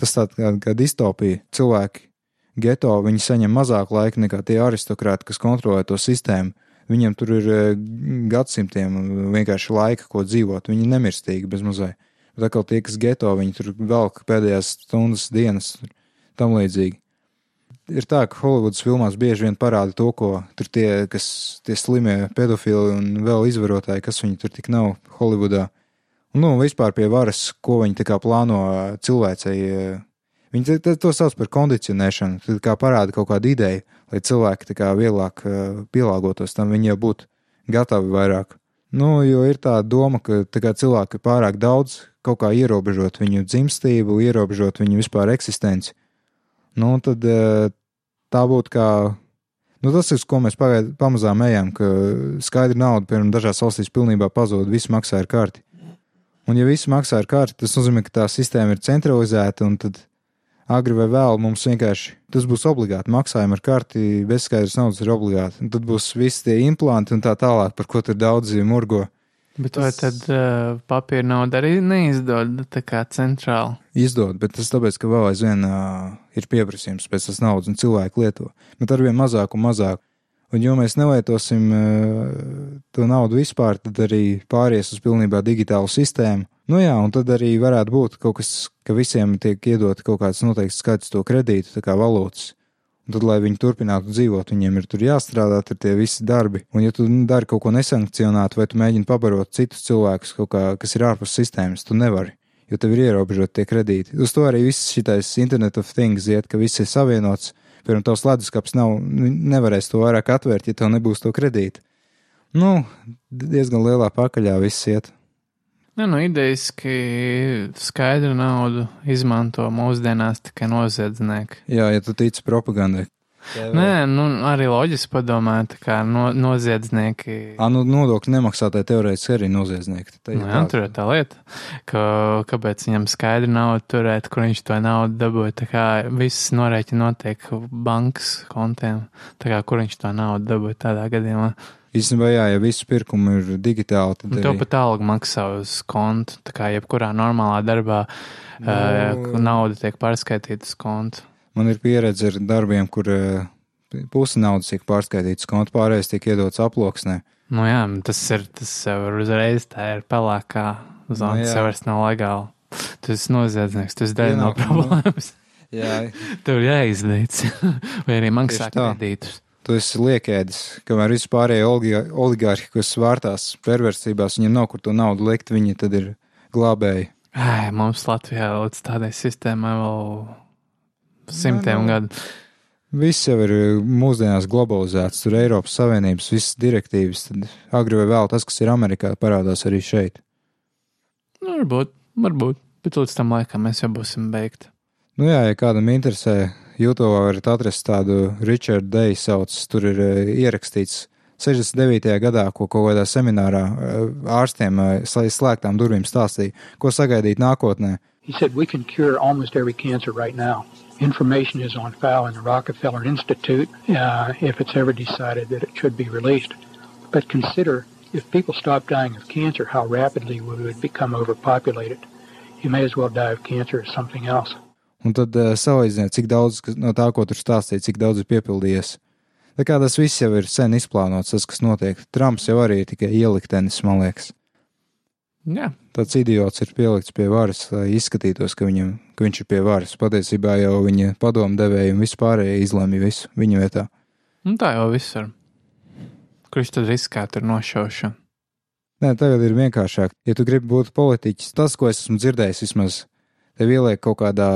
Speaker 2: tas tāds kā, kā distopija, cilvēki geto, viņi saņem mazāk laika nekā tie aristokrāti, kas kontrolē to sistēmu. Viņiem tur ir eh, gadsimtiem vienkārši laika, ko dzīvot. Viņi ir nemirstīgi bez mazai. Bet atkal tie, kas geto, viņi tur velk pēdējās stundas, dienas, tam līdzīgi. Ir tā, ka Holivudas filmās bieži vien parāda to, ko tur tie, kas tie slimie pedofili un vēl izvarotāji, kas viņi tur tik nav Holivudā. Un, nu, vispār pie varas, ko viņi tā kā plāno cilvēcei Viņi to sauc par kondicionēšanu. Tad kā parāda kaut kādu ideju, lai cilvēki kā vieglāk pielāgotos tam, viņi jau būtu gatavi vairāk. Nu, jo ir tā doma, ka tā cilvēki ir pārāk daudz, kaut kā ierobežot viņu dzimstību, ierobežot viņu vispār eksistenci. Nu, tad tā būtu kā. Nu, tas ir, ko mēs pagaid, pamazām ejam, ka skaidra nauda, piemēram, dažās valstīs pilnībā pazūd, viss maksā ar karti. Un, ja viss maksā ar karti, tas nozīmē, ka tā sistēma ir centralizēta, un tad agri vai vēl mums vienkārši tas būs obligāti. Maksājumi ar karti bezskaidrs naudas ir obligāti. Un tad būs visi tie implanti un tā tālāk, par ko tur daudzi murgo.
Speaker 1: Bet vai tad uh, papīra nauda arī neizdod tā kā centrāli?
Speaker 2: Izdod, bet tas tāpēc, ka vēl aizvien uh, ir pieprasījums pēc tas naudas un cilvēku lieto. Bet arvien mazāk un mazāk. Un, jo mēs nelietosim uh, to naudu vispār, tad arī pāries uz pilnībā digitālu sistēmu. Nu jā, un tad arī varētu būt kaut kas, ka visiem tiek iedot kaut kāds noteikts skaits to kredītu, tā kā valūtas. Un tad, lai viņi turpinātu dzīvot, viņiem ir tur jāstrādā, tur tie visi darbi. Un, ja tu dari kaut ko nesankcionētu, vai tu mēģini pabarot citus cilvēkus, kā, kas ir ārpus sistēmas, tu nevari, jo tev ir ierobežoti tie kredīti. Uz to arī viss šitais Internet of Things iet, ka viss ir savienots. Piemēram, tavs leduskapis nav, nevarēs to vairāk atvērt, ja tev nebūs to kredītu. Nu, diezgan lielā pakaļā viss iet.
Speaker 1: Ne, nu, idejaski skaidru naudu izmanto mūsdienās tikai noziedznieki.
Speaker 2: Jā, ja tu tici propagandai.
Speaker 1: Nē, nu, arī loģiski padomāt, kā no, noziedznieki.
Speaker 2: Ā, nu, nodokļu nemaksātāji teorētiski arī noziedznieki.
Speaker 1: Tā, nu, jā, tur ir tā lieta, ka, kāpēc viņam skaidri naudu turēt, kur viņš to naudu dabūja. Tā kā viss norēķi notiek bankas kontiem, tā kā kur viņš to naudu dabūja tādā gadījumā.
Speaker 2: Īstenībā, jā, ja visu pirkumu ir digitāli, tad.
Speaker 1: Tev arī... pat alga maksā uz kontu. Tā kā jebkurā normālā darbā no... uh, nauda tiek pārskaitīta uz kontu.
Speaker 2: Man ir pieredze ar darbiem, kur uh, pusi naudas tiek pārskaitīta uz kontu, pārējais tiek iedots aploksnē.
Speaker 1: Nu jā, tas ir, tas jau ir uzreiz, tā ir pelēkā zona, nu, tas jau vairs nav legāli. Tu esi noziedznieks, tu esi daļa no problēmas. <laughs>
Speaker 2: Jā.
Speaker 1: Tev jāizdīts, <laughs> vai arī maksā kredītus
Speaker 2: tu esi liekēdis, kamēr vispārējie oligārhi, kas svārtās perversitībās, viņiem nav kur to naudu likt, viņi tad ir glābēji.
Speaker 1: Ai, mums Latvijā līdz tādai sistēmai vēl simtiem gadu.
Speaker 2: Viss jau ir mūsdienās globalizēts, tur Eiropas Savienības visas direktīvas, tad agri vai vēl tas, kas ir Amerikā, parādās arī šeit.
Speaker 1: Nu, varbūt, varbūt, bet līdz tam laikam mēs jau būsim beigti.
Speaker 2: Nu jā, ja kādam interesē, YouTube varat atrast tādu Richard Day sauc, tur ir uh, ierakstīts 69. gadā, ko kaut kādā seminārā uh, ārstiem uh, slēgtām durvīm stāstīja, ko sagaidīt nākotnē.
Speaker 3: He said, we can cure almost every cancer right now. Information is on file in the Rockefeller Institute uh, if it's ever decided that it should be released. But consider if people stop dying of cancer, how rapidly we would become overpopulated. You may as well die of cancer as something else
Speaker 2: un tad uh, salīdziniet, cik daudz no tā, ko tur stāstīja, cik daudz ir piepildījies. Tā kā tas viss jau ir sen izplānots, tas, kas notiek. Trumps jau arī ir tikai ieliktenis, man liekas.
Speaker 1: Jā,
Speaker 2: Tāds idiots ir pielikts pie varas, lai izskatītos, ka, viņam, ka viņš ir pie varas. Patiesībā jau viņa padomdevēja un vispārējie izlēma visu viņa vietā.
Speaker 1: nu, tā jau viss ir. Kurš tad riskētu ar nošaušanu?
Speaker 2: Nē, tagad ir vienkāršāk. Ja tu gribi būt politiķis, tas, ko es esmu dzirdējis, vismaz tev ieliek kaut kādā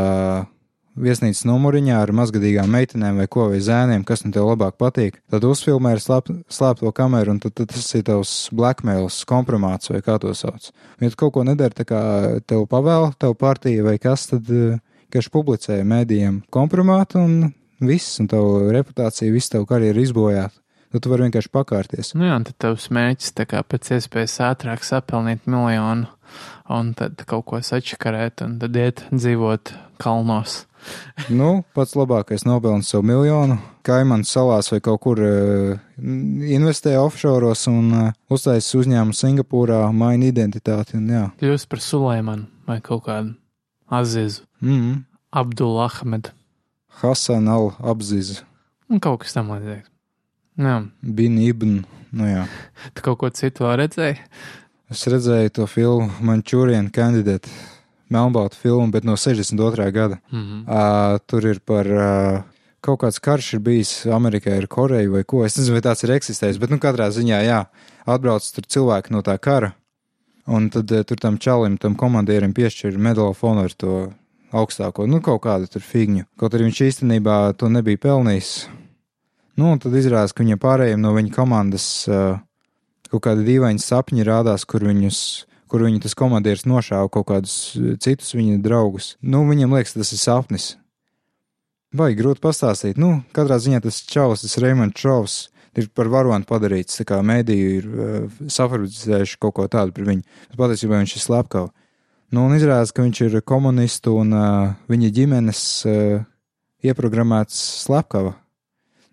Speaker 2: viesnīcas numuriņā ar mazgadīgām meitenēm vai ko vai zēniem, kas nu tev labāk patīk, tad uzfilmē ar slēp, slēpto kameru, un tad, tad tas ir tavs blackmails, kompromāts vai kā to sauc. Ja tu kaut ko nedari, tā kā tev pavēl, tev partija vai kas, tad eh, vienkārši publicē mēdījiem kompromātu un viss, un tavu reputāciju, visu tavu karjeru izbojāt. Tad tu vari vienkārši pakārties.
Speaker 1: Nu, jā, un tad tavs mērķis kā pēc iespējas ātrāk sapelnīt miljonu, un tad kaut ko sačakarēt, un tad iet dzīvot kalnos. <laughs>
Speaker 2: Nu, pats labākais nopelns savu miljonu. Kaimanu salās vai kaut kur uh, investē offshore'os un uh, uztaisīs uzņēmumu Singapūrā, maina identitāti.
Speaker 1: Kļūst par Suleimanu vai kaut kādu Azizu,
Speaker 2: mm -hmm.
Speaker 1: Abdul Ahmedu,
Speaker 2: Hasan al-Abziz,
Speaker 1: un kaut kas tam līdzīgs. Jā,
Speaker 2: Bin Ibn. Nu, jā.
Speaker 1: tu kaut ko citu redzēji?
Speaker 2: es redzēju to filmu Manchurian Candidate, Melnbalta filmu, bet no 62. gada.
Speaker 1: Mhm.
Speaker 2: Uh, tur ir par uh, kaut kāds karš ir bijis Amerikā ar Koreju vai ko. Es nezinu, vai tāds ir eksistējis, bet nu katrā ziņā, jā, atbrauc tur cilvēki no tā kara. Un tad uh, tur tam čalim, tam komandierim piešķir medaļu honor to augstāko, nu kaut kādu tur figņu. Kaut arī viņš īstenībā to nebija pelnījis. Nu, un tad izrādās, ka viņiem pārējiem no viņa komandas uh, kaut kādi dīvaini sapņi rādās, kur viņus kur viņa tas komandieris nošāva kaut kādus citus viņa draugus. Nu, viņam liekas, tas ir sapnis. Vai grūti pastāstīt? Nu, katrā ziņā tas čaus, tas Reimonds Čovs, ir par varoni padarīts. Tā kā mēdīji ir uh, safabricējuši kaut ko tādu par viņu. Bet patiesībā viņš ir slepkava. Nu, un izrādās, ka viņš ir komunistu un uh, viņa ģimenes uh, ieprogrammēts slepkava.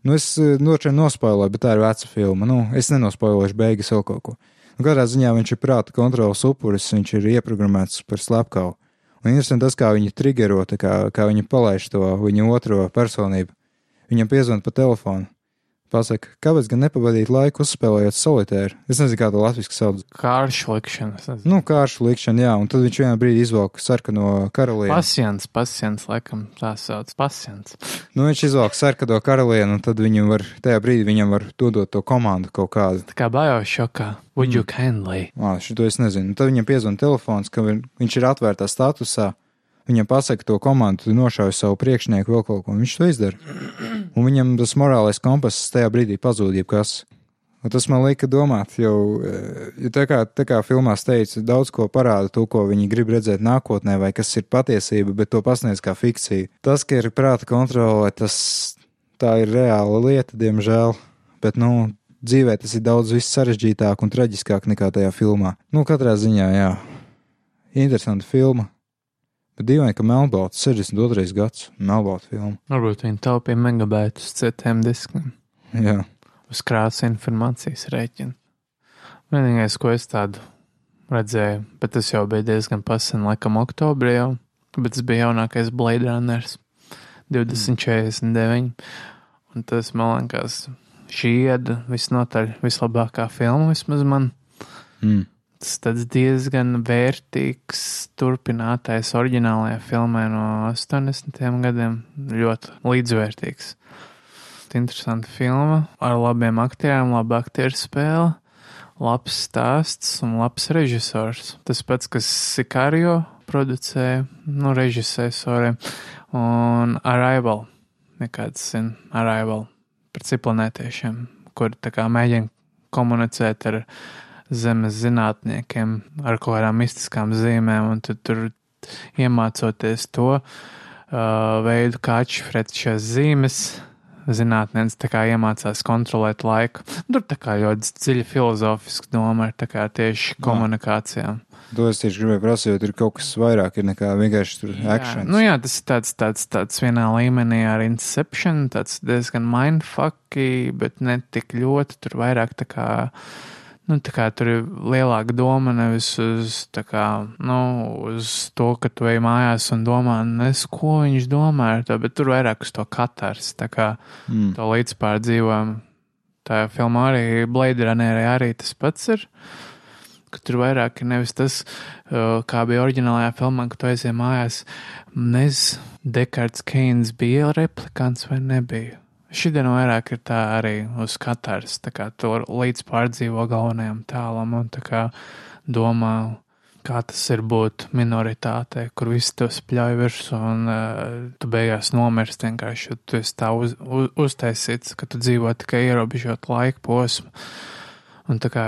Speaker 2: Nu, es uh, nočiem nospoiloju, bet tā ir veca filma. Nu, es nenospoilošu beigas vēl kaut ko. Nu, katrā ziņā viņš ir prāta kontrols upuris, viņš ir ieprogrammēts par slepkavu. Un interesanti tas, kā viņi triggero, kā, kā viņi palaiž to viņa otro personību. Viņam piezvan pa telefonu. Pasaka, kāpēc gan nepavadīt laiku uzspēlējot solitēru? Es nezinu, kā to latviešu sauc.
Speaker 1: Kāršu likšana.
Speaker 2: Nu, kāršu likšana, jā, un tad viņš vienā brīdī izvelk sarkano karalieni.
Speaker 1: Pasiens, pasiens, laikam tā sauc. Pasiens.
Speaker 2: Nu, viņš izvelk sarkano karalieni, un tad viņam var, tajā brīdī viņam var dodot to komandu kaut kādu.
Speaker 1: Tā kā Biošokā. Would you kindly?
Speaker 2: Ā, šito es nezinu. Un tad viņam piezvan telefons, ka vi- viņš ir atvērtā statusā. Viņam pasaka to komandu, tu nošauj savu priekšnieku vēl kaut ko, viņš to izdara. Un viņam tas morālais kompass tajā brīdī pazūd, jebkas. Un tas man lika domāt, jau eh, tā kā, tā kā filmās teica, daudz ko parāda to, ko viņi grib redzēt nākotnē, vai kas ir patiesība, bet to pasniedz kā fikcija. Tas, ka ir prāta kontrole, tas tā ir reāla lieta, diemžēl. Bet, nu, dzīvē tas ir daudz sarežģītāk un traģiskāk nekā tajā filmā. Nu, katrā ziņā, jā. Interesanta filma. Bet dīvaini, ka Melnbalts 62. gads Melnbalta filma.
Speaker 1: Varbūt viņi taupīja megabaitus citiem diskiem.
Speaker 2: Jā.
Speaker 1: Uz krāsa informācijas rēķina. Vienīgais, ko es tādu redzēju, bet tas jau bija diezgan pasen, laikam, oktobrī jau, bet tas bija jaunākais Blade Runners 2049. Un tas, man liekas, šī ieda visnotaļ vislabākā filma vismaz man.
Speaker 2: Mm.
Speaker 1: Tas tāds diezgan vērtīgs turpinātais oriģinālajā filmē no 80. gadiem. Ļoti līdzvērtīgs. Interesanta filma ar labiem aktieriem, laba aktieru spēle, labs stāsts un labs režisors. Tas pats, kas Sicario producēja, nu, sorry, un Arrival. Nekāds, zin, Arrival par ciplanētiešiem, kur tā kā mēģina komunicēt ar zemes zinātniekiem ar kaut kādām mistiskām zīmēm, un tad tur iemācoties to uh, veidu, kā atšifrēt šīs zīmes, zinātnēns tā kā iemācās kontrolēt laiku. Tur tā kā ļoti dziļa filozofiska doma ir tieši komunikācijām.
Speaker 2: To es tieši gribēju prasīt, jo tur ir kaut kas vairāk ir nekā vienkārši tur action.
Speaker 1: nu jā, tas ir tāds, tāds, tāds vienā līmenī ar Inception, tāds diezgan mindfucky, bet ne tik ļoti, tur vairāk tā kā Nu, tā kā tur ir lielāka doma nevis uz, kā, nu, uz to, ka tu ej mājās un domā, nes, ko viņš domā ar to, bet tur vairāk uz to katars, tā kā
Speaker 2: Mm.
Speaker 1: to līdzpārdzīvojumu. Tā filmā arī Blade Runnerī arī tas pats ir. tur vairāk ir nevis tas, uh, kā bija oriģinālajā filmā, ka tu aizjāji mājās. Nez Dekards Keins bija replikants vai nebija. Šodien vairāk ir tā arī uz katrs, tā kā to līdz pārdzīvo galvenajam tēlam un tā kā domā, kā tas ir būt minoritātei, kur visi to spļauj virsū un uh, tu beigās nomirsti vienkārši, jo tu esi tā uz, uz, uztaisīts, ka tu dzīvo tikai ierobežot laika posmu. Un tā kā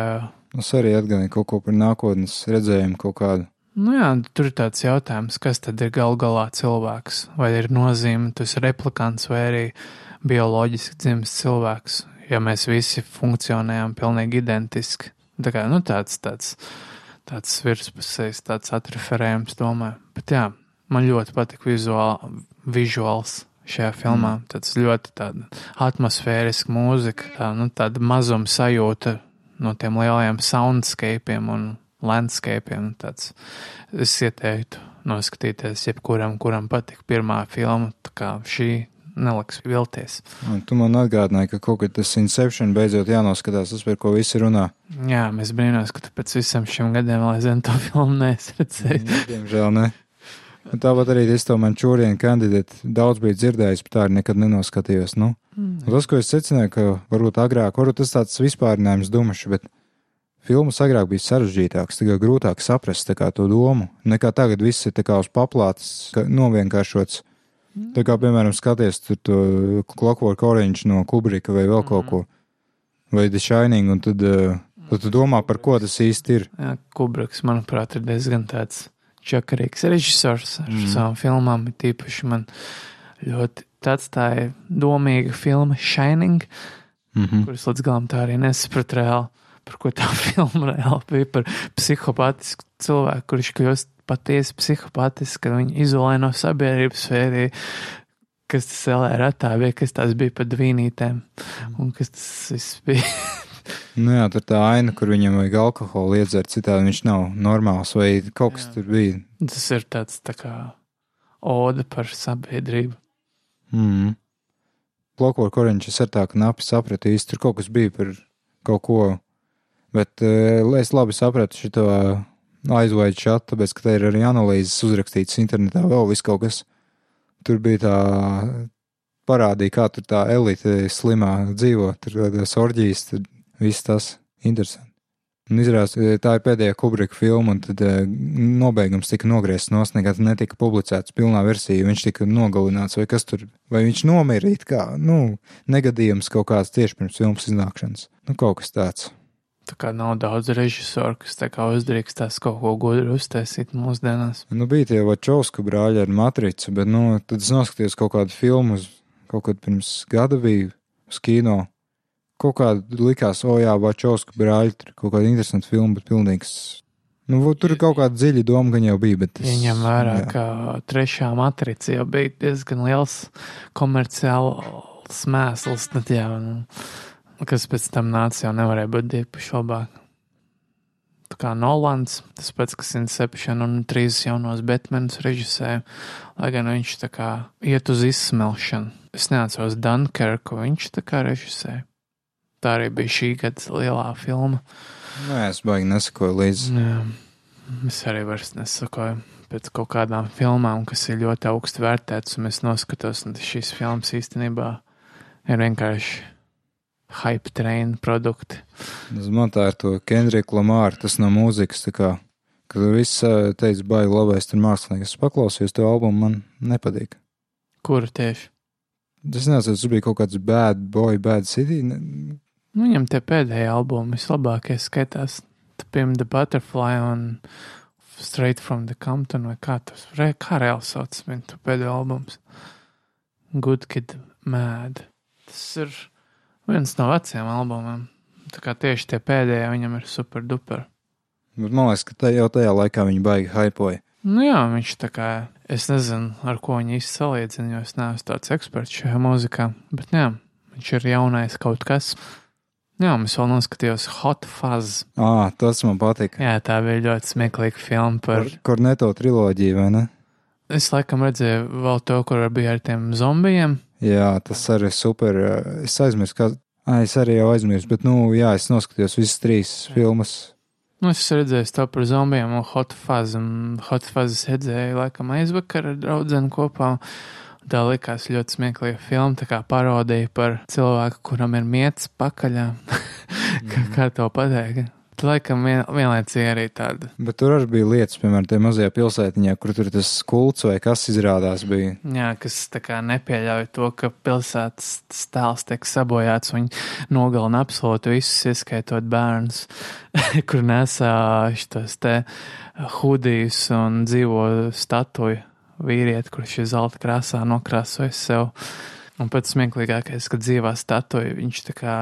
Speaker 2: Es arī atgādināju kaut ko par nākotnes redzējumu, kaut kādu.
Speaker 1: Nu jā, tur ir tāds jautājums, kas tad ir gal galā cilvēks? Vai ir nozīme, tu esi replikants vai arī bioloģiski dzimis cilvēks, ja mēs visi funkcionējam pilnīgi identiski. Tā kā, nu tāds, tāds, tāds virspusējs, tāds atreferējums, domāju. Bet jā, man ļoti patika vizuāl, vizuāls šajā filmā. Mm. Tāds ļoti tāda atmosfēriska mūzika, tā, nu, tāda mazuma sajūta no tiem lielajiem soundscapiem un landscapiem. Tāds. Es ieteiktu noskatīties jebkuram, kuram patika pirmā filma, tā kā šī neliks vilties.
Speaker 2: Un tu man atgādināji, ka kaut kad tas Inception beidzot jānoskatās, tas par ko visi runā.
Speaker 1: Jā, mēs brīnos, ka tu pēc visam šiem gadiem vēl aizvien to filmu neesi redzējis.
Speaker 2: Diemžēl ne. Un tāpat arī es to mančūrienu kandidātu daudz biju dzirdējis, bet tā arī nekad nenoskatījos. Nu. Mm. Un tas, ko es secināju, ka varbūt agrāk, varbūt tas tāds vispārinājums dumašs, bet filmas agrāk bija sarežģītāks, tagad grūtāk saprast kā, to domu. Nekā tagad viss ir kā uz paplātes, novienkāršots. Tā kā, piemēram, skaties tur to Clockwork Orange no Kubrika vai vēl kaut ko, vai The Shining, un tad, uh, tad tu domā, par ko tas īsti ir.
Speaker 1: Jā, Kubriks, manuprāt, ir diezgan tāds čakarīgs režisors ar mm. savām filmām. Tīpaši man ļoti atstāja domīga filma Shining, mm -hmm. kuras līdz galam tā arī nesapratu reāli, par ko tā <laughs> filma reāli bija par psihopātisku cilvēku, kurš kļūst patiesi psihopātisks, ka viņu izolē no sabiedrības sfērī. Kas tas LRT bija, kas tās bija pa dvīnītēm, un kas tas viss bija. <laughs>
Speaker 2: Nu jā, tur tā aina, kur viņam vajag alkoholu iedzert, citādi viņš nav normāls, vai kaut kas jā. tur bija.
Speaker 1: Tas ir tāds tā kā oda par sabiedrību.
Speaker 2: Mm. Kur viņš ir tā, ka napi sapratu īsti, tur kaut kas bija par kaut ko, bet uh, es labi sapratu šito aizvaidu šādu, tāpēc, ka tā ir arī analīzes uzrakstītas internetā, vēl viss kaut kas. Tur bija tā parādīja, kā tur tā elite slimā dzīvo, tur tādas orģijas, tur Viss tas interesanti. Un izrādās, tā ir pēdējā Kubrika filma, un tad uh, nobeigums tika nogriezts no nekad netika publicēts pilnā versija. Viņš tika nogalināts, vai kas tur, vai viņš nomira it kā, nu, negadījums kaut kāds tieši pirms filmas iznākšanas. Nu, kaut kas tāds.
Speaker 1: Tā kā nav daudz režisoru, kas tā kā uzdrīkstās kaut ko gudru uztaisīt mūsdienās.
Speaker 2: Nu, bija tie Vačovska brāļi ar matricu, bet, nu, tad es noskatījos kaut kādu filmu, kaut kad pirms gada biju uz kino kaut kā likās, o jā, Vačovska brāļi, tur kaut kāda interesanta filma, bet pilnīgs. Nu, tur kaut kāda dziļa doma, gan jau bija, bet
Speaker 1: tas. Viņam vērā, jā. ka trešā matrica jau bija diezgan liels komerciāls mēsls, tad jā, nu, kas pēc tam nāca, jau nevarēja būt divi šobāk. Tā kā Nolans, tas pats, kas Inception un trīs jaunos Batmanus režisēja, lai gan viņš tā kā iet uz izsmelšanu. Es neatceros Dunkerku, viņš tā kā režisēja. Tā arī bija šī gada lielā filma.
Speaker 2: Nē, es baigi nesakoju līdzi.
Speaker 1: Jā, es arī vairs nesakoju pēc kaut kādām filmām, kas ir ļoti augstu vērtētas, un es noskatos, un šīs filmas īstenībā ir vienkārši hype train produkti.
Speaker 2: Man tā ir to Kendrick Lamāra, tas no mūzikas, kā, kad viss teica, baigi labais tur mākslinieks. Es paklausījos to albumu, man nepatīk.
Speaker 1: Kuru tieši?
Speaker 2: Tas nezinu, tas bija kaut kāds bad boy, bad city.
Speaker 1: Nu, viņam tie pēdējie albumi vislabākie skaitās. Piemēram, The Butterfly un Straight from the Compton vai kā tas, re, kā reāli sauc viņu pēdējo albums. Good Kid Mad. Tas ir viens no veciem albumiem. Tā kā tieši tie pēdējie viņam ir super duper.
Speaker 2: Bet man liekas, ka tā jau tajā laikā viņi baigi hypoja.
Speaker 1: Nu jā, viņš tā kā, es nezinu, ar ko viņi īsti salīdzina, jo es neesmu tāds eksperts šajā mūzikā, bet jā, viņš ir jaunais kaut kas. Jā, mēs vēl noskatījāmies Hot Fuzz.
Speaker 2: Ah, tas man patika.
Speaker 1: Jā, tā bija ļoti smieklīga filma par.
Speaker 2: Korneto triloģiju, vai ne?
Speaker 1: Es laikam redzēju vēl to, kur bija ar tiem zombijiem.
Speaker 2: Jā, tas arī super. Es aizmirsu, kā. Ah, es arī jau aizmirsu, bet, nu, jā, es noskatījos visas trīs filmas.
Speaker 1: Nu, es redzēju to par zombijiem un hot fuzz, un hot fuzz es redzēju laikam aizvakar ar draudzeni kopā. Tā likās ļoti smieklīga filma, tā kā parodija par cilvēku, kuram ir mietas pakaļā. <laughs> kā, kā to pateikt? Laikam vien, vienlaicīgi arī tāda.
Speaker 2: Bet tur arī bija lietas, piemēram, tajā mazajā pilsētiņā, kur tur tas kults vai kas izrādās bija.
Speaker 1: Jā, kas tā kā nepieļauj to, ka pilsētas tēls tiek sabojāts, viņi nogalina absolūti visus, ieskaitot bērnus, <laughs> kur nesā šitos te hudijus un dzīvo statuju vīrieti, kurš ir zelta krāsā nokrāsojis sev. Un pats smieklīgākais, ka dzīvā statuja viņš tā kā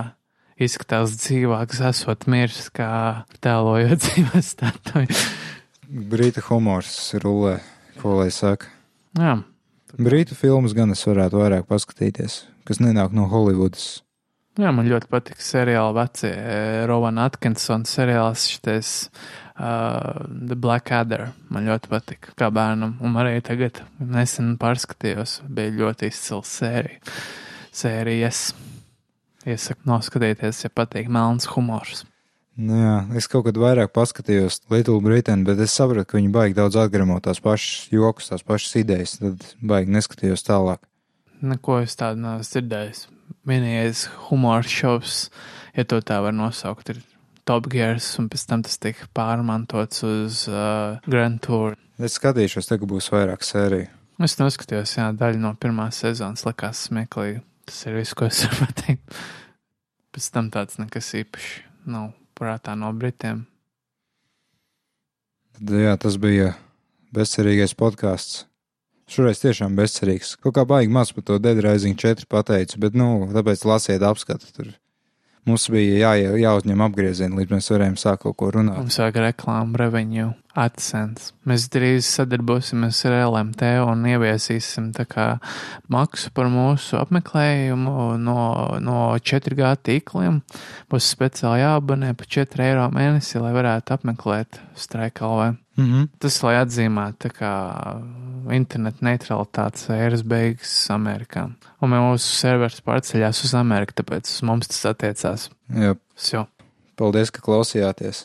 Speaker 1: izskatās dzīvāks, esot miris, kā tēlojot <laughs> dzīves statuju.
Speaker 2: Brīta humors rullē, ko lai saka.
Speaker 1: Jā.
Speaker 2: Brītu filmas gan es varētu vairāk paskatīties, kas nenāk no Holivudas.
Speaker 1: Jā, man ļoti patīk seriāli vecie. Rovana Atkinsona seriāls šitais uh, The Black Adder. Man ļoti patīk kā bērnam, un arī tagad nesen pārskatījos. Bija ļoti izcils sērija. Sērijas. Iesaku noskatīties, ja patīk melns humors.
Speaker 2: Nu jā, es kaut kad vairāk paskatījos Little Britain, bet es sapratu, ka viņi baigi daudz atgremo tās pašas joks, tās pašas idejas, tad baigi neskatījos tālāk.
Speaker 1: Neko es tādu neesmu dzirdējis. Vienīgais humors šovs, ja to tā var nosaukt, ir Top Gears, un pēc tam tas tika pārmantots uz uh, Grand Tour.
Speaker 2: Es skatīšos, tagad būs vairāk sēriju.
Speaker 1: Es noskatījos, jā, daļu no pirmās sezonas likās smieklīgi. Tas ir viss, ko es <laughs> varu pateikt. Pēc tam tāds nekas īpašs nav prātā no Britiem.
Speaker 2: Tad, jā, tas bija bezcerīgais podkāsts. Šoreiz tiešām bezcerīgs. Kaut kā baigi maz par to Dead Rising 4 pateicu, bet, nu, tāpēc lasiet apskatu. Tur mums bija jā, jāuzņem apgriezieni, līdz mēs varējām sākt kaut ko runāt.
Speaker 1: Mums vajag reklāmu, revenue. AdSense. Mēs drīz sadarbosimies ar LMT un ieviesīsim maksu par mūsu apmeklējumu no, no 4G tīkliem. Būs speciāli jāabonē par 4 eiro mēnesī, lai varētu apmeklēt Straikalvē.
Speaker 2: Mm -hmm.
Speaker 1: Tas, lai atzīmētu internetu neutralitātes ēras beigas Amerikā. Un mūsu serveris pārceļās uz Ameriku, tāpēc uz mums tas attiecās.
Speaker 2: Jā. Paldies, ka klausījāties!